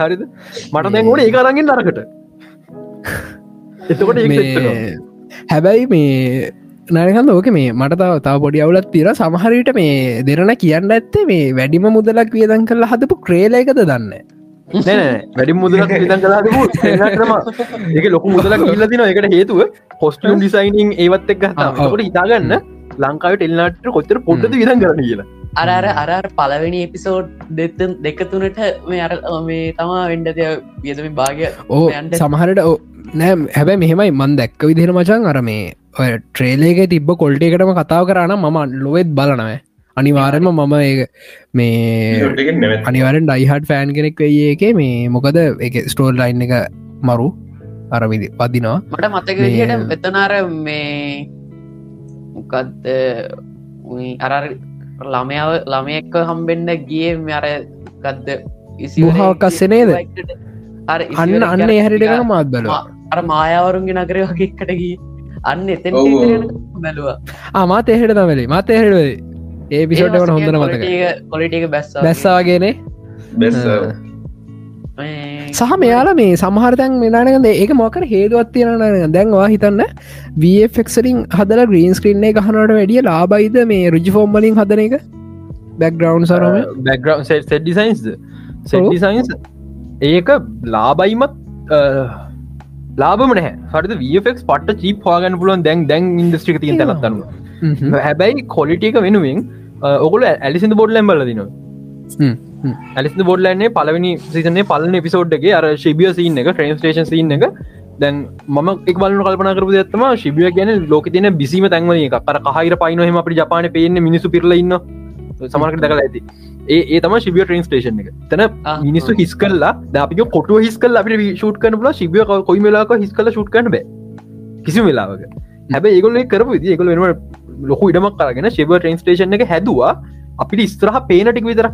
හරිද? මට දැන් ඕන ඒ අරගෙන් නරකට එතකොට හැබැයි මේ නයකන්න ඕක මේ මට තාව තාව පොඩි අවුලත් තිර සමහරට මේ දෙරන කියන්න ඇත්තේ මේ වැඩිම මුදලක් වියදන් කරලා හදපු ක්‍රේලයකද දන්න? වැඩි මුදලක් විදන් කලාම එක ලොක මුදලක් ඉල්ලදින එකට හේතුව හොස්ටියම් ඩිසයිනිං ඒවත් එක් ගහතාට ඉතාගන්න ලංකාවට එල්නාට කොච්චර පොඩ්ඩද විදන් කරන කියලා. අරර අරර පලවෙනි එපිසෝඩ් දෙත දෙක තුනට මේ අර මේ තමා වෙන්ඩ වියදම භාගය ඕ සමහරට නෑ හැබැ මෙහෙමයි මන් දැක්ක විදිර මචන් අර මේ ට්‍රේලේක තිබ්බ කොල්ට එකටම කතාව කරන්න මම ලොවෙත් බලනව. අනිවාරම මම මේ අනිවරෙන් ඩයිහට ෆෑන් කෙනෙක් වෙයේ එක මේ මොකද එක ස්ටෝල් ලයින් එක මරු. අරවිදි පදිනවා මට මතක විදියට වෙතනාර මේ මොකක්ද අර ළමයාව ළමයෙක්ක හම්බෙන්න්න ගිය අර ගත්ද ඉසිහාකස්සනේද අන්න අන්න එහැරිට මාත් බලවා. අර මායාවරුන්ගේ නගරය වගේකට ගී අන්න එතෙන් බැලවා. ආමාත එහෙට තමලි මාත එහෙටේ ඒ පිසෝට්ට හොඳන මතක කොලිටික බැස්ස බැස්සාගේනේ සහ මෙයාලා මේ සමහරතැන් මෙනානකද ඒක මොකර හේදුවත් තියෙන දැන්වා හිතන්න වෆෙක්සලින් හදල ග්‍රීන් ස්ක්‍රීන්නේ ගහනට වැඩිය ලාබයිද මේ රුජි ෆෝම්මලින් හදන එක? බැක්ග්‍රවන්් සරම? බැක්ග්‍රවන්් සෙඩ්ඩිසයින්ස් සෙඩ්ඩිසයින්ස් ඒක ලාබයිමත් ලාබම නෑ හරි වෆෙක් පට චීප් හවාගන්න පුලුවන් දැන් දැන් ඉන්දස්ට්‍රික තිය තැනත්තන්න හැබැයි කොලිටික වෙනුවෙන් ඔකුල ඇලිසිද බොඩ් ලැම්බල දිනවා ඇලිස් බොඩ්ලන්නේ පලවෙනි සිසනේ පලන පිසෝඩ්ගේ අර ශිබිය සින්න එක ට්‍රේන් ස්ටේෂන් සින්න එක. දැන් ම එක් බල කල්පන කරපු ඇත්තම ශිබිය ගැන ලෝක තින බිසිම තැන්වල එක අර කහහිර පයිනහම අපි ජපාන පේන මිනිසු පිරලඉන්න සමරක දකල ඇති. ඒ තම ශිබිය ට්‍රේන් ස්ටේෂන් එක. තැන මිනිස්සු හිස් කල්ලා අපික කොටුව හිස් කල් අපි ෂූට් කන ල ශිබිය කොයි වෙලාක හිස් කල ෂුට් කන බෑ. කිසි වෙලාවක. හැබ ඒගොල කරපු ඒගොල වෙන ලොකු ඉඩමක් කරගෙන ශිබ ට්‍රේන් ස්ටේෂන් එක හැදවා. අපිට ස්ත්‍රහ පේනටික් විතර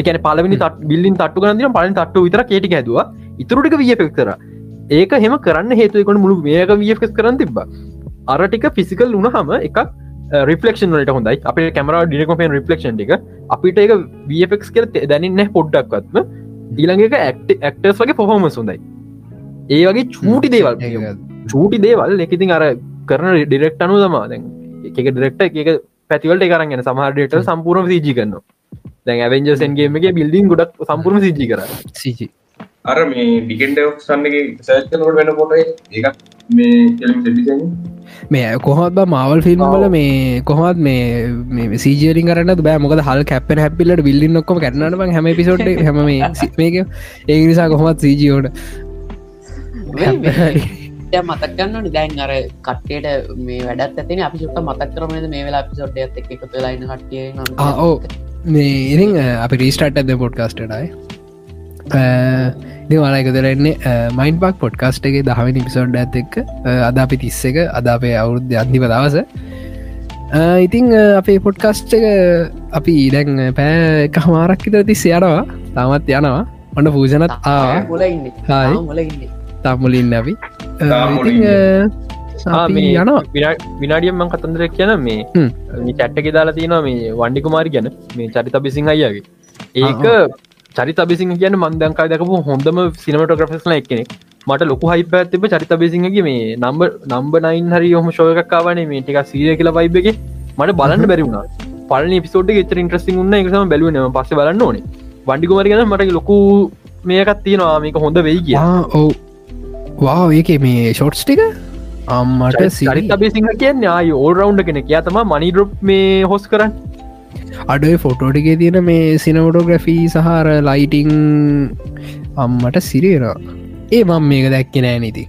එකන පලවෙනි තත් බිල්ලින් තට්ටු ගන්දින පලින් තට්ටු විතර කෙටි හැදව. ඉතුරටික වියපෙක් කර. ඒක හෙම කරන්න හේතුවකොට මුළු මේක වියෆෙස් කරන්න තිබ අරටික ෆිසිකල් වුණ හම එකක් රිෆලක්ෂන් වලට හොඳයි. අප කැමර ඩිනකොපෙන් රිෆලක්ෂන් එක. අපිට එක වෆෙක් කර දැනන්න පොඩ්ඩක්වත්ම. ඊළඟක ඇක්ටර්ස් වගේ පොහොමස් හොඳයි. ඒ වගේ චූටි දේවල්. චූටි දේවල්. එකඉතින් අර කරන ඩිරෙක්ට අනු තමා දැන් එක ඩිරෙක්ට එක පැතිවලට කරන්න සමහරයට සම්පූර්ණ සීජි කරනවා. දැන් ඇවෙන්ජසන්ගේමගේ බිල්ඩින් ගොඩක් සම්පූර්ණ සිජි කර. සිජි අර මේ ඩිකෙන්ඩ සන්නගේ සෑචනකොට වෙන පොට එක මේ කෙලින් සෙටිසන් මේ කොහොත් මවල් ෆිල්ම් වල මේ කොහොත් මේ සීජරින් කරන්න බෑ. මොකද හල් කැප හැපිල්ලට බිල්ලින් නොක්කම කරන්නම හැම පිසෝට් හැම මේක. ඒ නිසා කොහොමත් සීජියෝට මතක්ගන්න නිදැන් අර කට්ටයට මේ වැඩත් ඇතින අපි සුට මතක් කරමද මේ වෙලා පිසෝට් ඇත එක තුලයින්න කටිය ඕ මේ ඉරිං අපි රීස්ටාට් ඇද පොඩ්කාස්ටටයි වලයක දෙරන්නේ මයින් පක් පොඩ්කාස්ට එක දහම නිපිසෝඩ් ඇත් එක් අද අපි තිස්ස එක අද අපේ අවුරුද්ධ අධිප දවස. ඉතිං අපේ පොඩ්කාස්ට් එක අපි ඉඩැන් පෑ එක හමාරක් විතර තිස්ස යනවා. තාමත් යනවා. ඔන්න පූජනත් ආ තම්මුලින් අපි යනවා. විනාඩියම්මං කතන්දර කියන මේ චැට්ටක දාලා තියෙනවා මේ වන්ඩිකුමාරි ගැන මේ චරිත බිසිං අයියාගේ. ඒක චරිත බිසිං කියන මන්දංකා දකපු හොඳම සිනමටෝග්‍රෆස්ල එක්කෙනෙක් මට ලොකු හයිප ඇතිබ චරිත බිසිංගේ මේ නම්බ නම්බ නයින් හරි හොම ශෝයකක්කාවනේ මේ ටික සීය කියලා වයිබගේ මට බලන්න බැරිවුණා පල පිසෝට ෙචර ඉන්ට්‍රසින් උන්න එකසම බැලුවන පස බලන්න ඕනේ. වන්ඩිකුමරි ගැන මට ලොකු මේකත් තියෙනවා. මේක හොඳ වෙයි කිය ඔව. වා ඒක මේ ෂෝට්ස් ටික? අම්මට සිරිත බේසිංහ කියන්න ආය ඕල් රවන්් කෙනෙ කිය තම මනිඩරප් මේ හොස් කරන්න අඩේ ෆොටෝටිකේ තියෙන මේ සිනමටෝග්‍රෆී සහර ලයිටිං අම්මට සිරේන ඒ මං මේක දැක්කෙ නෑ නීති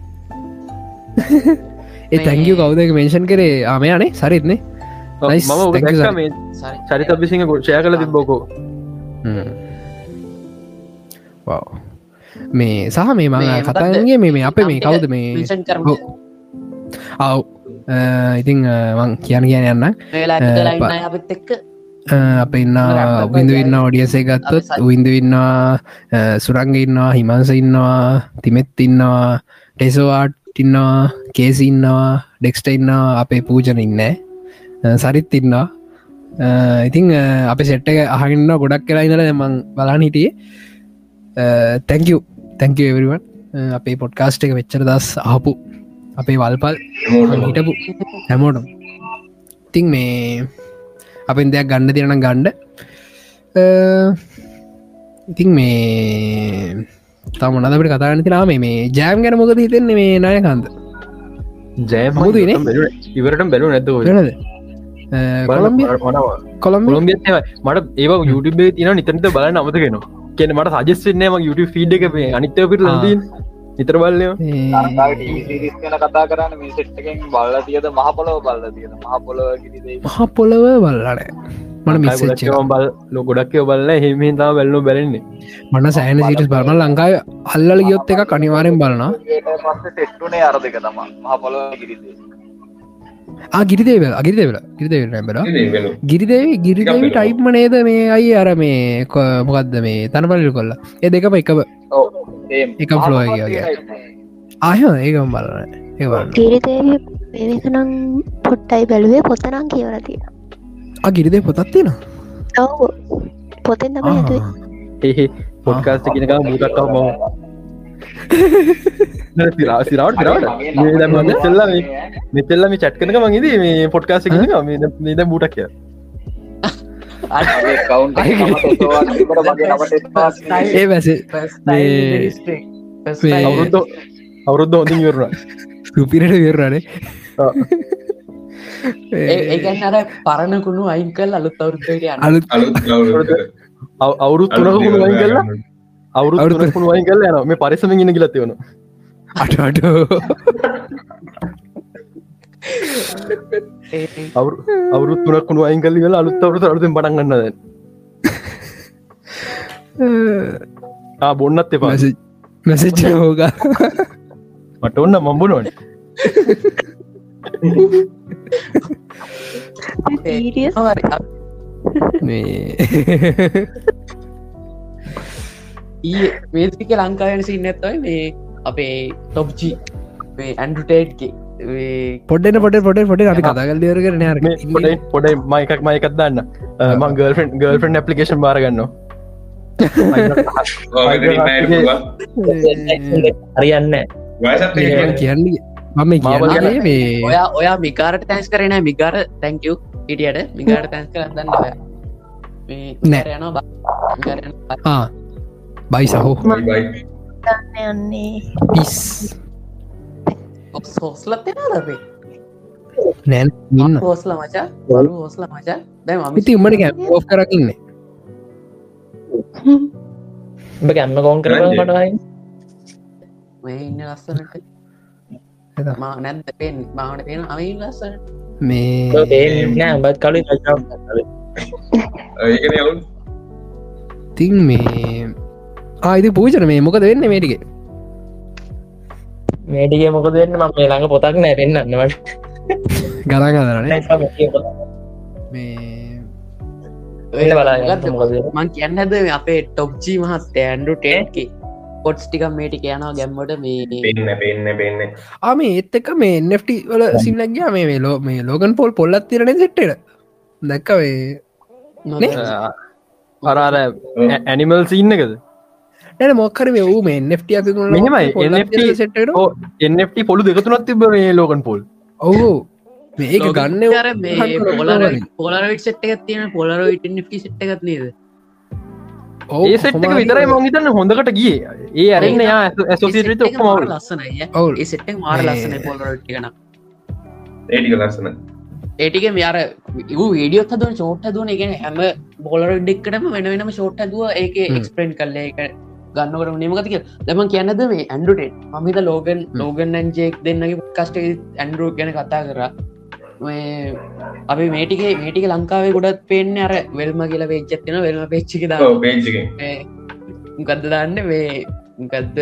ඒ තැංගිය කවුදක මේෂන් කරේ? ආමයනේ සරිත්නේ මම චරිත බිසිංහ ගොච්චය කල තිබ්බෝකෝ. මේ සහ මේ මඟ? කතාගේ මේ අප මේ කවුද මේ? mention කරමු. ඔව්. ඔව්. ඉතිං මං කියන කියන යන්න වෙලා අපිත් එක්ක අප ඉන්න එකයි. ඉන්න ඔඩියසේ ගත්තොත් විඳ ඉන්නවා සුරංග ඉන්නවා හිමන්ස ඉන්නවා තිමෙත් ඉන්නවා ටෙසවාට් ඉන්නවා කේසි ඉන්නවා ඩෙක්ස්ට ඉන්නවා අපේ පූජන ඉන්න. සරිත් ඉන්නවා ඉතිං අප සෙට්ට අහගන්න ගොඩක් කියලා ඉඳල මං බලාන හිටියේ. තැංකව තැංකවවන් අපේ පොඩ්කාස්ට එක වෙච්චර දස් ආපු අපේ වල්පල් හිටපු හැමෝටම්. ඉතිං මේ අපෙන් දෙයක් ගණ්ඩ තිරන ගණ්ඩ ඉතිං මේ තම නදට කතාන්න තිනා මේ ජෑම් ගැන මොකද හිතෙන්නේ මේ නායකන්ද මුදුනේ? ඉවරට බැලු වෙනද? කොළම්බිය කොළම්බ කොළම්බිය මට ඒ යුටබේ තින නිතනත බලන්න අමතගෙන කියන මට සජස්වෙන්නේම යුට ෆීඩ් එක අනිත්‍ය පිට ලදී ටීසිරිස් ගැන කතා කරන්න මේ සෙට්ටකෙන් බල්ල තියද මහ පොලොව බල්ල තියෙන මහ පොලොව කිරිදේ මහා පොළව බල්ලන මට බල් ලො ගොඩක්කව බල්ල හෙමහිතා බැල්ලු බැලන්නේ. මන්න සෑන සිටස් බලන ලංකාව අල්ලල ගියොත් එක කනිවාරෙන් බලන පස්ස සෙට්ටුනේ අර දෙක තම මහ පොලොව කිරිදේ ගිරිදේව අගිරිදේවල ගිරිදේව බැල ගිරිදේවි ගිරිදේවි ටයිප්ම නේද මේ අයි අර මේ මොකක්ද මේ තනපලිල් කොල්ල ඒ දෙකම එකම එක ෆ්ලෝ ගගේ ආය ඒකම් බලන ගිරිදේවි මේකනම් පොට්ටයි බැලුවේ පොතනම් කියවරතිය ගිරිදේ පොතත් තියෙන ඔව. පොතෙන් තම පොඩ්කාස්ට කියනක මූටක්කව ම සිරාවට සිරාවට මෙතෙල්ලා මෙතෙල්ල මේ චට් කනක මගේද මේ පොඩ්කාස මේද බූටක් කිය ඒ වැස අවුරුද්ධ අවුරුද්ධ හොඳින් ඉවරුණ. සුපිරට විරනේ ඒගැන් අර පරණකුණු අයින් කල් අලුත් අවුරුද්ධට යන්න. අලුත් අවුරුත් තුනක කුණු වයින් කරලා අවුරුත් තුනකුණු වයින් කරල යන මේ පරිසම ඉන්න ගලති වන අටට අවුරුත් තුනක් කුණු අයින් කල්ලි වෙලා අලුත් අවුරුත අලුතෙන් පටන්ගන්නද බොන්නත් එපා. මැසච්ච හෝග මට ඔන්න මම්බුණොන ඊ මේතික ලංකාවන සින්න ඇත්තයි මේ අපේ ටොප්ජි ඇන්ඩුටේට්ගේ පොඩ්ඩන පොට පොට පොට අපි කතාගල් දරගෙන නර පොඩයි පොඩයි මයිකක් මයකක් දන්න. මං ගල්ෆන් ගල්ෆන් ඇපලිකේෂන් බාරගන්න හරියන්න කියන්නේ. මම කියන්නේ මේ ඔයා ඔයා මිකාරට තැන්ස් කරන මිකාර තැංකව හිටියට මිකාට තැන්ස් කරන්න ඔය නෑ. බයි සහෝ යන්නේ පිස් හෝස්ලත් එෙනදේ නෑන් ඉන්න හෝස්ල මචා වලු හෝස්ල මචා දැ ම ඉති උමට කැ ෝ් කරකින්නේ උඹ ගැම්ම කෝන් කර මටයි මේ ඉන්න ලස්සනට මා නැන්ද පෙන් මාවන පෙන අමයි ලස්සන මේ නෑ උඹත් කලින් තින් මේ ආයිති පූචන මේ මොකද වෙන්න මේටික මේටිගේ මොකද වෙන්න? ම මේ ළඟ පොතක් නෑ පෙන්න්නන්නවට ගරා කදරන මං කියන්න හැද අපේ ටොප්ජී මහත් ඇන්ඩු ටේන්කි පොට්ස් ටික මේටි යනවා ගැම්මට මේ පෙන්න පෙන්න පෙන්න. ආම ඒත් එක මේ නෙෆ්ටි වල සිම්ලක්ගයා මේ මේ ලෝ මේ ලෝගන් පොල් පොල්ලත් තිරන සෙට්ට දැක්කවේ අරාර ඇනිමල් සින්නකද නැන මොක්කර වූ මේ එට පොලු දෙකතුනත් තිබ මේ ලෝකන් පොල්. ඔහු මේක ගන්න කර මේ පොලර පොලරවිට සෙට් එකත් තියෙන පොලරවිට නිි සෙට් එකත් නේද? ඒ සෙට්ක විතරයි මංහිතන්න හොඳකට ගිය. ඒ අරන්න යා ඇසෝසිට ඔක්කම ලස්සනයි ඒ සෙට්ටක් මාර ලස්සන පොලරට්ටිකන ඒටික ලස්සන ඒටික මෙයාර වීඩියෝ හදුව චෝට් දුවන එක හැම බොලර ඩෙක්කටම වෙන වෙනම ෂෝට් දුව ඒක එක්ස්පෙන්ට් කල්ල එක ගන්නකට නමකතික දම කියන්නද මේ ඇන්ඩුටෙන් මහිත ලෝගන් ලෝගන් ඇන්ජෙක් දෙන්නගේ කස්ට ඇන්ඩරෝ ගැන කතා කර. මේ අපි මේටිගේ මේටික ලංකාවේ ගොඩත් පේන්න අර වෙල්ම කියල පේච්චත්තින වෙල්ම පේච්චික ගද්ද දන්න. මේ ගද්ද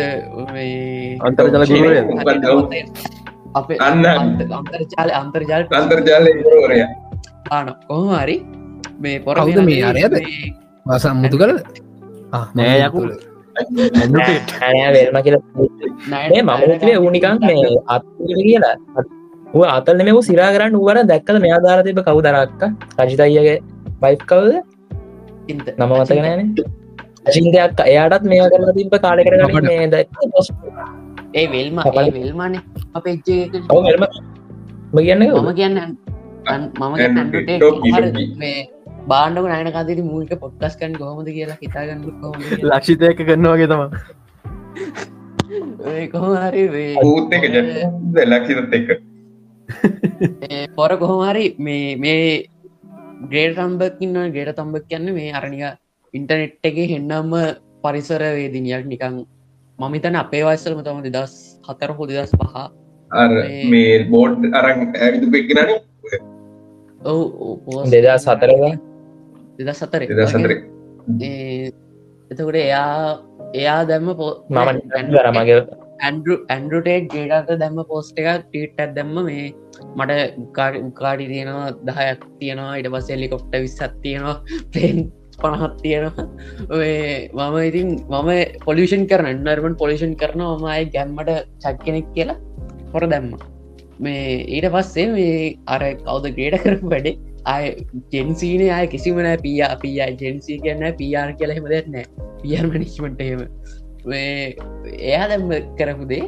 අන්තර්ජල ගුරුවරයා. අප අන්න. අන්තර්ජාල අන්තර්ජාල අන්තර්ජාල ආන කොහමරි මේ පොර කවුද මේ අරයද කළ නෑ යකු. නෑ වෙල්ම කියල නෑ මමේ උනිකන් මේ අත් කියලා. ඌ අතල් මෙ සිරා කරන්න ඌවර දැක්කද? මෙයා දාර තිබ කවුදරක්ක රජිතයියගේ බයි් කවද? නම මතක නෑන. අශින්දයක් එයාටත් මේ කරලා තිබ කාලෙ කරන මේ දැක් ඒ වෙල්ම වෙල්මන. අපේ වෙල්ම. කියන්න මම කියන්න මම බාණ්ඩක නයන කදරි මූල්ක පොට්කස් කන් කොහොමද කියලා හිතාගන්න. ලක්ෂිතයක කරනවාගේ තම ඒ කොහොම හරි මේ ඌත් එක පොර කොහොමහරි මේ මේ ග්‍රේඩ තම්බකින්න ගේට තම්බක් කියන්න මේ අරනික ඉන්ටනෙට් එක හෙන්නම්ම පරිසර වේදිනියක් නිකං මමිතන අපේ වස්සලම තම දෙදස් හතර හෝ දෙදස් පහ. අර මේ බෝඩ් අරන් ඇවිතු පෙක්කනන ඔව දෙදා සතරව දෙදස් සතර දෙදස් සතරේ එතකොට එයා එයා දැම්ම පෝ මම කර මගේ. ඇන්ඩු ඇන්ඩුටේට් ගේටට දැම්ම පෝස්ට එකක් ටීට් ඇත් දැම්ම මේ මට උකාඩි තියෙනවා දහයක් තියෙනවා ඉට පස් එල්ලිකොප්ට විස්සත් තියෙනවා පලේන් පණහත් තියෙනවා. ඔය මම ඉතින් මම පොලිෂන් කරන නර්මන් පොලිෂන් කරන මම අය ගැම්මට චක් කෙනෙක් කියලා හොර දැම්ම. මේ ඊට පස්සේ මේ අර කවුද ග්‍රේඩ කරපු වැඩේ අය ජෙන්සීන අය කිසිමන පිය පිය ජෙන්සී කියන්න පියාර් කියලා හෙම දෙන්නෑ පියර් මනිස්මට එහෙම. මේ එයා දැම්ම කරපුදේ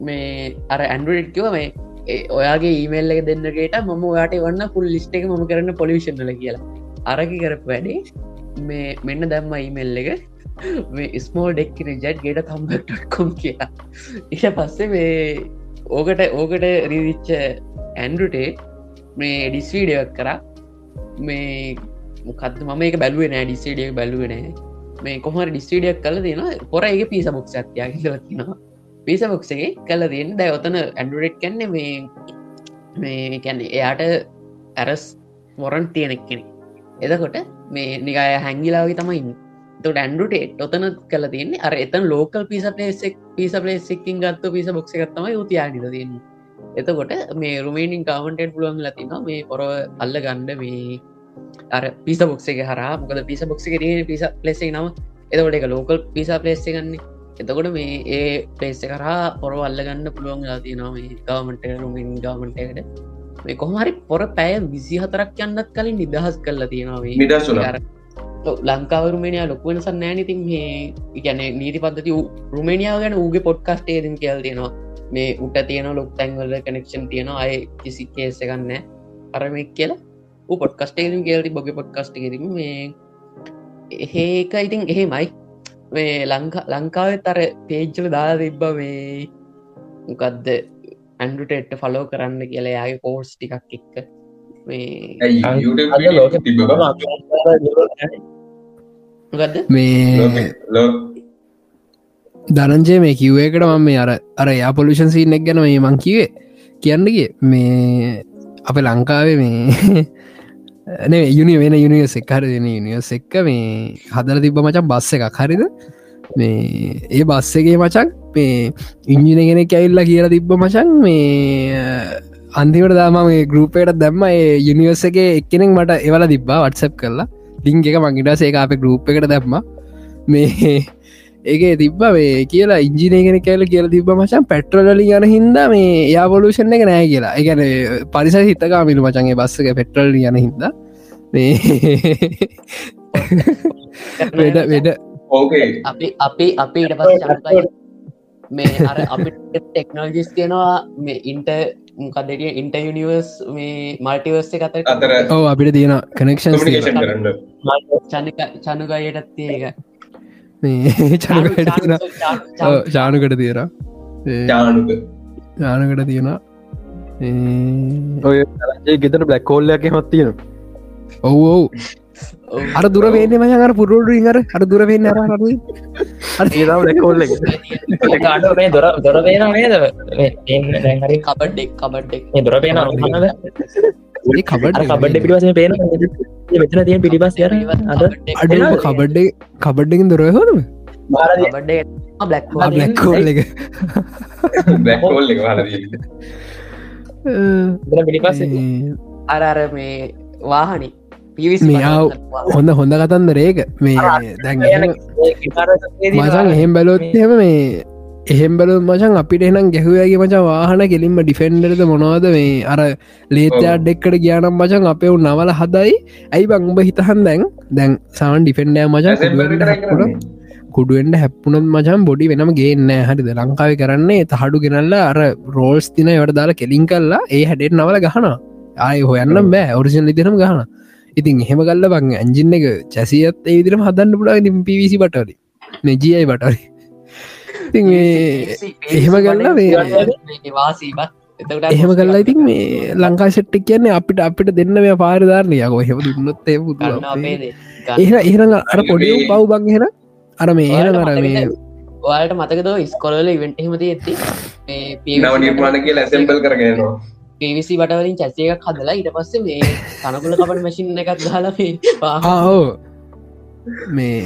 මේ අර ඇන්ඩුවට්කිව මේ ඒ ඔයාගේ ඊමේල් එක දෙන්නගේට මම ඔයාට වන්න පුල් ලිස්ට එක ම කරන්න පොලිෂන්ල කියලා. අරකි කරපු වැඩේ මේ මෙන්න දැම්ම ඊමෙල් එක. මේ ස්මෝල් ඩෙක් ජට් ගෙට තම්බකොම් කියලා. ඉට පස්සේ මේ ඕකට ඕකට රිවිච්ච ඇන්ඩුටේ මේ ඩිස්වීඩියක් කරා. මේ මොකත් මම එක බැලුව නෑ. ඩිස්සිඩියක් බැලුවනෑ මේ කොහම ඩිස්ටිඩියක් කල තියෙන පොර එක පිස බොක්ෂ අත්තියා කියලතිනවා පිස බොක්සගේ කල තියෙන් දැ ඔතන ඇන්ඩුරෙට් කන්න මේ මේ කැන්න එයාට ඇරස් මොරන් තියෙනෙක් කෙනෙ එදකොට මේ නිකාය හැංගිලාවගේ තමයි තොට ඇන්ඩුටේට් ඔතන කල තියන්නේ අර එතන් ලෝකල් පිස පලේසෙක් පිස පලේසිකින් ගත්ත පිස බොක්ෂ එකත්තම යුතියානිද තියන්නේ. එතකොට මේ රුමේනින් කාමටෙන්් පුළුවන් ලතිනවා මේ පොර අල්ල ගණ්ඩ මේ අර පිස බොක්ස හර මොකද පිස බොක්ස තියෙන පිස පලෙසේ නම. එතකොට එක ලෝකල් පිස පලේස්සෙ ගන්නේ එතකොට මේ ඒ පලේස්ස කරා පොර අල්ලගන්න පුළුවන් තියනවා මේ ගවමට රුමින් ගවමටකට මේ කොහමරි පොර පැය විසි හතරක් යන්නත් කලින් නිදහස් කරලා තියෙනවා නිදහස් වුණා. ලංකාවරුමේනයා ලොකුවෙන සන්නෑන ඉතින් මේ ගැන නීති පද්ධති රුමේනියාව ගැන ූගේ පොඩ්කස්ට ඒදම් කියල් තියෙනවා මේ උට තියෙන ලොක් තැන්වල කනෙක්ෂන් තියෙන අය කිසි කේස ගන්න අරමක් කියලා පොට්කස්ටේම් කියලති බොග පොඩ්කස්ට කිරීම මේ එහෙක ඉතින් එහෙමයි. මේ ලංකා ලංකාව තර පේජ්ජල දාලා තිබ්බ මේ මොකක්ද ඇන්ඩුටෙට්ට ෆලෝ කරන්න කියලා යාගේ කෝර්ස් ටිකක් එක්ක. මේ ගද මේ දරංජය මේ කිව්වකට මම මේ අර අර යා පොලිෂන් සිීනෙක් ගැන මේ මං කිවේ කියන්නගේ මේ අප ලංකාවේ මේ නේ යුනි වෙන යුනිවස් එක්හර දෙන යුනිවස් එක්ක මේ හදර තිබ මචන් බස්ස එකක්. හරිද? මේ ඒ බස්සගේ මචක් මේ ඉංජින ගෙන කැවිල්ලා කියලා තිබ්බ මචන් මේ අන්තිවට දාම මේ ගරුපයට දැම්ම. ඒ යුනිවර්ස එක එක්කෙනෙක් මට එවල තිබ්බා වටසප් කරලා. ලිං එක මංගිටස ඒ අප ගරුප් එකට දැම්ම. මේ ඒක තිබ්බ මේ කියලා ඉංජිනයගෙන කැල කියල තිබ මචන් පෙට්‍රලලි යන හින්ද මේ යා පොලූෂණ එක නෑ කියලා. එකන පරිස හිතකාමිලු මචන්ගේ බස්සක පෙට්‍රල් යන හින්ද. මේ වෙඩ වෙඩ ඕකේ අපි අපි අපි ඉට පස මේ අර අපි ටෙක්නෝජිස් තියෙනවා මේ ඉන්ට මොකදටිය ඉන්ට යනිවර්ස් මේ මල්ටිවර්ස් එක අතර ඕ අපිට තියෙන කනෙක්ෂන් කමිනිකේෂන් කරන්න. චනික චනුගයටත් තියක මේ චනුකට තියෙන චානුකට තියෙන ජානුක. ජානකට තියෙන ඔය ඒ ගෙතර බ්ලක් කෝල්ලයක් මත් තියෙන ඔව් ඔව්. අර දුර වේන්න මය අර පුරුඩු ඉඟර අර. දුර වෙන්න අර අර ඒදාව ලැකෝල්ල දොර දොර පේන නේද? කබඩ්ඩෙක් කබඩ්ඩෙක් දොර පේන කබඩ් කබඩ පිටිවස පේන මෙතන තිය පිටිපස් අද අඩ කබඩ්ඩ කබඩ්ඩකින් දොරය හොනම බඩ්ඩ බ්ලක් බ්ලක්කෝල් එක බැක්කෝල් එක. පිටිපස් අර අර මේ වාහනි. පිවිස් මෙයාව හොඳ හොඳ කතන්ද රේක මේ දැන් මසන් එහෙම් බැලොත්හෙම මේ එහෙම් බැලු මචන් අපිට එනම් ගැහුවගේ මචා? වාහන කෙලින්ම ඩිෆෙන්ඩරද මොනවද මේ? අර ලේතයාඩ් එක්කට ගියානම් මචන් අපේ නවල හදයි. ඇයි බං උඹ හිතහන් දැන්? දැන් සවන් ඩිෆෙන්ඩෑ මචන් කුඩුවෙන්ට හැප්පුනත් මචන් බොඩි වෙනම ගේන්න හරිද? ලංකාව කරන්නේ තහඩු ගෙනල්ල අර රෝල්ස් තින වට දාලා කෙලින් කල්ලා ඒ හැඩෙන් නවල ගහන ආය හොයන්න බෑ. ඔරිසින් ලිතිරම ගහන ඉතින් එහෙම ගල්ල බං ඇංජින්න එක චැසියත් ඒ විදිරම හදන්න පුඩා පිවිසි බටරි නෙජියයි බටරි ඉතින් එහෙම ගල්ලා වාසීබත් එහෙම කල්ලා ඉතින් මේ ලංකා සෙට්ටක් කියන්නේ අපිට අපිට දෙන්න මේ පාරිධාරණයකෝ හෙම දුන්නොත් ඒ පුතු එහ එහෙන අර පොඩියම් බව් බං හෙන අර මේ ඒන කර මේ ඔයාලට මතකද ස්කොලල ඉවෙන්ට හෙමති ඇති නව නිර්මාණ කියලා ඇසෙම්බල් කරගෙනවා පිවිසි බටවලින් චැසයක හදලා ඉට පස්සේ මේ තනකුල කපට මැසින් එකත් ගහලා ආහෝ මේ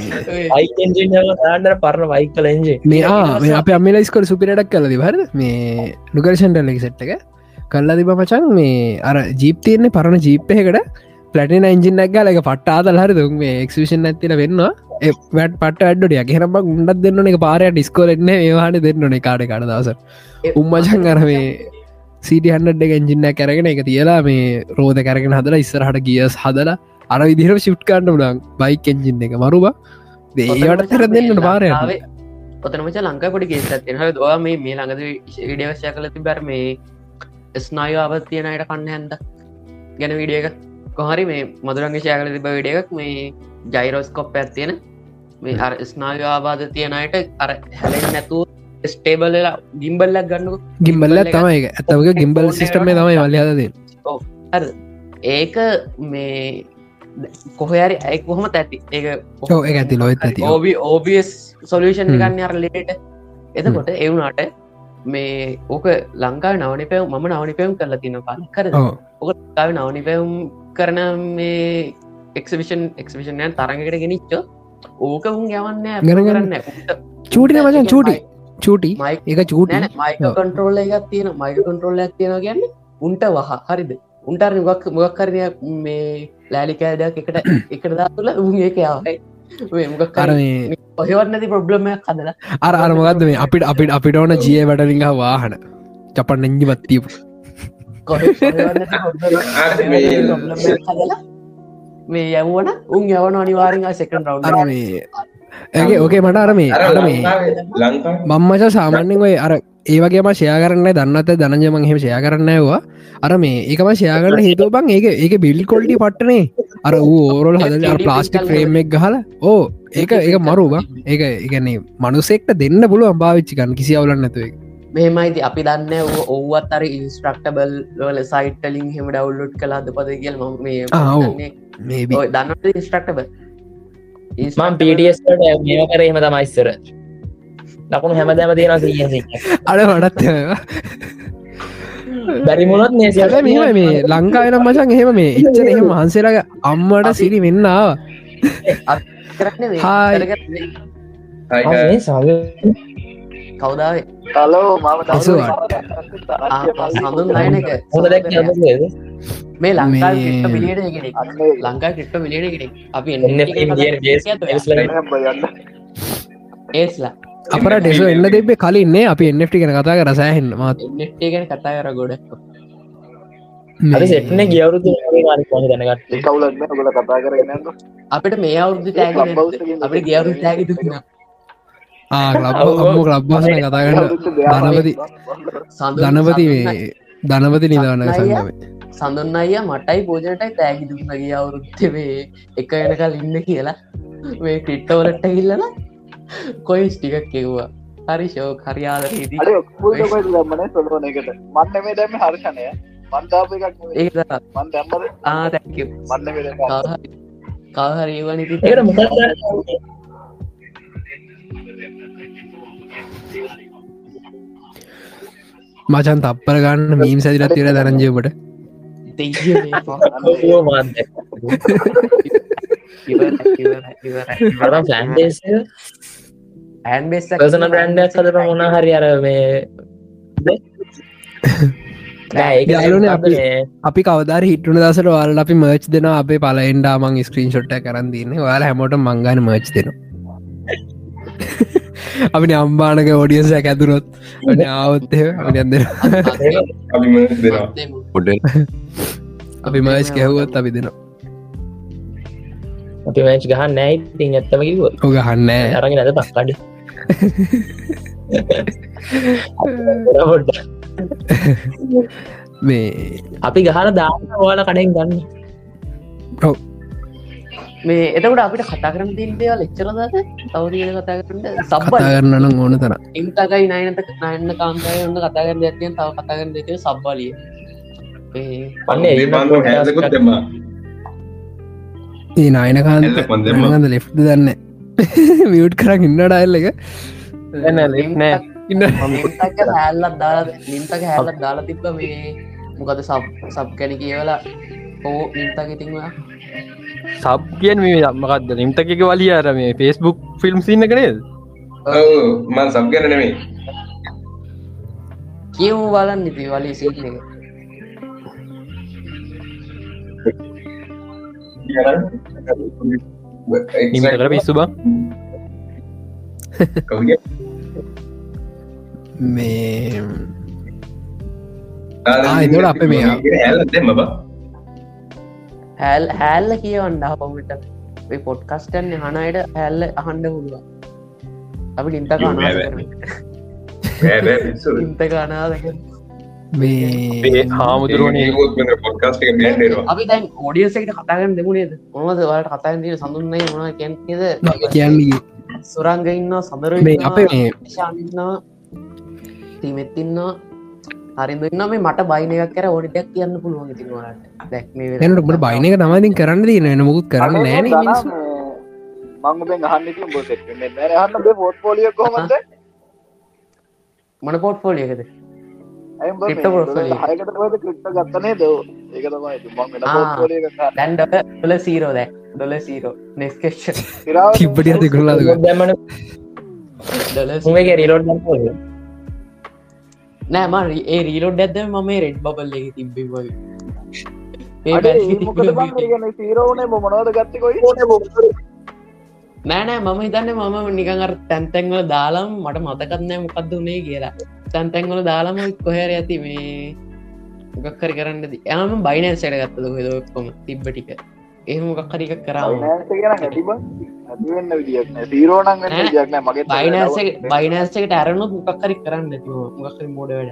න්ඩර පරණ වයි කල එන්ජේ මේ අප අම්මල ස්කොල සුපිරටක් කලද හර මේ නුකර්ෂන්ටල්ලෙක් සෙට් එක කල්ලා තිබ මචන් මේ අර ජීප් තියන්නේ පරණ ජීප්පයකට පලටින ඉංජිනක් ගලක පට්ට ආදල් හරි දුම් මේ එක්ෂෂන් ඇතිල වෙන්නවා. වැට පට අඩ්ඩිය ගෙනම උන්ඩත් දෙන්න එක පාරය ඩිස්කෝලෙන්න ඒවාට දෙන්නන කාඩ කඩ දවස උම්මචන් අර මේ සිටිහන්ඩ එන්ජින්න කැරගෙන එක තියලා මේ රෝධ කැරගෙන හදලා ඉස්සරහට ගියස් හදලා අර විදිහර ශිප් කාන්න ුලන් බයික් එන්ජින්න එක. මරුබ ඒවට තර දෙන්නට පාරය ඔතනමච ලංකා පොඩි ගෙසත් හ දවා මේ මේ ළඟද විඩියවශය කලති බැර මේ ස්නායෝ අවත් තියෙනයට කන්න හැන්ද? ගැන විඩිය එක. කොහරි මේ මදුරංග ශයකල තිබ විඩිය එකක් මේ ජයිරෝස්කොප් ඇත්තියෙන මේ අර ස්නායෝ ආබාධ තියෙනයට අර හැලෙන් නැතුව ස්ටේබල්ලා ගිම්බල්ලක් ගන්නු ගිම්බල්ල තමයි ඇතවක ගිම්බල් සිිටම තමයි වල්ලද හර ඒක මේ කොහරි ඇයි කොහොම ඇති? ඒ ඇති ලොත් ඇති. ඕබ ඕබස් සොලූෂන් ගන්න අර ලේට එතකොට එවුනාට මේ ඕක ලංකා නවනි පැව් මම නවනි පැවම් කරලා තින පල කර ඕක ලංකාව නවනි පැවම් කරන මේ එක්ෂවිෂන් එක්ෂවිෂන්යන් තරඟකට ගෙනනිච්චෝ ඕක උන් යවන්න ගන කරන්න චූටින මචන් චූටි චූටි. එක චූට. මයික කන්ටරෝල්ල එකක් තියෙන මයික කන්ටරෝල්ල ඇක් තියෙන ගැන්න උන්ට වහ. හරිද උන්ටර් ගක් මොගක් කරනය මේ ලෑලිකෑඩක් එකට එකට දාතුල උන් ඒක යාවයි. මොකක් කර ඔහෙවත් නැති ප්‍රබ්ලමයක් හදලා. අර අරමගත්ද මේ අපිට අපිට අපිට ඕන ජිය වැඩලිංහ වාහන. චපන් නැංජි බත්තිීපු මේ යවුවන උන් යවන අනිවාරෙන් සෙකන් රව් ඇගේ ඕකේ මට අර මේ අර මේ මංමච සාමාන්‍යෙන් ඔය අර ඒවගේම ෂය කරන්න දන්නත දනජමං හෙම ෂය කරන්නයවා අර මේ ඒකම ෂයාගන්න හේතුව බං ඒක ඒක බිල් කොල්ටි පට්ටනේ. අර ඕරල් හද ප්ලාස්ටික් ්‍රේම් එක් ගහල. ඕ ඒක ඒක මරු බං. ඒක එකන්නේ මනුසෙක්ට දෙන්න පුළුව අභාවිච්චිකන් කිසි අවුලන්න ඇතුව මෙමයිති අපි දන්න ඔවත් අර ඉන්ස්ට්‍රක්ටබල් වල සයිටලින් හෙම ඩවල්ලොඩ් කලාද පද කියල් මේ දන්න. ඉන්ස්ට්‍රක්ටබල් මන් පටස්ට මේ කරේම තමයිස්සර ලකුණු හැමදෑම තියෙන අඩ වඩත් බැරිමුණත් නේසිල මේ මේ ලංකාවනම් මචන් එහෙම මේ එච්චර එහෙම මහන්සේලගේ අම්මට සිරි වෙන්නාව කවදාවේ කලෝ මම සඳුන් අයන එක. හොඳ දැක් මේ ලංකා මිලියට ලංකා ක්‍රිට්ට මිලියට කෙනෙක්. අපි ඒස්ලා අපර ඩෙස එල්ල දෙබේ කලින්නේ අපි එන්නටි කෙන කතා කර සෑහෙන් මත් ගැන කතා කර ගොඩ සෙට්න ගියවරුදු දැනගත් කවුලක් ගල කතා කරන්න අපිට මේ අවුදු තෑග අපි ගියවරු තෑග දුන්න. ලබ්ම ලබ්බාසන කතාගන්න ධනපති ධනපති ධනපති නිදාන සංගම සඳන්න අය මටයි පෝජනටයි තෑගි දුන්න ගිය අවුරුත්තවේ එක එනකල් ඉන්න කියලා. මේ ටිට්ටවලට හිල්ලලා කොයිස් ටිකක් කිව්වා? හරි ශෝක හරියාද මන සොලන එකට. මන්න මේ දැම හර්ෂණය. මන්තාප එකක් ඒ ආතැක මන්න කවහරීවනි ඒට මොක මචන් තප්පර ගන්න මීම් සැදිලත් තිර දරංජයපට ෆලන්ඩේස් ඇන් බෙස් පර්සන බ්‍රන්ඩක් හදර මොන හරි අර මේ අපි අපි කවදර හිටුන දසට වල් අපි මර්ච් දෙෙන අපේ පලෙන්ඩා මං ස්ක්‍රීන් ෂොට්ට කරන්න දන්න වාල හැමෝට මංගන මර්ච් දෙෙන අපි අම්බානක ෝඩියන්ස ඇතුරොත් ආවත්තය අද අපි මර්ච් කැහුවත් අපි දෙනවා අපි මච් ගහන්න නෑ ඉතින් ඇත්තම කිව ගහන්න අරගෙන ඇද පක්කඩ මේ අපි ගහන දාන්න ඕල කඩෙන් ගන්න. මේ එතකට අපිට කතා කරන තින්දේවල් එච්චරදද තවතිය කතා කරන්න? සබ්බ කතා කරන්නන ඕන තර ඉන්තකයි නයනත නයන්න කාන්තය ඔන්න කතා කරන්න ඇතියෙන් තව කතා කරන්න දෙතිය සබ්බලිය. ඒ නයන කාන්ද ලෙෆ්ට දන්න මියුට් කරක් ඉන්නට අල්ල එක. නෑ හැල්ලත් දාලා නින්තක හැල්ලත් දාලා තිබ්බ මේ මොකද සබ් සබ් කැන කියවලා. ඕ නින්තක ඉතිංවා සබ් කියෙන් මේ අම්මකක්ද නිම්තකක වලිය අර මේ ෆෙස්බුක් ෆිල්ම් සින්න කනේද මන් සබ් ගැන නෙමේ කියවු බලන්න ඉති වලි සිල්න එක. නිමට කර පිස්සු බා මේ ආයිදට අප මේ ඇල්ලදෙම බා හැල් හැල්ල කියවන්න පොමිට පොට්කස්ටන් හනයට හැල්ල අහන්ඩ පුළුව අපි ලින්තක ඉන්තක අනාදක මේ හාමුදුරුවනේ අපි දැන් ෝඩියසකට කතාගන්න දෙමුණේද මොනද වලට කතාග දින සඳුන්නේ මොන කැන්ද කියන්නේ සුරංග ඉන්න සඳර මේ අපේ මේ ශාන්නවා තිීමෙත්තින්නවා හරිදන්න මේ මට බයින එකක් කර ඕඩිටක් කියන්න පුළුවන් ඉතිවාට දැක්මේ දැනට බයින එක තමයිතින් කරන්න දී එන මුකුත් කරන්න නෑන මංගුෙන් අහන්න බ හන්න බේ. පෝට් පොලිය කොමද මන පෝට් පෝලියකද හයකට ක්‍රිට්ට ගත්තනේ ද ඒක තමයි දැන්ඩ ොල සීරෝ දැ ඩොල සීරෝ නෙස්කේෂ තිබ්බටිය දෙකුරලාද දැමන උගේ රිලෝඩ් නෑම ඒ රීලෝඩ් ඇද මම රෙඩ් බබල් එක තිබ්බි වගේ සීරෝනේ මොනවද ගත්තකොයි නෑනෑ මම හිතන්න මම නිකඟර තැන්තැන්වල දාලම් මට මතකත්නෑ මොකක්ද වනේ කියලා. තැන්තැන්වල දාලාම කොහැර ඇති මේ ගක්කරි කරන්න යම බයිනන්සට ගත්තද හොදකොම තිබ්බ ටික. ඒ මොකක් හරික කරාව සීරෝනන් මගේ බයිනස බයිනස්සකට ඇරනුත් මොකක්හරි කරන්න මොකක්හරි මෝඩ වැඩ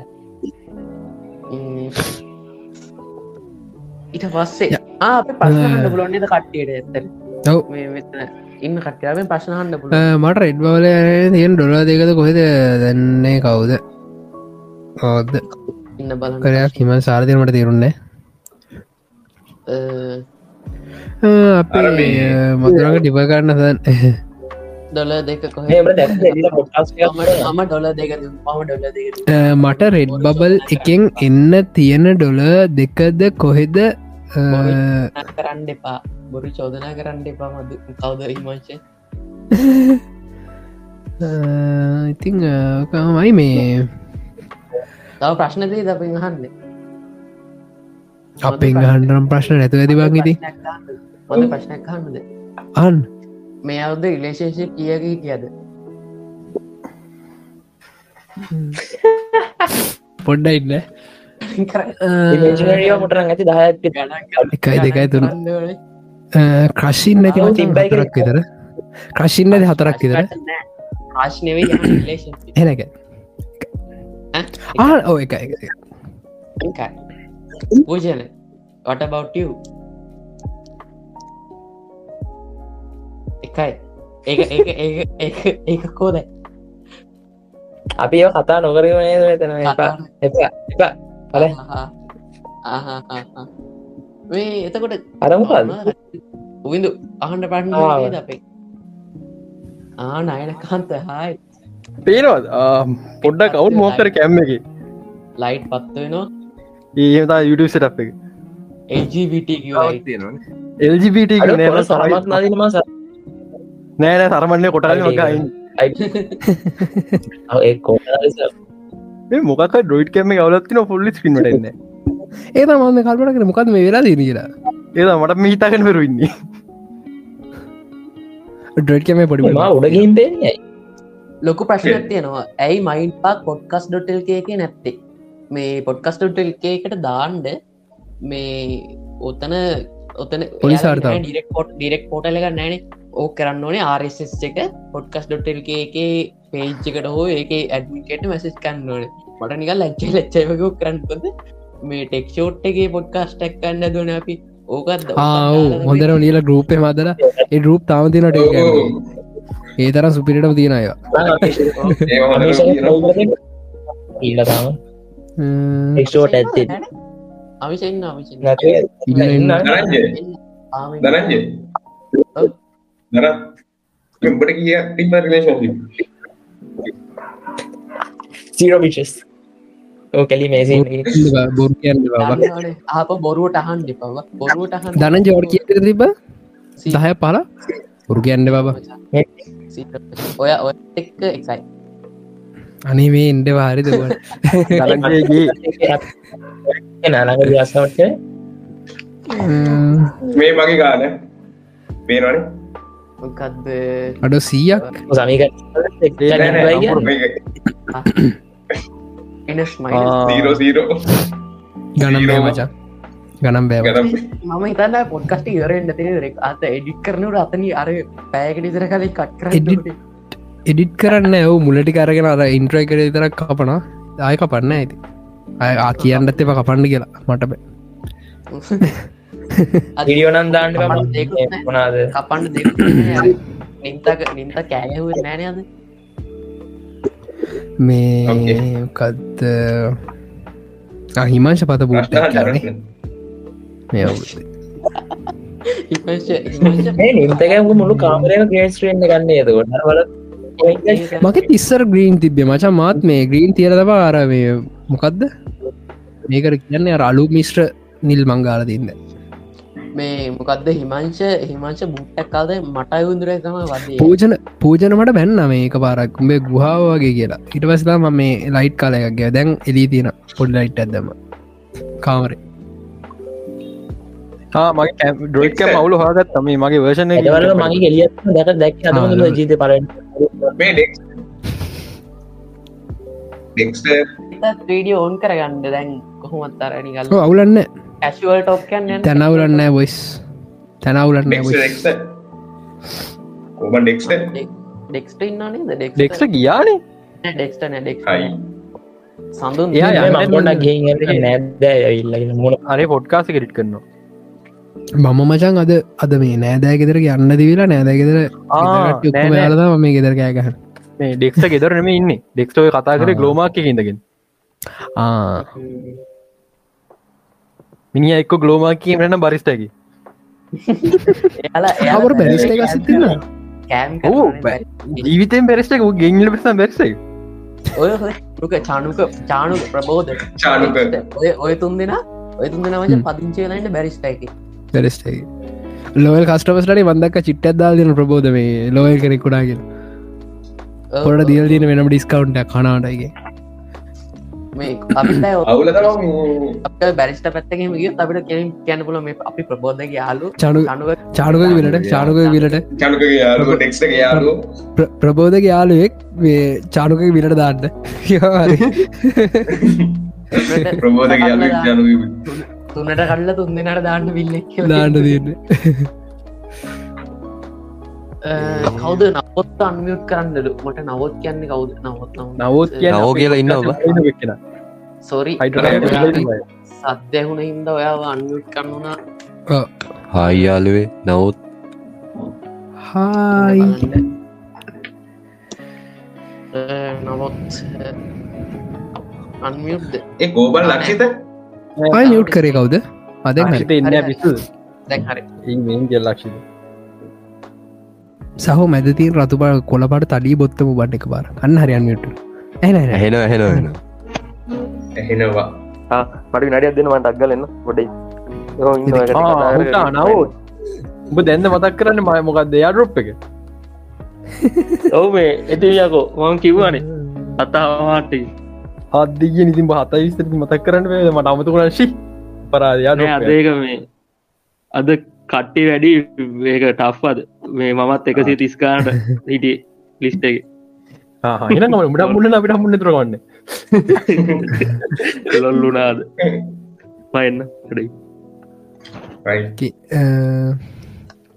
ඉට පස්සේ අප පස්සන්න පුලොන්නේද කට්ටියට? ඇත ඉන්න කට්ටයාවෙන් ප්‍රශ්නහන්න පුල මට රෙඩ්බවල තියෙන් ඩොලා දෙකද කොහෙද දන්නේ කවුද? කවද්ද ඉන්න බල කරයක් හිම සාරතියමට තේරුන්නේ අපේ මතුරක ඩිපගන්න දන්න ඩොල දෙක කොහ ම ඩොල දෙක මම ඩොල දෙක මට රෙඩ් බබල් එකෙන් එන්න තියෙන ඩොල දෙකද කොහෙද කරන්න එපා. බොරු චෝදනා කරන්න එපා මද. කවද ඉමංච ඉතිං මයි මේ. තව ප්‍රශ්නදී ද පිහන්න අපෙන් ගහන්ටනම් ප්‍රශ්න නැතු ඇති බංගිති මොද ප්‍රශ්නයක් හන්නද අන් මේ අවුද ඉලේශේෂය කියකී කියද? පොඩ්ඩ ඉන්න මොටරන් ඇති දහඇති එකයි දෙකයි තුන ක්‍රශින් නැති හතරක් විතර. ක්‍රශින්න හතරක් විතර. එනක ආ ඕ එක එක පූජන what about you? එකයි. ඒ ඒ ඒ කෝදයි අපි කතා නොකරනේ තන එපා එපා මේ එතකොට අරමුකල් උවිඳු අහන්ඩ පටන අපේ? ආ නයන කාන්ත හායි පේනවද පොඩ්ඩක් කවුන් මෝකර කැම්ම එක ලයිට් පත්ව වෙනවා. ඒතා YouTube සට් එක. පොර සරමත් නදිනම නෑන සරමන්නේ කොටල් මකයි ඒ කෝට මොකක් ඩොයිට් කැම ගවලත්තින ෆොල්ලි පින්ටන්න ඒ මම කල්පට කර මොකද මේ වෙලා දන කියලා. ඒද මට මිහිතාගෙන පෙරුවන්නේ ඩොයිට් කැම පොඩි උඩගින් පේෙන්යයි ලොකු ප්‍රශ්නයක් තියෙනවා. ඇයි මයින් පාක් පොඩ්කස් ඩොටල් එක නැත්තේ? මේ පොඩ්කස් ඩොටල් එකට දාන්ඩ මේ ඔතන ඔතන පොලිසාර්තාව. ඩිරෙක්පොට් ඩිරෙක් පෝටල එක නෑන ඕ කරන්න ඕනේ ආරස් එක පොඩ්කස් ඩොටල් එක පේච්චකට හෝ ඒක ඇඩමිකට මැසිස් කන්න ඕන. මට නිකල් ලච්චේ ලච්චයක කරන්නකොද මේ ටෙක්ෂෝට් එක පොඩ්කාස්ටක් කන්න දුන අපි. ඕකත් හොඳර ලියල ගරුප්පය මදර ඒ රූප් තාම තිනට ඒ තරම් සුපිරිටම තියෙන අය ඉල්ලතාම එක්ෂෝට ඇත්තේ අවිශන්න අවිශ දරජය දර උඹට කිය තිබ රිලේශන්ශිප් සීරෝබිචස් ඕ කැලි මේසි බොරු කියන්න බා. ආප බොරුවට අහන් දෙපව බොරුවට අහන් දන ජෝඩ් කිය තිබ දහය පල උරු කියන්න බබ ඔය ඔය එක්ක එකයි අනි මේ එන්ඩ වාරිද නළඟ දස්සවට මේ මගේ ගාන. පේනවනේ මොකක්ද අඩ සීයක්? සමීක බෑ මචා. ගනම් බෑ මම හිතන්න පොඩ්කස්ට ඉවරෙන්න්න තිරෙක් අත එඩික් කරනට අතන අර පෑකට ඉතර කලින් කට් කර එඩිට් කරන්න ඇව මුලටි කරගෙන අර ඉන්ට්‍රයි කර තරක් කපන ආය කපන්න ඇති ආ කියන්නත් එප කපන්න කියලා. මට බෑ අදිරියෝනන් දාන්න මොනාද කපන්න දෙ නිතක නිත කෑගහුව නෑනයද මේ කත්ත හිමංශ පත බූට් කරන්නේ මේ නිතක මුළු කාමරය ගේස්ට්‍රෙන්න්න ගන්න ඒදකොට වල මගේ තිස්සර ග්‍රීන් තිබ්බේ මචා. මාත් මේ ග්‍රීන් තියර තබ ආරවේ මොකක්ද මේකට කියන්නේ අලු මිස්ට්‍ර නිල් මංගාල තින්න මේ මොකක්ද හිමංශ? හිමංශ බුට්ටක් කාද මට යුන්දුරේ තම වදේ පූජන පූජනමට බැන්න මේක පාරක්. උඹේ ගුහාව වගේ කියලා. ඉට පස්ලා ම මේ ලයිට් කාලයක් ගැ දැන් එලී තියෙන පොඩ් ලයිට් ඇදම කාමරේ. මගේ ඩොයික මවුලු හගත් තම මගේ වර්ෂණ මගේ ගෙලියත් දැක දැක් ජීත පර ්‍රීඩිය ඕන් කරගන්න දැන් කොහොමත් අරනි ගල් අවුලන්න ඇශුවල් ටොක්කන්න තැනවුලන්න බොයිස් තැනවුලන්න ඔබ ඩෙක්ට ඩෙක්ට ඉන්නනේ ඩෙක්ට ගියානේ ඩෙක්ටන ඩෙක් සඳුන් ගොඩක් ගේ නැද්ද ඉල්ල මුණ අරේ පොඩ්කාස කෙරිට් කරනවා. මම මචන් අද අද මේ නෑදෑ ගෙදර යන්න දිවිලා නෑදෑ ගෙදර යාලද මේ ගෙදර කෑගහන්න මේ ඩෙක්ට ගෙදරනම ඉන්න. ඩෙක්ටෝය කතා කර ගලෝමක් ඉඳගෙන මිනි එක්ක ගලෝමක් කියීමට බරිස්ටකි එයාට බැරිස්ට එක. සිතින්න ජීවිතෙන් බැරිස්ටක ගෙංගල පිසම් බැරිසයි ඔය ක චානුක චානුක ප්‍රබෝධ. චානුක. ඔය ඔය තුන් දෙෙන ඔය තුන් දෙෙන වච පදිංචේලයිට බැරිස්ටකි බැරිස්ටයි ලෝල් කස්ටමස්ලට වදක් චිට්ටත් දා දෙන ප්‍රබෝධ මේ ලෝයල් කෙනෙකුඩාගෙන පොට දියල් තින වෙනම ඩිස්කවන්ට කනාටගේ මේ අවුල බැරිස්ට පැත්තකම ගිය අපිට කෙන කියන්න පුල මේ අපි ප්‍රබෝධක යාලු චනු චානුක විලට චානුක විලට. චනුක යාලු ප්‍රබෝධක යාලුවෙක් මේ චානුක විලට දාන්න. ජනු තුනට කල්ල තුන් දෙනට දාන්න විල්ලෙක් දාන්න තියන්න කවද නවත් අන්මියුට් කරන්නලු මට නවත් කියන්නේ කවුද නවත් නවත් කිය නවෝ කියලා ඉන්න සොරි සත්‍යහුණ හින්ද ඔයාව අන්මියුට් කරන්නුනා හායියාලුවේ නවත් හායි නවත් අන්මියුට්ද ඒ ගෝබල් ලක්ෂිත මියුට් කරේ කවුද අද ඉන්න පිසු දැන් හරි මේන් ගෙල් ලක්ෂිත සහ මැදතින් රතුබා කොලපට තඩී බොත්තම බඩ් එක බාර. අන්න හරියන්මිට ඇන හෙන හෙන වෙන ඇහෙනවා මට නඩියක් දෙනවට අක්ගලන්න ගොඩයි නව. උඹ දැන්න මතක් කරන්න මය මොකක් දෙයා රුප් එක. ඔව මේ එතියකෝ මං කිව්වානේ. අතාවාට අදදිය නිතින් හත විස්තරති මතක් කරන්න වේ මට අමතු කරශි පරාදයා අදක මේ අද කට්ටි වැඩි ඒක ටෆ්වද මේ මමත් එකසි තිස්කාට හිටිය ලිස්ට එක. එන උට මුන්න අපිට මුන්න තරගන්න ලොල්ලුනාද පයන්න කඩයි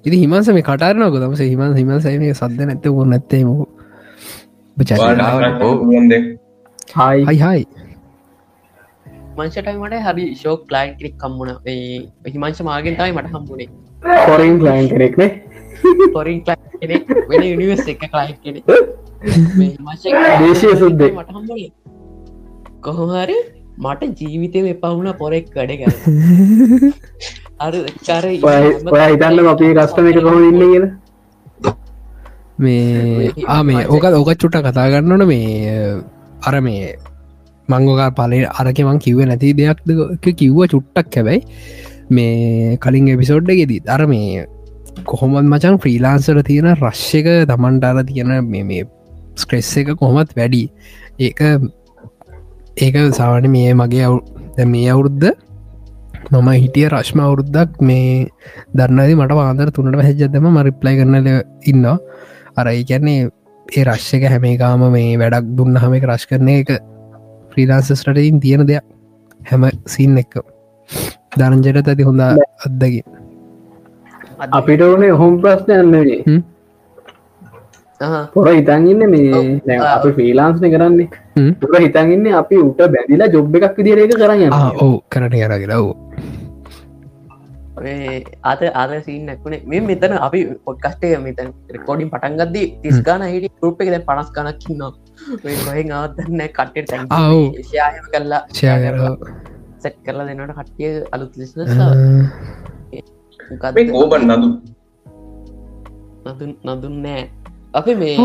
ඉදි හිමන්ස මේ කටරනක දම හිමන් හිමන්සයි මේ සද්ද නැත ෝ නැත්තේම හයි හයි මංශටයිමට හරි ශෝක් ලයින් කෙනෙක් කම්මුණ හිමංශ මාගෙන් තමයි මට හම්බුණේ පොරින් ලයින් කෙනෙක්නේ පොරින් කෙනෙක් වෙන යනිවස් එක කලයින් කෙනෙ දේශය සුද්දේ මට හම්බුලේ කොහොහරි මට ජීවිතය එපවුණ පොරෙක් වැඩ ග අර චර හිතන්න අපේ රස්ටම එක කොහොම ඉන්න කියලා. මේ ආ මේ ඕක ඕක චුට්ට කතා ගන්නන මේ අර මේ මංගෝකා පලේ අරකමං කිව්ව නැති දෙයක්ද කිව්ව චුට්ටක් හැබැයි මේ කලින් එපිසෝඩ්ඩ ගෙදී අර මේ කොහොමත් මචන් ෆ්‍රීලාන්සර තියෙන රශ්්‍යක තමන්ටාර තියෙන මේ ස්ක්‍රෙස් එක කොහොමත් වැඩි. ඒක ඒක සාවන මේ මගේ අවු මේ අවුරුද්ධ මම හිටිය රශ්ම අවුරුද්දක් මේ දන්නද මට වාදර තුනට හැජදම මරිප්ලයි කරනල ඉන්නවා. අරයි කැන්නේ ඒ රශ්්‍යක හැමේකාම මේ වැඩක් දුන්න හම එක රශ් කරන එක ෆ්‍රීලාන්සස්ටයින් තියෙන දෙයක්. හැම සින් එක්ක දරංජයට ඇති හොඳ අත්දකි අපිට ඕනේ හොම්. ප්‍රශ්නයන්නේ පොර හිතන්ගන්න මේ අපි ෆීලාන්ස්න කරන්නේ. පුර හිතන්ගන්න අපි උට බැඳිලා ජොබ් එකක් විදිරේක කරන්න ඕ කරට කරගෙන ඕ අත අද සිීන් නැක්ුණේ මේ මෙතන අපි පොඩ්කස්ටේ මෙතන රෙකෝඩින් පටන්ගදදි තිස්ගාන හිට රුප් එක පනස් කනක්කින්න කොහෙන් අවදන්න කට්ට කල්ලා ෂයාකර සැට් කරලා දෙන්නට කට්ටිය අලුත් ලිස්න ඕබන් නදු නදුන් නදුන්නෑ අපි මේ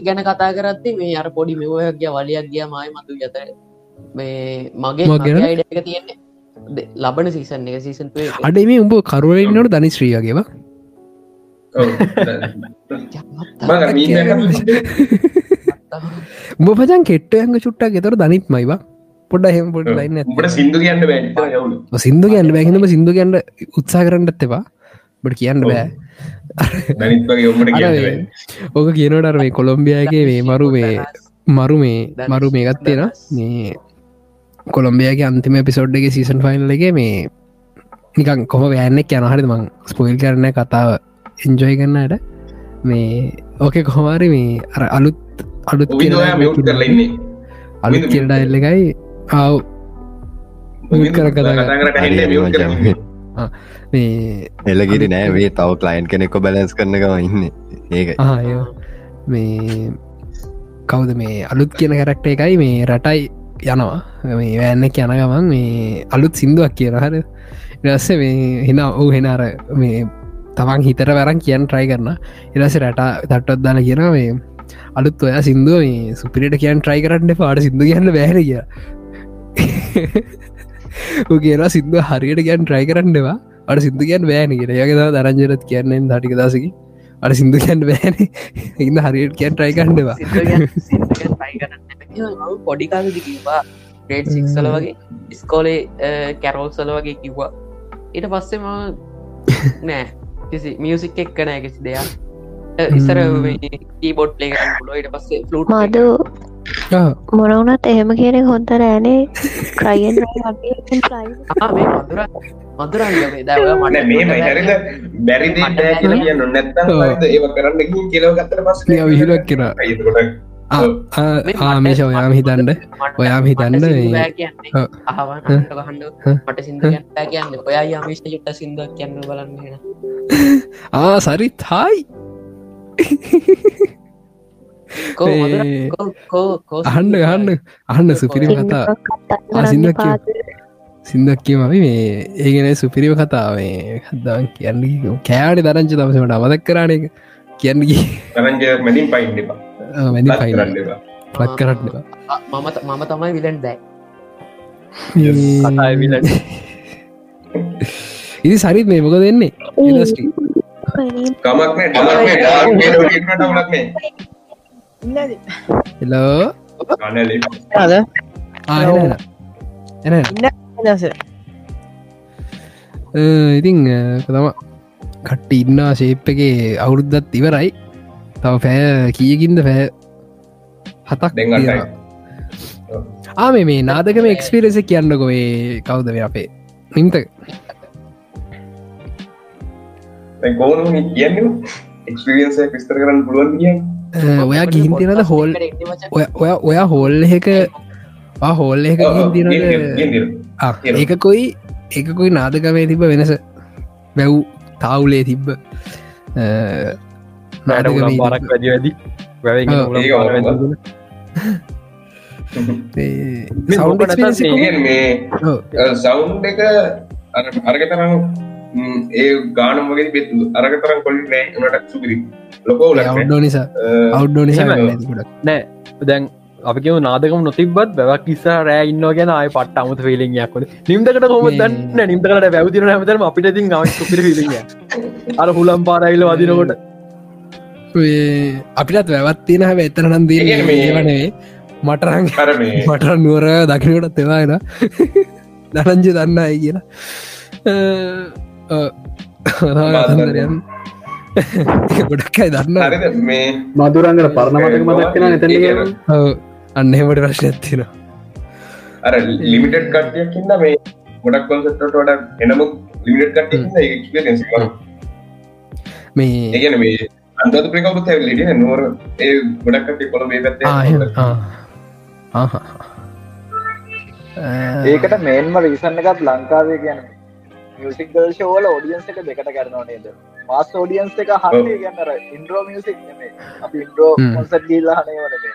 ගැන කතා කරත්ති මේ අර පොඩි මෙවයක්ගේ වලියක් ගිය මයි මතු යත මේ මගේ මගේ තියෙන්නේ. ලබන සීසන් එක සීසන් අඩේ මේ උඹ කරුවරන්නට ධනි ශ්‍රියගේවා උඹ පචන් කෙට්ට ඇඟ චුට්ටක් ගෙතර දනිත් මයිවා. පොඩ හෙම පොඩ ලයින්න සිින්දු කියන්න සිින්දු කියන්න බැහිනම සිින්දු කියන්න උත්සා කරන්නත් එවා බට කියන්න බෑ. ඕක කියනට මේ කොළොම්බියගේ මේ මරු මේ මරු මේ මරු මේ ගත්තේන මේ කොළොම්බියගේ අන්තිම පිසෝඩ්ඩගේ සීසන් ෆයිල් එක මේ නිකන් කොම වැෑන්නෙක් යනහරි මං ස්පොයිල් කරන කතාව එන්ජොයි කරන්නට මේ ඕක කොහමාරි මේ අර අලුත් අලුත් අලුත් කියරට එල්ල එකයි. ආව් කර කතා එලගිරි නෑ මේ තව කලයින් කෙනෙක්කො බැලස් කරනකම ඉන්න. ඒක. මේ කවුද මේ අලුත් කියන කරක්ට එකයි මේ රටයි යනවා. මේ වැන්න කියන ගමන් මේ අලුත් සිින්දුවක් කියන හර ඉරස්ස මේ හෙන ඔහු හෙනර මේ තමන් හිතර වැරන් කියන් ට්‍රයි කරන. ඉරස රට තට්ටත් දාල කියන මේ අලුත් ඔයා සිින්දුව මේ සුපිරිට කියන් ට්‍රයි කරන්න පාට සිින්දු කියන්න බෑර කිය කියලා සිින්දුව හරියට කියන් ට්‍රයි කරන්නවා අට සිින්දු කියන්න බෑන කියෙන යගේ දරංජරත් කියන්නෙන් දටික දසකි අට සිින්දු කියන්න බෑන. ඉන්න හරියට කියන් ට්‍රයි කරන්නවා පොඩිකාලදි කිවා ටේට් සික්සල වගේ ස්කෝලේ කැරෝල්සල වගේ කිව්වා. ඊට පස්සෙම නෑ කිසි මියසික් එක්ක නෑ කිසි දෙයක් ඉස්සර කීබොඩ් ලේ පුල ඉට පස්සේ ෆලුට් මදු මොනවනත් එහෙම කියන හොන්ත රෑනේ ක්‍රයින් මදුරන්ගේ මට මේ හරිද බැරිද කියල කිය නොනැත්ත ඒව කරන්න කියලව ගත්තර පස් විහිලක් කෙන ආමේශ ඔයාම හිතන්ඩ ඔයාම හිතන්න? මට සිින්ද කියන්න. ඔයා යාමේෂ යුට සිින්ද කියන්න. බලන්න ආ සරිත් හයි. අහන්න ගහන්න අහන්න සුපිරිම කතා. සිින්දක් සිින්දක් කියමවි මේ ඒගෙන සුපිරිම කතාවේ හදවන් කියන්න කෑඩි දරංච තමසට අමදක් කරන එක කියන්න තරජ මැදින් පයින් මැදි පයි පත් කරන්න මම මම තමයි විලන් දැයි කතාවිලට ඉදි සරිත් මේ මොක දෙන්නේ ඉලස්ටි කමක් නෑ එලෝ ඉතිං තම කට්ට ඉන්නා ශේප් එක අවුරුද්ධත් ඉවරයි තව පෑ කියකින්ද පෑ හතක් තියෙනවා. ආම මේ නාදකම එක්ස්පිරෙස කියන්නකොේ කවුද මේ අපේ? නිම්ත ගෝනු කියන්න එක්ස්පිරියන්ස විස්තර කරන්න පුළුවන් කිය ඔයා ගිහින් තිනද හෝල් ඔය ඔයා හෝල් එක හෝල් එක ඒක කොයි ඒකකොයි නාදකමේ තිබ වෙනස? බැව් තාවුලේ තිබ්බ පාරක් වැඩි වැඩි. සෞන්් එක අරගතරම් ඒ ගානම් වගේ පෙතු අරගතරම් කොලි නට සුපිරි. ලොකෝ අව්ඩෝ නිසා. අව්ඩෝ නිසා නෑ දැන් අපිකව නාදකම නොතිබත් බැවක් නිසා රෑ ඉන්න ගැන අය පට අමුත පිලිියක් නිම්දකට හොම දන්න? නිම්දකට බැවතින හැමතරම අපිට ති පිර අර හුලම් පාරයිල වදිනකොට අපිටත් වැවත්තින හැ එතරනම් දී වනේ මටරං මට නුවර දකිනටත් එවාෙන දනංජ දන්න අයි කියලා. ගොඩක්යි දන්න මේ මදුරංගල පරණමතක මදක්ෙන එතැ අන්නහෙමට ප්‍රශ්න ඇත්තින අර ලිමිටඩ් කට්ටයක්කින්න මේ ගොඩක් කොන්සටට වට එනම ලිමිට කට්ට මේ ඒගන මේ අන්ත ප්‍රකවුත් ලිට නොර ඒ ගොඩක්ට කොළ බේගත්ත ඒකට මේන්ම රීසන්න එකත් ලංකාවේ කියන මියසික් ෂෝල ෝඩියන්ස් එක දෙකට කරනවා නේද? මාස් ෝඩියන්ස් එක හන්නේ ගන්නර ඉන්ද්‍රෝ මියසික් නෙමේ අපි ඉන්ද්‍රෝ මොසට ගීල්ලා හනේ වනේ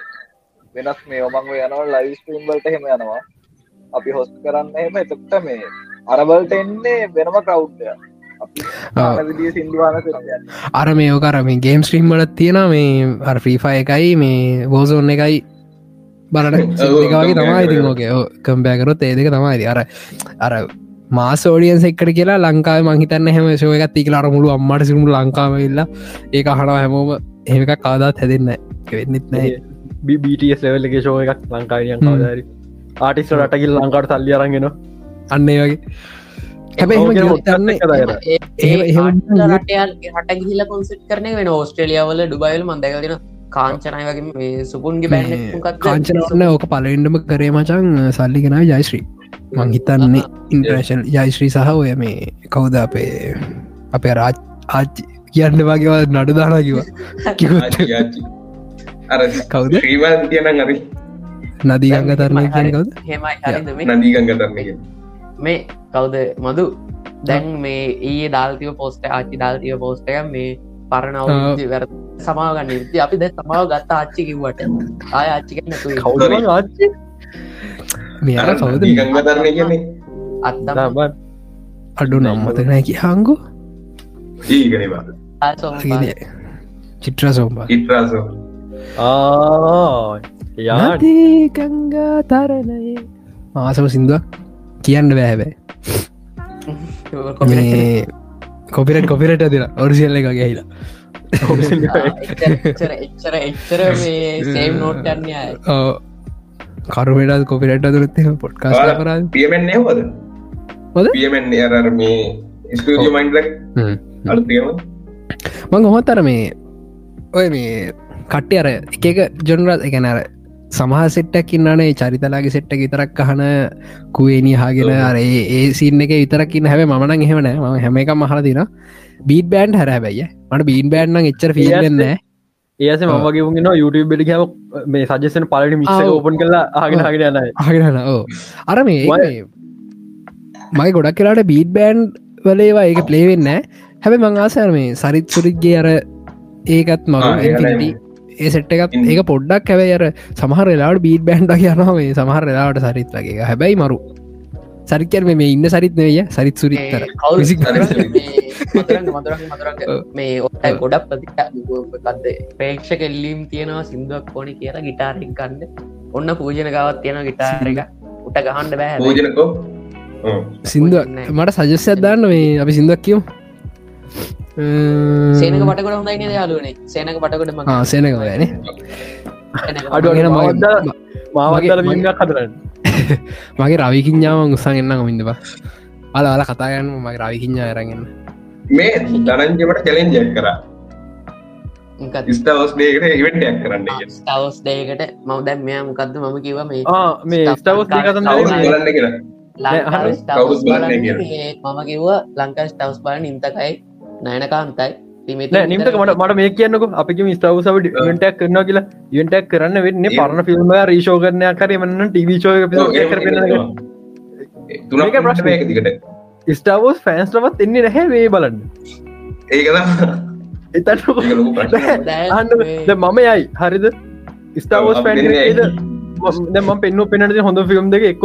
වෙනස් මේ ඔමංව යනවා ලයිස් ටීම් වලට හෙම යනවා. අපි හොස් කරන්න එහෙම. එතක්ට මේ අරබල්ට එන්නේ වෙනම කවු්ඩය අර මේ ඕකරම ගේම් ස්ට්‍රීම් වලත් තියෙන මේ ෆ්‍රීෆා එකයි මේ බෝසෝන්න එකයි බලට එකගේ තමයි ඉතින් ෝකේ කම්පෑකරොත් ඒ දෙක තමයි අර අර මාසෝඩියන් එක්කට කියලා ලංකාව මහිතන්න හැම ශෝ එකත් තිකල අර මුළු අම්මට සිරුණු ලංකාවවෙල්ලා ඒ අහනවා හැමෝම. එහෙක කාදාත් හැදන්න වෙන්නෙත් නෑ බීටස් ලෙවල්ලගේ ශෝ එකක් ලංකාවියන් කවදාරි ආටිස්ට රටකිල් ලංකාට සල්ලි අරගෙන අන්න වගේ හට ගිල කොන්සට් කරන වෙන ඕස්ට්‍රලියාවල ඩුබයිල් මන්දකතින කාංචනය වගේ සුපුන්ගේ බැන්න කාංචනන්න ඕක පලෙන්ඩම කරේ මචන් සල්ලි කෙනයි ජයිශ්‍රී. මං හිතන්නේ ඉන්ට්‍රේෂන් ජයිශ්‍රී සහ ඔය මේ කවුද අපේ අපේ රාජ් ආච් කියන්න වගේව නඩු දානා කිව කවුද? තියන හරි. නදීගංග තරණය කියන කවුද නදීගංග තරණය මේ කවුද? මදු. දැන් මේ ඒ දාල්තිව පෝස්ට ආච්චි දාල්තිව පෝස්ටය මේ පරණව වැර සමාගන්න ති අපි දැ සමාව ගත්ත ආච්චි කිව්වට. ආය ආච්චි නැතු කවුද ආච්චි? මෙ කවුද ගංග තරණය කියන්නේ. අත්දබ අඩු නම්මතනැ කි හංගු චිත්‍ර සෝම්බා ඉත්‍රාසෝ යාගංගා තරණය. ආසම සිින්දුවක් කියන්න බෑබෑ කොපිරට කොපිරට දෙන ඔරිසිල්ල එක. ගැහිලා කරුමටත් කොපිරට දුරත් පොට්කා කර පියමෙන්නේ හොද හොද පියමෙන් අර මේ ස්ටඩිය මයින්ල මං හොත්තර මේ ඔය මේ කට්ටි අර එක ජොනරත් එකනර සමහ සෙට්ටක් ඉන්නනේ චරිතලාගේ සෙට්ට විතරක් අහන කුවේනි හාගෙන අර ඒ සින්න එක විතරකින්න හැබ මන එහෙමන ම හැම එක මහල තින බීට බෑන්් හැරැබැයි මට බීන් බෑන්්න එච්චර ෆිල්න්න ඒස මගේ වුගෙන YouTube බෙඩි හැව මේ සජසන පලට මිස ඕපන් කලා ආගෙන හගෙන ආගෙන ඕ අර මේ මයි ගොඩක් කියලාට බීට බෑන්් වලේවා ඒක පලේවෙන්න හැබ මං ආසර මේ සරිත් සුරික්ගේ අර ඒකත් මග ඒ සෙට් එකත් ඒක පොඩ්ඩක් හැබයි අර සමහර වෙලාට බීට බෑන්ඩ කියනවා මේ සමහර වෙලාවට සරිත් වගේ හැබැයි මරු. සරිකර මේ ඉන්න සරිත් නය සරිත් සුරිත්තර මේ ගොඩක් ප්‍රතිකක්ද ප්‍රේක්ෂක එල්ලීම් තියෙනවා සිින්දුවක් කොනි කියලා ගිටාරෙක් කන්න ඔන්න පූජන ගවත් තියෙන ගිටාර එක උට ගහන්ඩ බෑ පූජනකෝ සිින්දුව මට සජස්සයක් දාන්න මේ අපි සිින්දුවක් කියව සේනක පටකොට හොඳයින යාලුවනේ සේනක පටකොට ම සේනක ගැන අඩුවගෙන මවද්ද මාවගේල මින්ගක් කතරන්න මගේ. රවිකින්ඥාව උත්සන් එන්න මින්දපා අල අල කතාගන්න මගේ රවිකින්ඥා අරගන්න මේ දනන්ජමට චලෙන්ජයක් කර. ස්ටවස් ඩේකට ඉවෙන්ටයක් කරන්න ස්ටවස් ඩේකට මව දැම් මෙයා මොකක්ද මම කිව මේ මේ ස්ටවස් බලන්න කියලා. මම කිව්ව ලංකා ස්ටවස් බලන ඉන්තකයි නයනකාන්තයි. නිමට මට මේ කියන්නක. අපි ස්ටව සව ටක් කරන කියලා. ඉවටක් කරන්න වෙන්න පරණ ෆිල්ම් රීෂෝ කරනය කරමන්න ටීවිචෝ තුනක ප්‍රශ්නයක දිකට ස්ටාවෝස් ෆෑන්ස්ලවත් එන්නේ නැහැ වේ බලන්න. ඒකද එතට මම යයි. හරිද? ස්ටාවෝස් පැන් ම පෙන්න පෙනට හොඳ ෆිල්ම් දෙක එක්ක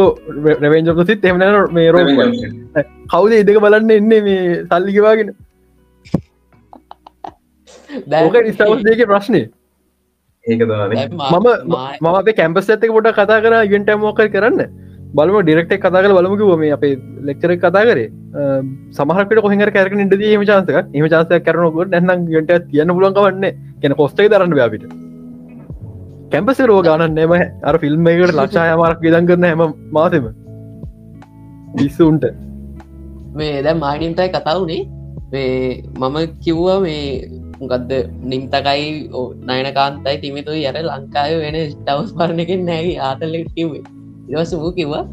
රවෙන්ජ සිත් එමන මේ රෝ කවුද ඉදක බලන්න එන්නේ මේ ස්ටාවස් දෙක ප්‍රශ්නය ඒක මම මම අප කැම්පස් ඇතක පොට කතා කර ඉගෙන්ට මෝක කරන්න. බලම ඩිරෙක්ටක් කතා කර බලමුකිව මේ අපේ ලෙක්චර කතා කරේ. සමහකට කොහ කැරක ඉට ම චාසක එම චාසය කරනකොට නැන්නම් ගට තියන්න පුලන්ක වන්න කෙන කොස්ටයි දරන්න අපිට. කැම්පස රෝ ගානන්න එම අර ෆිල්ම් එකට ලක්ෂාය මාරක් විදන් කරන හැම මාසම. විස්සුන්ට. මේ දැ මාඩින්ටයි කතාවනේ මේ මම කිව්වා මේ ගදද නිම්තකයි නයනකාන්තයි තිමිතු යර ලංකාය වෙන ටවස් පරණකින් නෑගේ ආතල්ලෙ කිවේ දවස වූ කිව්වා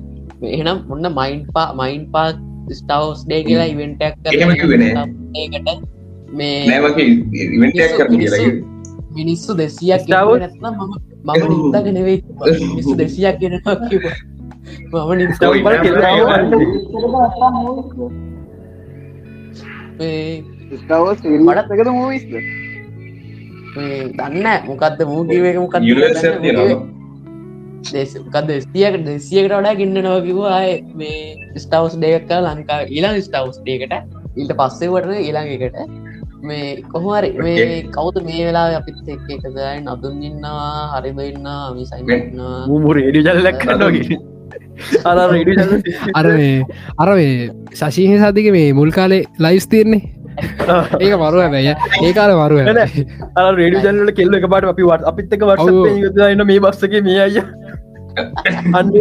එහෙනම් ඔන්න මයින්් පා මයින්් පාක් ස්ටවස් ඩේ කියලා ඉවෙන්ටක් ඒකට මේ මිනිස්සු දෙසියක් මම මම නිතක නෙවෙයි මිනිස්සු දෙසියක් කිව මම නිස්ටව මටත් මූවිස්ද දන්න මොකක්ද මූගීවක මොකක් කද ස්තියක දෙසියකට වඩා ගන්න නොකිවවාය මේ ස්ටවස් ඩේක ලංකා ඉලාං ස්ටවස් ඩේකට ඊට පස්සේ වටන ඉලාඟකට මේ කොහමරි මේ කවුද මේ වෙලා අපිත් එක් එකදයි නදුන් ඉන්නවා හරිද ඉන්න මිසයින්න මුර එඩි ජල්ලක් කන්නගේ අර අර අර ශශීහ සතික මේ මුල් කාලේ ලයිස් තියන්නේ ඒක මරුව බැය ඒකාල මරුව අ රේඩි ජල්ලට කෙල්ල එක පාට අපි වට අපිත් එක වට න්න මේ බස්සක මේ අය අන්න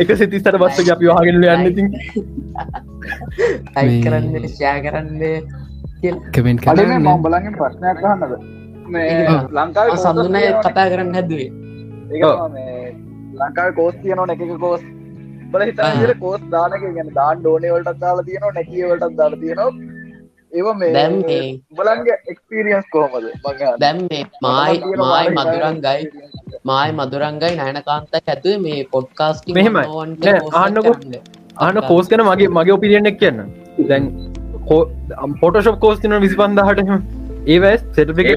එක සිතිස්තර බස්ස අපි වාගෙන යන්න ඉතින්. අයි කරන්න ෂයා කරන්න කමෙන්ට කල ම බලගෙන් ප්‍රශ්නයක් කහන්නද ලංකාව සඳුන කතා කරන්න හැදුවේ. ලංකාව කෝස් තියනෝ එක කෝස් බල හිතර කෝස් දානක ගැන දාන් ඩෝනේ වලට දාලා තියනවා නැකිවලටත් දාලා තියනවා. ඒව මේ බලන්ගේ එක්ස්පිරියන්ස් කොහොමද? දැම් මේ මයි මයි මදුරන්ගයි මයි මදුරන්ගයි නයනකාන්ත ඇතුවේ මේ පොඩ්කාස්ට මෙහෙම ආන්නකො ආන කෝස් කන මගේ මගේ ඔපිරියෙන්ෙක් කියන්න. දැන් පොටෝශප් කෝස් තින විසි පන්දාහට ඒවස් සෙටි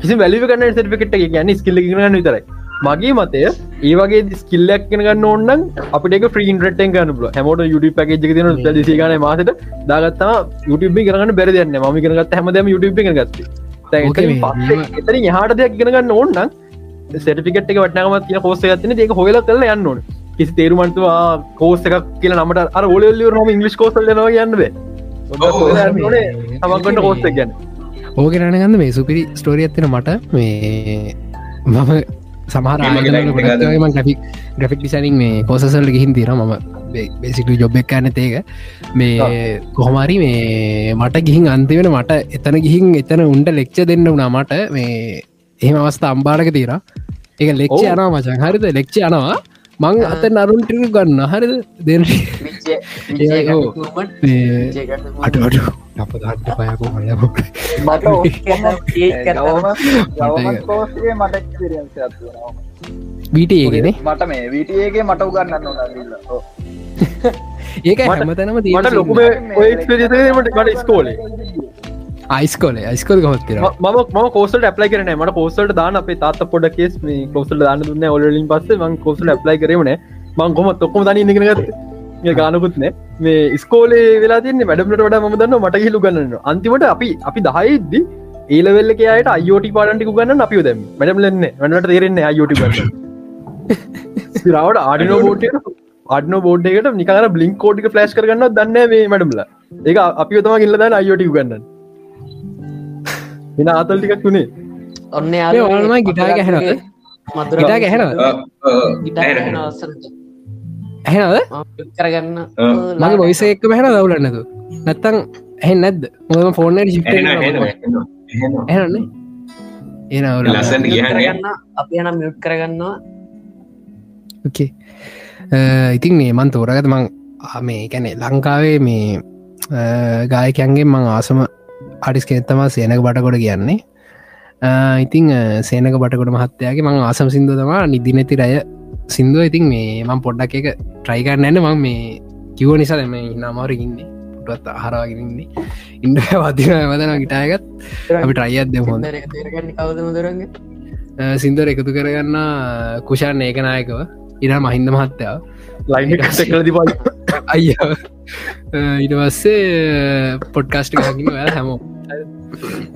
කිසි වැලි කන්න සටිකට ගැන ස්කිල්ල ගන්න විතරයි මගේ මතය ඒවගේ ස්කිල්ලක් කෙනගන්න ඕන්න අපිට ්‍රීන් රටෙන් ගන්න හැමෝට යුට පැකජ තින දසිගන මාසට. දාගත්තා යුටබ කරන්න බැරදන්න ම කරගත් හැමදම යුටබ ගත්ත. එතන හට දෙයක් ගෙනගන්න ඕන්න සටිකට වටනමත් කිය හෝස ඇතින ඒක හොල කල යන්න ඕන. කිසි තේරුමන්තුවා කෝස එකක් කියල නමට අර ඔලෙල්ල නොම ඉංගලිස් කෝසල් නවා යන්නද තමක්ගන්න කෝස්ස ගැන. ඕක රණගන්න මේ සුපිරි ස්ටෝරිය ඇතින මට. මේ මම සමහර ග්‍රෆික් ග්‍රෆික් ඩිසනින් මේ කෝසසල්ල ගිහින් තිර ම බේසික ජොබ් එක් ඇන ඒක මේ කොහොමරි මේ මට ගිහින් අන්තිවෙන මට එතන ගිහින් එතන උන්ට ලෙක්ච දෙන්න වුණා මට. මේ එහෙම අවස්ථ අම්බාරක තීර එක ලෙක්ෂ යනා මචන් හරිද? ලෙක්ෂ යනවා. මං අත නරුන්ටික ගන්න හරිද දෙ අට අඩු අප දට පයකු හය වීටඒගෙන මට මේ වීටඒගේ මට උගන්නන්න ඒක හැමතැනම මට ලොකුම මට ස්කෝලේ අයිස්කෝල අයිස්කෝල් ගොත් ම ම කෝසල් ඇප්ලයි කරන මට කෝසල්ට දාන අපේ තාත පොඩ කෙස් මේ කෝසල් දාන්න දුන්න ඔලින් පස්ස මං කෝසල් ඇප්ලයි කරන මං කොම තොක්කොම දන ඉගනගත් ගානකුත්න මේ ස්කෝලේ වෙලා තින්න වැඩමට වඩ ම දන්න මට හිලු ගන්න අන්තිමට අපි අපි දහයිද්දි ඒලවෙල්ල අයට අයෝටි පාටි ගන්න අපි දැම මැඩම් ලන්න වනට තේරෙන්නේ අයෝටි ඉස්රාවට ආඩිනෝ බෝට්ට අඩන බෝඩ්ඩකට නිකර බ්ලිින්ක් කෝඩික ෆලස්් කරන්න දන්න මේ මටමල ඒක අපි තම ඉල්ල දන්න අයෝටි ගන්න එන අතල් ටිකක් වුණේ ඔන්න ඔලම ගිටා ගැහෙනද ගිටා ගැහෙනද ඇහෙනද කරගන්න. මගේ බොයිස එක්ක පැහෙන දවුලන්නතු නැත්තං ඇහෙන් නැද්ද? මොම ෆෝර්නට ශිප් ඇහන්නේ එනවුල ලස්සට කියන්න අපි යනම් මියුට් කරගන්නවා. ඕකේ ඉතින් මේ මන් තෝරගත මං මේ කැනෙ ලංකාවේ මේ ගායකයන්ගේ මං ආසම අඩිස් කෙත්තම සේනක බටකොට කියන්නේ. ඉතිං සේනක බටකොට මහත්තයාගේ මං ආසම සිින්දුව තමා නිදිනැති රය සිින්දුව ඉතින් මේ මං පොඩ්ඩක් එක ට්‍රයිකරන්න නැන්න මං මේ කිව නිසා දෙම නමාර ඉන්නේ. පුටත් හරවාගෙනන්නේ ඉන්ඩ වදින වදන ගිටායගත් අපි ට්‍රයියත් දෙ හොඳ කවදමදරග සිින්දර එකතු කරගන්න කුෂාන් ඒකනායකව. ඉරා මහින්ද මහත්තයාව ලයින කල දිපල් අය ඉටවස්සේ පොඩ්කාස්ටි හකිම වැ හැමෝ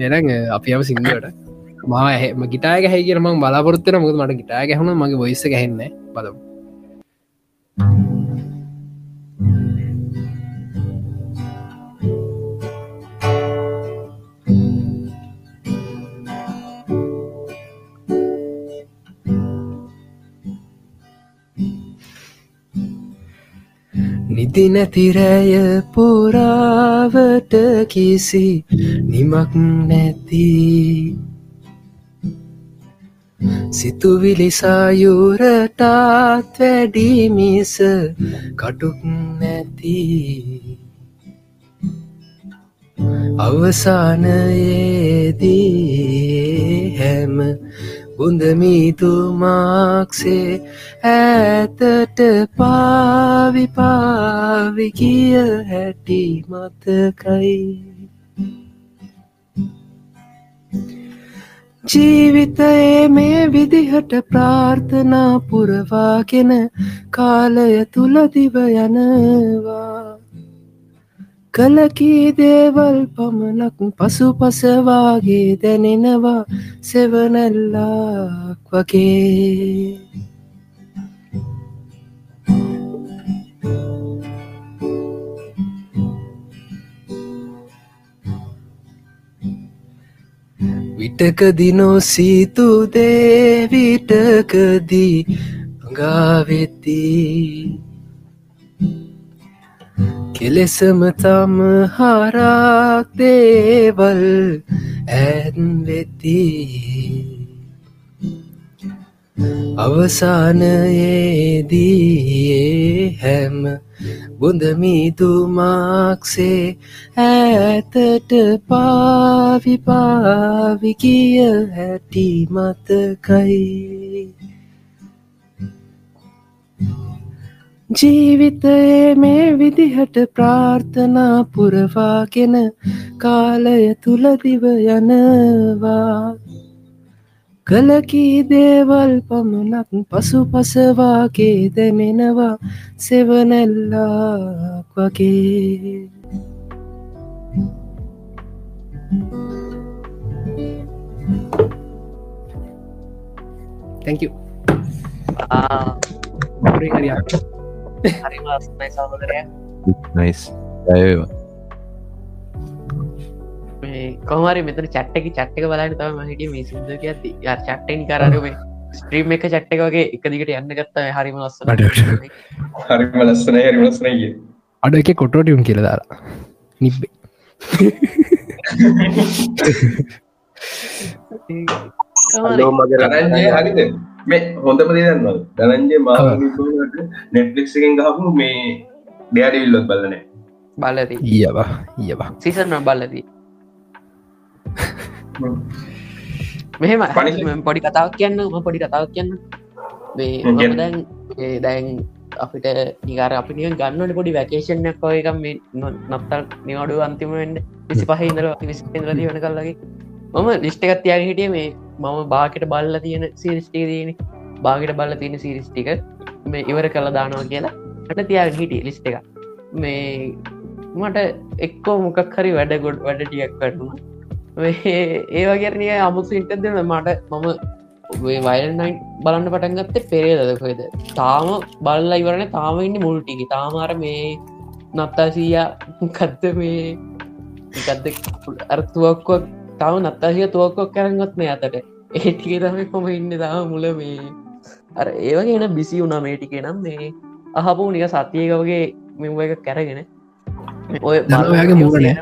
එන අපිම සිින්දුවට මා ඇහම ගිටාය හැ කියරම බලාපොරත්තන මුද මට ගිටා ගැහුණ මගේ බොයිස ගැහෙන්න බලමු. නිදි නැතිරෑය පොරාවට කිසි නිමක් නැති සිතුවිලිසායුරටත් වැඩිමිස කටුක් නැති. අවසානයේදී හැම බුඳමීතුමාක්සේ ඇතට පාවිපාවි කිය හැටි මතකයි. ජීවිතයේ මේ විදිහට ප්‍රාර්ථනා පුරවාගෙන කාලය තුළදිව යනවා. කලකී දේවල් පමණක් පසු පසවාගේ දැනෙනවා. සෙවනැල්ලාක් වගේ. විටකදි නොසීතු දේවිටකදී ගාවෙතිී කෙලෙසම තම හරක් දේවල් ඇන්වෙති. අවසානයේදී හැම බොඳමීතුමාක්සේ ඇතට පාවිපාවි කිය හැටි මතකයි. ජීවිතයේ මේ විදිහට ප්‍රාර්ථනා පුරවාගෙන කාලය තුළදිව යනවා. කලකී දේවල් පමණක් පසු පසවාගේ දැනෙනවා සෙවනැල්ලාක් වගේ Thank you. Ah, හරියා කොමරි මෙතන චට්ටක චට්ක බලන්න තම මහිටිය මේ සිදුක ඇති චට්ටෙන් කරම ස්ත්‍රීම් එක චට්ක වගේ එක දිගට යන්න ගත්ත හරිම ලස්සන හරිම ලස්සන හරිම ලස්සනය අඩ එක කොටෝටියුම් කියල දාලා. නිබ්බේ. හරිද? මේ හොඳම දන්න දනන්ජය මා නෙට්ලික්සිකෙන් ගහපු මේ ඩයාඩවිල්ලොත් බලනෑ බලද. ඒවා ඒවා සිසන බලදී මෙහෙම පොඩි කතාවක් කියන්න ම පොඩි කතාවක් කියන්න. දැන් දැන් අපිට නිගර අපි නිය ගන්නට පොඩි වැකේෂණයක් ඔයකම් මේ නත්තල් නිවඩු අන්තිමෙන්ට විසි පහහිදර විසිේන්ද්‍රදී වන කල්ලගේ. මම ලිස්්ටකත් තියාග හිටිය මේ මම බාකට බල්ල තියෙන සිරිස්ටේ දන බාගට බල්ල තියෙන සිරිස්ටික මේ ඉවර කළ දානවා කියලා ට තියාග හිටිය ලිස්්ට එක මේ මට එක්කෝ මොකක් හරි වැඩ ගොඩ් වැඩ ටියක් කරනවා ඒ වගේරනය අමුතු ඉන්ටද මට මම වයිල්නයින් බලන්න පටන් ගත්තේ පෙරේදකොයිද තාම බල්ල ඉවරණ තාම ඉන්න මුල්ටිකි තාමාර මේ නත්තාසීය කත්ත මේ? එකත්ද අර්තුවක්කොක් තව නත්තාසිය තුවක්කොක් කරගත් මේ අතට. ඒටික තම කොම ඉන්න තාම මුල මේ. අර ඒවගේ එන බිසි වුණා මේටිකේ නම් මේ අහපු නික සතියකවගේ මෙම එක කැරගෙන ඔය ඔයාගේ මූුණනෑ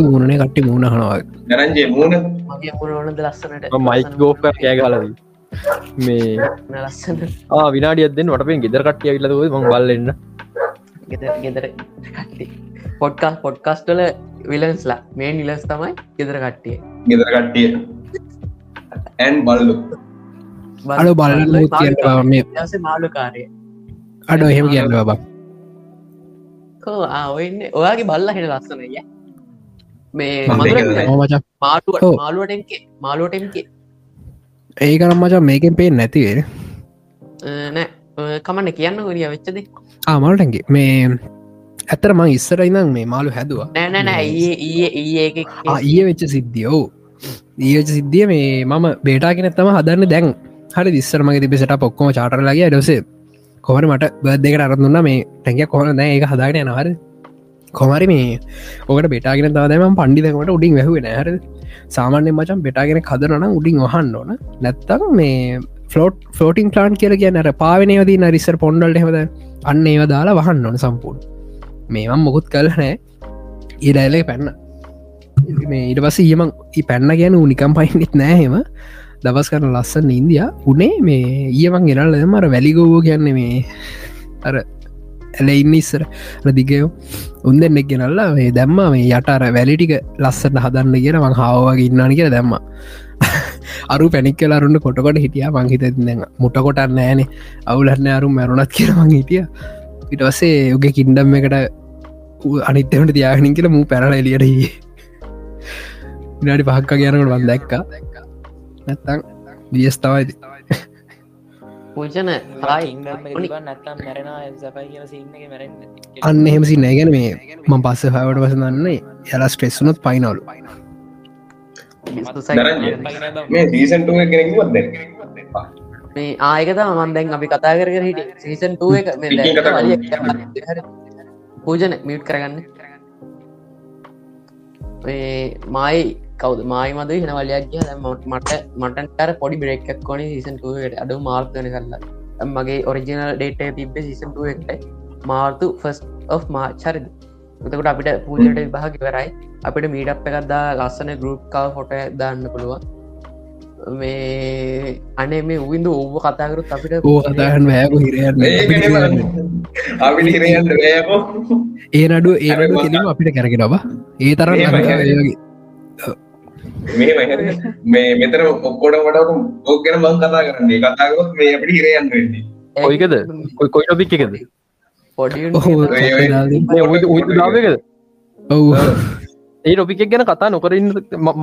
මූුණනේ කට්ටි මූුණ හනවා ගරන්ජේ මූුණ මගේ මුණට ලස්සනට මයික් ගෝක කෑගලද මේ ලස්සන විනාඩිය දෙන්න වටපෙන් ගෙදර කට්ටිය විලද ම බල්ලන්න ගෙදර පොඩ්කා පොඩ්කස්ටල විලන්ස්ලා. මේ නිලස් තමයි ගෙදර කට්ටිය. ගෙදර කට්ටිය. ඇන් බල්ලු. අඩ බලන්න මේ මාලු කාරය අඩ එහෙම කියන්න බක් කෝ ඔයන්න ඔයාගේ බල්ල හෙන ලස්සනය මේ මචා මාටුව මාලුවටෙන්ගේ මාලුවටෙන්ගේ ඒකනම් මචා මේකෙන් පේ නැතිවේ නෑ. කමන්න කියන්න ගොරිය වෙච්චද ආමල්ටගේ මේ ඇතර මං ඉස්සර ඉනම් මේ මාලු හැදවා. නෑනෑ ඒ ඒ ඊය වෙච්ච සිද්ධියෝ. ඊච සිද්ධිය මේ මම බේටාගෙන තම හදන්න. දැන් හරි දිස්සර මගේ තිබෙසට පොක්කොම චාටරලගේ ඩසේ කොහර මට බත් දෙකට අරදුන්න මේ ටැක කොහන දැ ඒක හදාගෙන යනහර කොමරි මේ ඕකට බෙටාගෙන තාදම පණ්ඩිදකට උඩින් වැැහුව නෑහර සාමාන්‍ය මචන් බෙටාගෙන කදරන උඩින් වහන්න ඕන. නැත්තම් මේ ෆලෝට් ෆලෝටින් ප්ලාන් කියල කියන්නට පාවනයවදී නරිස්සර පොන්ඩල්ට හෙවද අන්න ඒව දාලා වහන්න ඕන සම්පූර්ණ. මේවම් මොකුත් කල නෑ. ඒඩයිලේ පැන්න. මේ ඉට පස ඒම පැන්න කියන උනිකම් පයින්නෙත් නෑහෙම දවස් කරන ලස්සන්න ඉන්දිය. උනේ මේ ඊයමන් ගෙනල්ල මර වැලිගෝෝ කියන්න මේ අර ඇල ඉන්න ඉස්සර. රදිගයෝ උන් දෙන්නෙක් ගෙනල්ලා මේ දැම්ම මේ යටර වැලිටික ලස්සට හදන්න කියෙන මං හාවගේ ඉන්නන කිය දැම්ම. අරු පැනික් කලාරුන්න කොටකොට හිටිය. මංහිත දෙන්න මුටකොට නෑනේ අවුලන්න අරු මැරුණත් කියරමං හිටිය. ඉටවස්සේ යුගේ කින්ඩම් එකට අනිත්තවට තියාගනින් කියල මූ පැරල එලියට විනාඩි පහක්ක කියනකට වන් දැක්කා. නැත්තං දියස් තවයිද පූජන අන්න එහෙමසි නෑගැන මේ මං පස්ස හවට වස දන්නේ යලා ස්ට්‍රෙස්සුනොත් පයිනවලු මේ ආයකත මන් දැන්? අපි කතා කර හිට සීසන් එක පූජන මියට් කරගන්න. මයි කවද? මයි මද හෙන වලයක් කිය මට මටන්ටර පොඩි බ්‍රේක්ක් කොන සිසන්ටුවට අඩු මාර්තන කරලා මගේ ඔරිජිනල් ඩේට තිබ සිසන්ටුවට මාර්තු ෆස් of මාචරිද එතකට අපිට පූජට විභාග කරයි අපිට මීටප් එකක්දා ලස්සන ගරුප් කාව ෆොට දාන්න පුළුවන්. මේ අනේ මේ උවින්ද ඔබ කතාකරුත් අපිට ඕහතහන් වැෑපු හිරයන්න ඒ නඩුව ඒ නඩු කෙලීම අපිට කැරගෙන බා ඒ තරම් මේ මෙතර ඔක්කොට වට ඕකෙන මං කතා කරන්නේ. කතාගොත් මේ අපිට හිරයන්න වෙන්නේ. ඔයිකද කොයි කොයි ොපික් එකද? ඔව්. ඒ ොපික් ගැන කතා නොකරන්න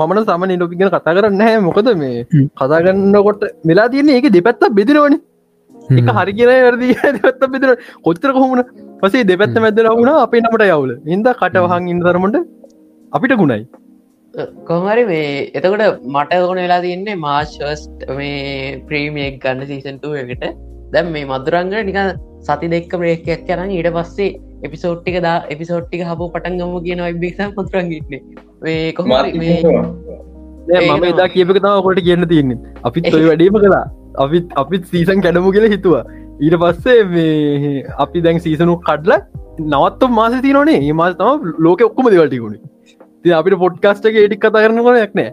මන සමන ොපි ගැන කතා කරන්න හැ මොකද මේ කතාගන්නකොට වෙලා තියන්නේ ඒක දෙපැත්ත බෙදිරවනි එක හරි කියෙන වැරදි දෙපත්ත බෙදර කොච්චර කොහොමන පසේ දෙපැත්ත මැදර වුණ අපේ නමට යවුල. ඉද කටවහන් ඉන්න තරමට අපිට ගුණයි කොහමරි මේ එතකොට මට ඕන වෙලා තියන්නේ මාර්ෂස්ට මේ ප්‍රීමියෙක් ගන්න සීසන්ටුව එකට. දැම් මේ මදුරංගට නික සති දෙක්ක ප්‍රේකයක් යන ඊට පස්සේ එපිසෝට්ටික දා එපිසෝට්ටික හපු පටන්ගම කියන ඔයිබික් මතුරන්ගිටන්නේ මේ කොහමරි මේ මම එදා කියපක තම කොට කියන්න තියන්නේ. අපිත් ඔය වැඩීම කලා අපිත් අපිත් සීසන් කැඩමු කියලා හිතුවා. ඊට පස්සේ මේ අපි දැන් සීසනු කඩ්ල නවත්තු මාස තියනේ ඒ මාස තම ලෝක ඔක්කොම දෙවල්ටිකුණේ ති අපිට පොඩ්කාස්ට එක ඒටික් කතා කරන කොනයක් නෑ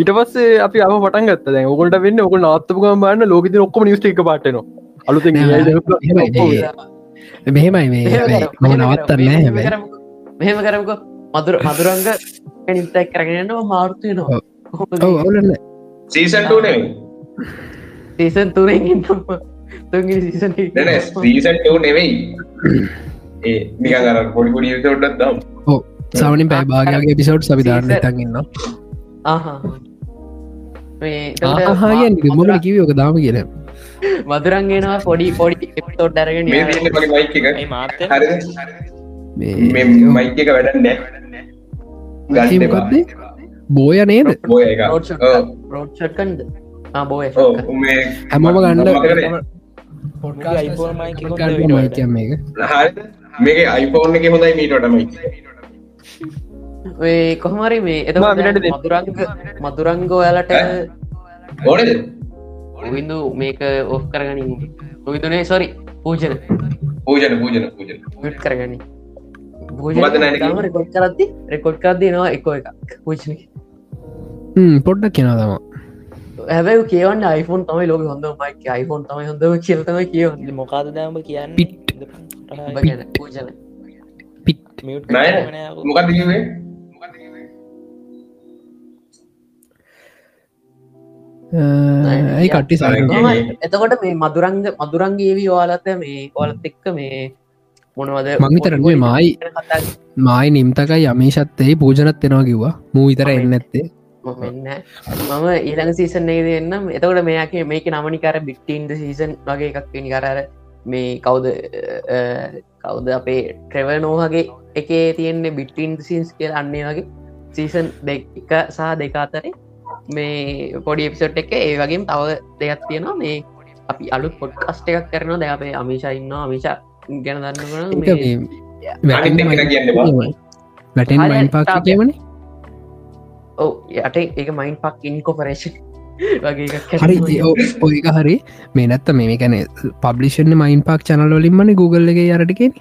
ඊට පස්සේ අපි අප පටන් ගත්ත. දැ ඔකොට වෙන්න ඔක නත්තපුකම බන්න ලෝකති ඔක්කොම නිස්ට එක පාටන අලුත මෙහෙමයි මේ නවත්තන්න හැබ මෙහෙම කරමක. මදුර මදුරංග නිතක් කරගෙනනවා මාර්තුයනවා ඔවුලන්න. සීසන්ටනේ සීසන් තුරෙන් තුන්ගි සීසන් නෙවෙයි ඒ නිකන් අර පොඩි පොඩි ොඩත් දම් සවනින් පැ භාගගේ පිසෝට් සවිධාරන්න තඟන්න ආහාගෙන් මොකල කිවෝක දාම කියන මදුරන්ගෙනවා පොඩි පොඩි එපිතෝට් අරගෙන මයික එක. වැඩන්නෑ ගල්කක්දේ බෝය නේද? රෝඩ්ෂට්කන්ද බෝ හැමෝම ගන්න මේක අයිපෝන් එක හොඳයි මීටටමයි ඔය කොහමරි මේ එත මදුරංග මදුරංගෝ ඔයාලට ඕනද? විදු මේක ඔෆ් කරගනින්. විදුනේ සොරි පූජන. පූජන පූජන පූජන. විට් කරගනි? රෙකොඩ් කරද්දි රෙකොඩ් කරද්දී නවා එක එක පූජන. පොඩ්ඩක් කෙනා තම. හැබැයි කියවන්න iPhone තමයි ලෝක හොඳ මයික iPhone තමයි හොඳම කියලතම කියවන්න. මොකාද දෑම කියන්න? ගැන පූජන නෑ මොකක්ද කිවේ ඇයි කට්ටි එතකොට මේ මදුරංග මදුරංගේවී වාලත මේ ඔලත් එක්ක මේ මොනවද මංවිතරන්නේ මයි මයි නිම්තකයි යමේශත්තේ පූජනත් එෙනවා කිව්වා. මූ විතර එන්න ඇත්තේ මම ඊළඟ සීසන් ඒ දෙන්නම් එතකොට මේක මේක නමනිකර බිට්ටන්ද සීසන් වගේ එකක් වෙනි කරර මේ කවුද කවුද අපේ ට්‍රෙව නෝහගේ එකේ තියෙන්නේ බිට්ටින් සින්ස් කියල අන්නේ වගේ සීසන් දෙක සහ දෙක අතරේ මේ පොඩි එපිසොට් එක ඒ වගේ තව දෙයක් තියෙනවා. මේ අපි අලුත් පොඩ්කස්ට එකක් කරනවා. දැ අපේ අමිෂා ඉන්න අමිෂා ගැන දන්නවන වැටෙන් මයින් පාක් කියවන. ඕ යට එක මයින් පක් ඉන්කොපරේෂන් හරි ඔයක හරි. මේ නැත්ත මේ කැන පබ්ලිෂන මයින් පාක් චනල් ොලින්මන Google එක යරටිකෙන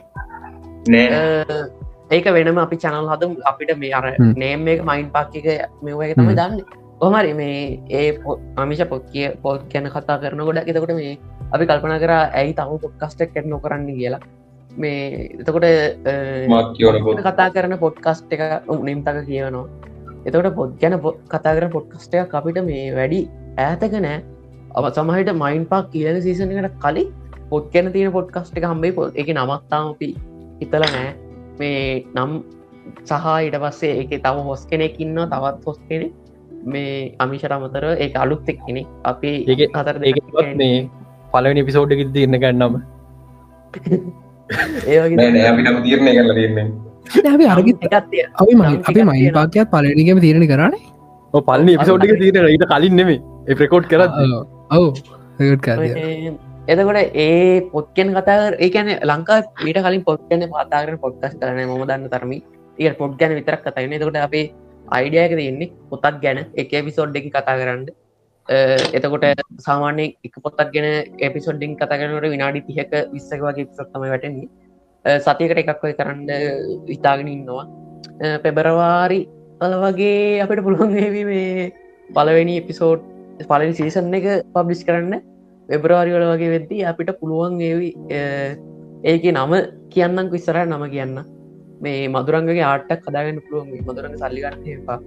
ඒක වෙනම අපි චනල් හදම්. අපිට මේ අර නේම් එක මයින් පාක් එක මෙවගේ තම දන්න. කොහමරි මේ ඒ අමිෂ පොත් කිය පොත් ගැන කතා කරන ගොඩ එතකොට මේ අපි කල්පන කර ඇයි තම පොඩ්කස්ටක් කැන නොකරන්න කියලා. මේ එතකොට කතා කරන පොඩ්කස්ට එක නිම්තක කියවනවා එතකොට පොත් ගැන කතා කර පොඩ්කස්ට එක අපිට මේ වැඩි ඈතක නෑ. අව සමහට මයින් පාක් කියල සීසනකට කලින් පොත් ගැන තියෙන පොඩ්කස්ට එක හම්බේ පොත් එක නමත්තාම අපි හිතල නෑ. මේ නම් සහ ඉට පස්සේ එක තම හොස් කෙනෙක් ඉන්න තවත් හොස් කෙනෙ මේ අමිෂට අමතර ඒ අලුත් එක් කෙනෙ අපේ ඒ හතර මේ පලවෙනි පිසෝඩ් එකක් තිරන්න ගන්නම ඒ අපිට තීරණය කරලා තියන්නේ අපි අරග අපි මයි අපි මයි පාකයක් පලනිගම තීරණ කරන්න පලනි පිසෝඩ් එක තීරණ ඊට කලින් නෙමේ ඒ ප්‍රකෝඩ් කර ඔවු කර එතකොට ඒ පොත්කෙන් කතා ඒකන ලංකා ඊට කලින් පොත්කන පාතාකරන පොඩ්කස් කරන ම දන්න තරමි ඒ පොඩ් ගැන විතරක් කතයින එතකොට අපේ අයිඩියක තියන්නේ පොතක් ගැන. එක පිසෝඩ් එක කතා කරන්න. එතකොට සාමාන්‍ය එක පොත්තක් ගැන එපිසොඩ්ඩිං කතාගනට විනාඩි තිහක විස්සක වගේ පිසොත්තම වැටන්නේ සතියකට එකක් ඔය කරන්න විතාගෙන ඉන්නවා. පෙබරවාරි අල වගේ අපට පුළුවන් ඒවි මේ පලවෙනි එපිසෝඩ් පලනි සීසන් එක පබ්ලිස් කරන්න වෙබ්‍රවාරිවල වගේ වෙද්දී අපිට පුළුවන් ඒවි ඒක නම කියන්නම් විස්සර නම කියන්න. මේ මදුරන්ගේ ආටක් කදාගන්න පුළුවන් මදුරඟ සල්ලිගන්න එපා.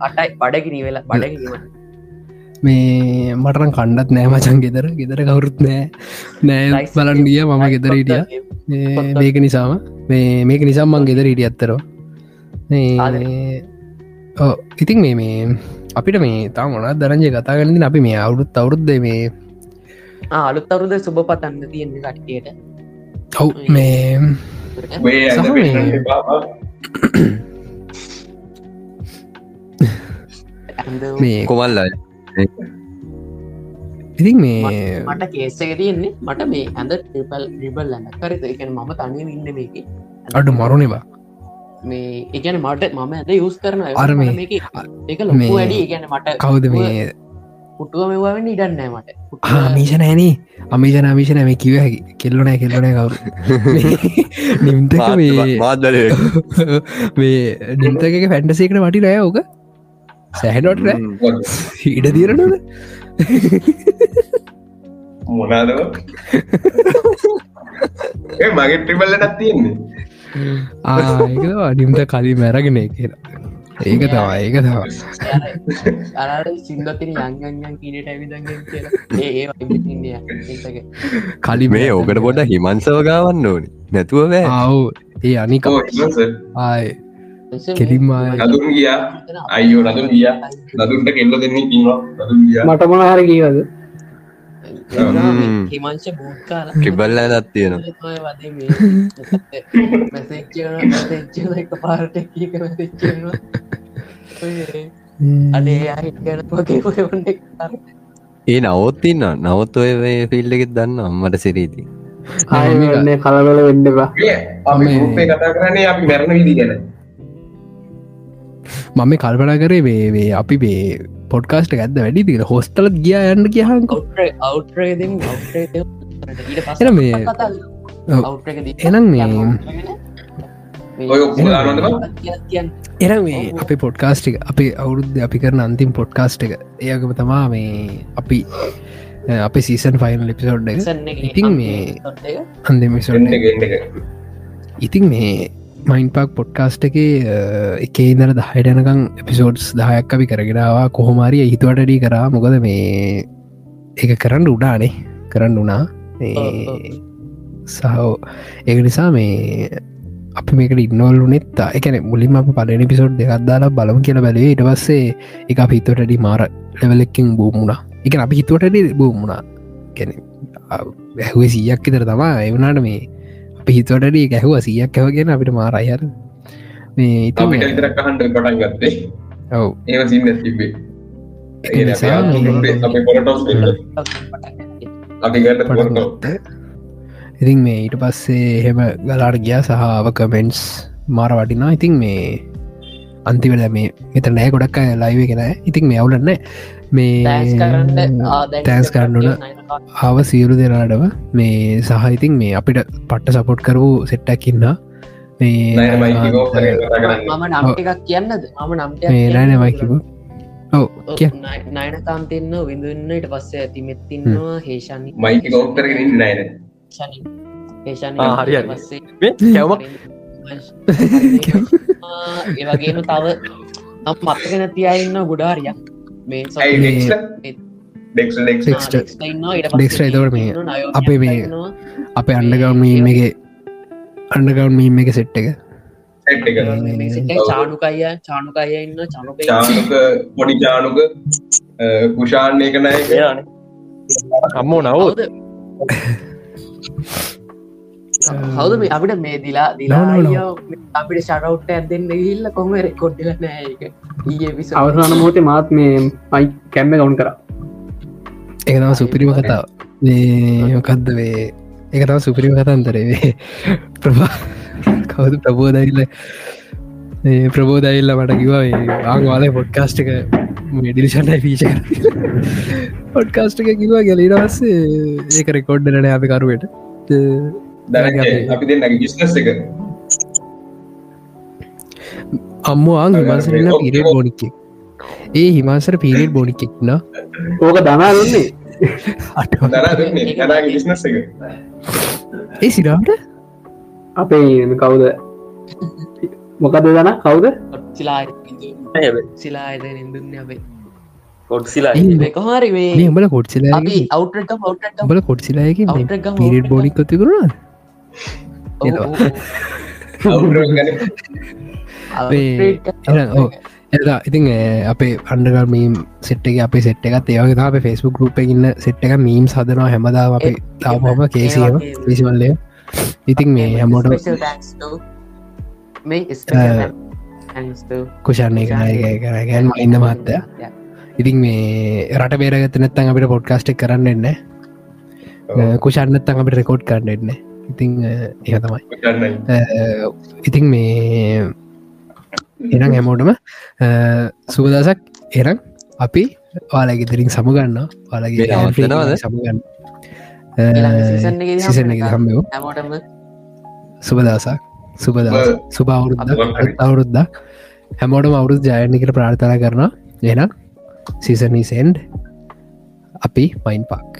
අටයි බඩගිනී වෙලා බඩගීම මේ මටරන් කණ්ඩත් නෑ මචන් ගෙදර. ගෙදර කවුරුත් නෑ. නෑ බලන් ගිය මම ගෙදර හිටිය. මේක නිසාම. මේ මේක නිසාම් මං ගෙදර හිටිය අත්තරෝ ඉතින් මේ මේ අපිට මේ තා මොනත් දරජය කතා කරන්න අපි මේ අවුරුත් අවුරුද්ද මේ අලුත් අවරුද සුභ පතන්න තියෙන කට්ටියට. ඔව් මේ මේ කොමල්ල ඉතින් මේ මට කේසක තියෙන්නේ මට මේ ඇඳ ටිපල් රිබල් ලන්න කරත එකන මම තනිය ඉන්න මේක. අඩු මරුණවා මේ එකන මට මම ඇද යුස් කරන අර මේ එක ලොකු වැඩි. ගැන මට කවුද මේ? පුටුව මෙවාවෙන්න ඉඩන්නෑ මට ආමීෂණ ඇනේ අමිෂණ අමිෂණ මේ කිව හැකි. කෙල්ලනෑ කෙල්ලනෑ කවරු. නිම්තක මාදල මේ නිම්තක පැන්ටසේකට වටි රෑ ඕක සැහනොට ඉඩ දීරනද මොනාද මගේ ට්‍රිබල්ල නත් තියෙන්නේ. ආ නිම්ත කලින් මැරගෙන කියලා. ඒක තවා ඒක තවා කලි මේ ඕකට පොට හිමන්සව ගාවන්න ඕනි. නැතුව බෑ. ආව් ඒ අනික ආය කෙලින්ම නදුන් ගියා. අයියෝ නදුන් ගියා. නදුන්ට කෙල්ල දෙන්නේ ඉන්නවා. නදුන් ගියා. මට මොනහර කියවද හිමංශ වදේ මැසේච්චන මැසේච්චන එක පාරට අනේ ඒ නවත්තින්න නවත් ඔය ෆිල්ඩ එකෙත් දන්න අම්මට සිරීති ආයන්නේ කලබල වෙන්නවා කතා කරන්නේ අපි මැරණ විදි ගැන මම කල්පනා කරේ වේ අපි වේ පොඩ්කාස්ට ඇද වැඩි තික හොස්ටලත් ගිය යන්න අවට්‍රේද එන මේ එනම් මේ එන මේ අපි පොඩ්කාස්ටික අපි අවුරුද්ධ අපි කරන අන්තිම් පොඩ්කාස්ට් එක ඒකම තමා මේ අපි අපි සීසන් ෆයින් ලිපිසෝඩ් එක. ඉතින් මේ අන්දමිසො ඉතින් මේ මයින් පාක් පොඩ්කාස්ට් එක එක ඉදර දහයටනකං එපිසෝඩ්ස් දහයක් අපි කරගෙනවා කොහොමරිය හිතුවටඩී කරා. මොකද මේ එක කරන්න උඩානේ කරන්න වනා සහෝ. ඒක නිසා මේ අපි මේකට ඉන්නවල් නෙත්තා එකන මුලින් අප පලන පිසෝඩ් දෙකක්දාලා බලම කියලා බැලේ ඉට පස්සේ එක අපි හිතුවටඩි මාර ලෙවලෙක්කින් බූමුණා එක අපි හිතුවටඩ බූමුණා ගැන ඇහුවේ සීයක් ඉතර තමා එවනාට මේ අපි හිතුවටඩ ගැහුව සියක් ඇවගෙන අපිට මාරයර මේ අපිට විතරක් හන්ඩ පටන් ගත්තේ. ඔව. ගන්න ඉතින් මේ ඊට පස්සේ එහෙම ගලාට ගියා සහාව කමෙන්ට්ස් මාර වටිනා ඉතින් මේ අන්තිවල මේ මෙත නෑ ගොඩක් ලයිව කෙන ඉතින් මේ අවුලන්න මේ තෑන්ස් කරන්නුන ආව සියලු දෙනාටව මේ සහහිතින් මේ අපිට පට්ට සපොට් කරවූ සෙට්ටැකින්න මේ මම නම්ටිකක් කියන්නද? මම නම්ට නෑනමයිකිව ඔව කිය. නයනකාන්තෙන්න විඳන්නට පස්සේ ඇතිමෙත්තින්නවා හේෂන්. මයික ගෞතරගෙන නෑන හේෂන්. හරි කැවමක්? ඒවගේම තව මත්තගෙන තියඉන්න ගොඩාරියක් මේ අපේ මේ අපේ අන්ඩගවම මේගේ අන්ඩගවන් මීම එක සෙට් එක චානුකය චානුකය ඉන්න චනුක චානුක පොඩි චානුක කුෂාන්න එක නෑ. අම්මෝ නවද හවද මේ අපිට මේ දිලා දිලා අපිට ශරවට් ඇදෙන්න්න ඉල්ල කොම රෙකොඩ්ඩල නෑක අවසාන මෝතේ මාත් මේ පයි කැම්ම ගවුන් කර. ඒකතම සුපිරිම කතාව. මේකක්ද වේ එකතම සුපිරිම කතන්තරේ ප්‍රභා කවුද ප්‍රබෝධයිල්ල ප්‍රබෝධයිල්ල මට කිවා ආංවාල පොඩ්කාස්ට එක මෙඩිලිෂන්යි පීච පොඩ්කාස්ට එක කිවා ගැලීටවස්සේ ඒක රෙකෝඩ්ඩනන අපි කරුවට අපි දෙන්න බිස්නස් එක. අම්මවාන් හිමන්සරන්න පිරේට බොනික්ක ඒ හිමාසර පිරේට් බොනික්ෙක්න ඕක දනා දුන්නේ බිස්නස් එක. ඒ සිරාට අපේ කවුද? මොකද දන? කවුද? සිලා කොට්සිලා මේ උඹල කොට්සිලා අවටක උඹල කොට්සිලායක පිරේට් බොනික් කොතිකරුණා එලා ඉතින් අපේ අන්ඩගර්මීම් සෙට්ක අප සෙට් එකත් ඒවගේ අප ෆෙස්බුක් ගරුප් ඉන්න සෙට් එක මීම් සදනවා හැමදාව අප තාවම කේසිම පිසිවල්ලය ඉතින් මේ හැමෝට කුෂන්නේ කරගැන් ඉන්න මත්තය ඉතින් මේ රට බේරගත නැත්තන් අපිට පොඩ්කාස්ටක් කරන්න එන්න කුෂන්නත්තන් අපට රෙකෝඩ් කරන්න එන්න ඉතිං ඒ තමයි. ඉතිං මේ එනම් හැමෝටම සුබදසක් එරම් අපි ඔයාලගේ තරින් සමගන්න ඔයාලගේ සමගන්න සිසන හම්බෝ සුබදසක් සුබද සුභවුරුද්ද අවුරුද්ද හැමෝටම. අවුරුදු ජයනකට ප්‍රාර්ථනා කරන එනම් සිසනීසෙන්ඩ් අපි මයින් පාක්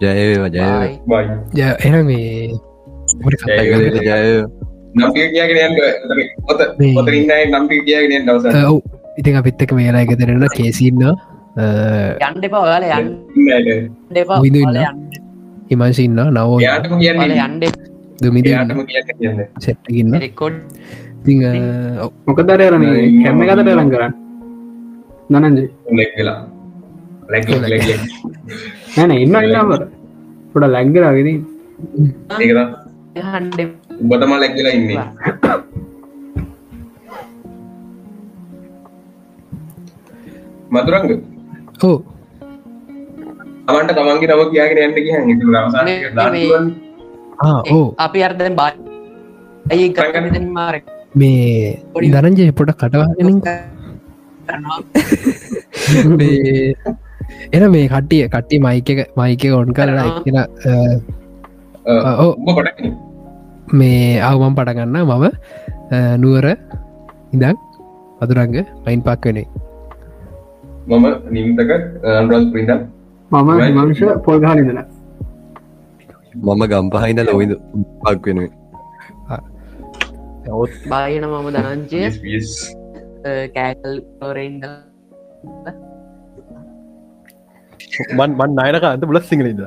ජයවා ජය එන මේ ජය ඔව් ඉතින් අපිත්තක මේලා එකතරෙන කේසින්න යන්ඩ එපා ඔයාල යන්න හිමංසින්න නවෝ යාටම කියන්න යන්ඩ දුමිද සෙට්ටකින්න රෙකොඩ් ති මොකදරයරම කැම්ම කතට ලං කරන්න නනන්ජ වෙලා නැන ඉන්න ඉන්නවර පොඩ හන්ඩ උබතම ලැක්වෙලා ඉන්නේ මතුරංග ඕ තමන්ට තමන්ගේ නම කියගෙන ඉති අවසාන ඕ අපි අර්දෙන් බා ඇයි කරගන්න මාර මේ දරංජය පොට කටවාගෙන එන මේ කට්ටිය කට්ටි මයික මයික ඔොන් කරලා එක්ෙන මේ අවමම් පටගන්න මම නුවර ඉදක් අදුරංග පයින් පක් වනේ මම නිම්තක අන්රල් පිඩම් මම මංශ පොල්ගහලිදලා මම ගම්පහයින ලොවිද පක් වෙනුවේ බායන මම දනංචය කෑකල් තෝරෙන්ඩ මන් මන් අයනක අන්ත බුලස් සිංහලද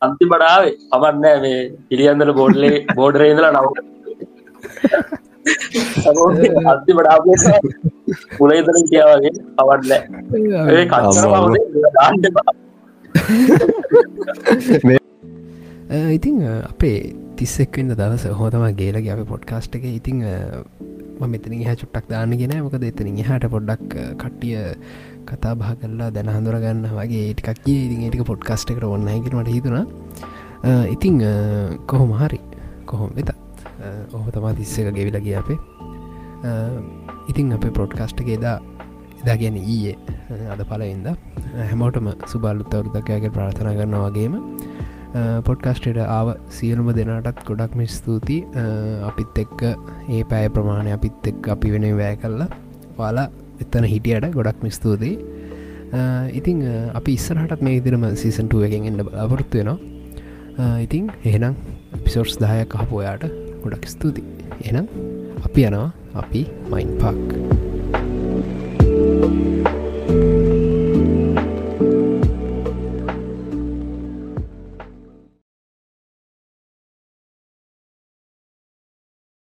අන්ති බඩාවේ අමන්නෑ මේ පිළියන්දල බෝඩ්ලේ බෝඩරේදල නව. අන්ති බඩා පුලේතන කියාවගේ අවන්න ඒ කච්චර ඉතිං අපේ තිස්සෙක්වෙන්න දවස හෝතම ගේලගේ අප පොඩ්කාස්ට් එක. ඉතිං මෙතන හ චුට්ටක් දාන්න ගෙන මොකද එතන හට පොඩ්ඩක් කට්ටිය කතා බහ කරලා දැන හඳුරගන්න වගේ ටිකක් ඉතින් ඒටික පොඩ්කාස්ට එකට ඔන්න හිකරට හිතුන ඉතිං කොහොම හරි කොහොම වෙතත් ඔහො තමා තිස්සක ගෙවිලගේ අපේ. ඉතිං අපේ පොඩ්කාස්ට්ගේදා එදා ගැන ඊයේ අද පලයින්ද හැමෝටම සුබල්ලුත්තවරුදකයාගේ ප්‍රාථනා කරන්න වගේම පොඩ්කාස්ටට ආව සියලුම දෙනටත් ගොඩක්ම ස්තුති අපිත් එක්ක ඒ පෑ ප්‍රමාණය අපිත් එක් අපි වෙන වෑ කල්ලා පාලා එතන හිටියට ගොඩක් මිස්තුූතියි ඉතිං අපි ඉස්සරහටත් මේ ඉදිරම සීසන්ටුව එකෙන් එන්න අවෘත්තු වෙනවා. ඉතිං එහෙනම් පිසෝට්ස් දායක් කහපු ඔයාට ගොඩක් ස්තුති එනම් අපි යනවා. අපි මයින් පාක් Thank you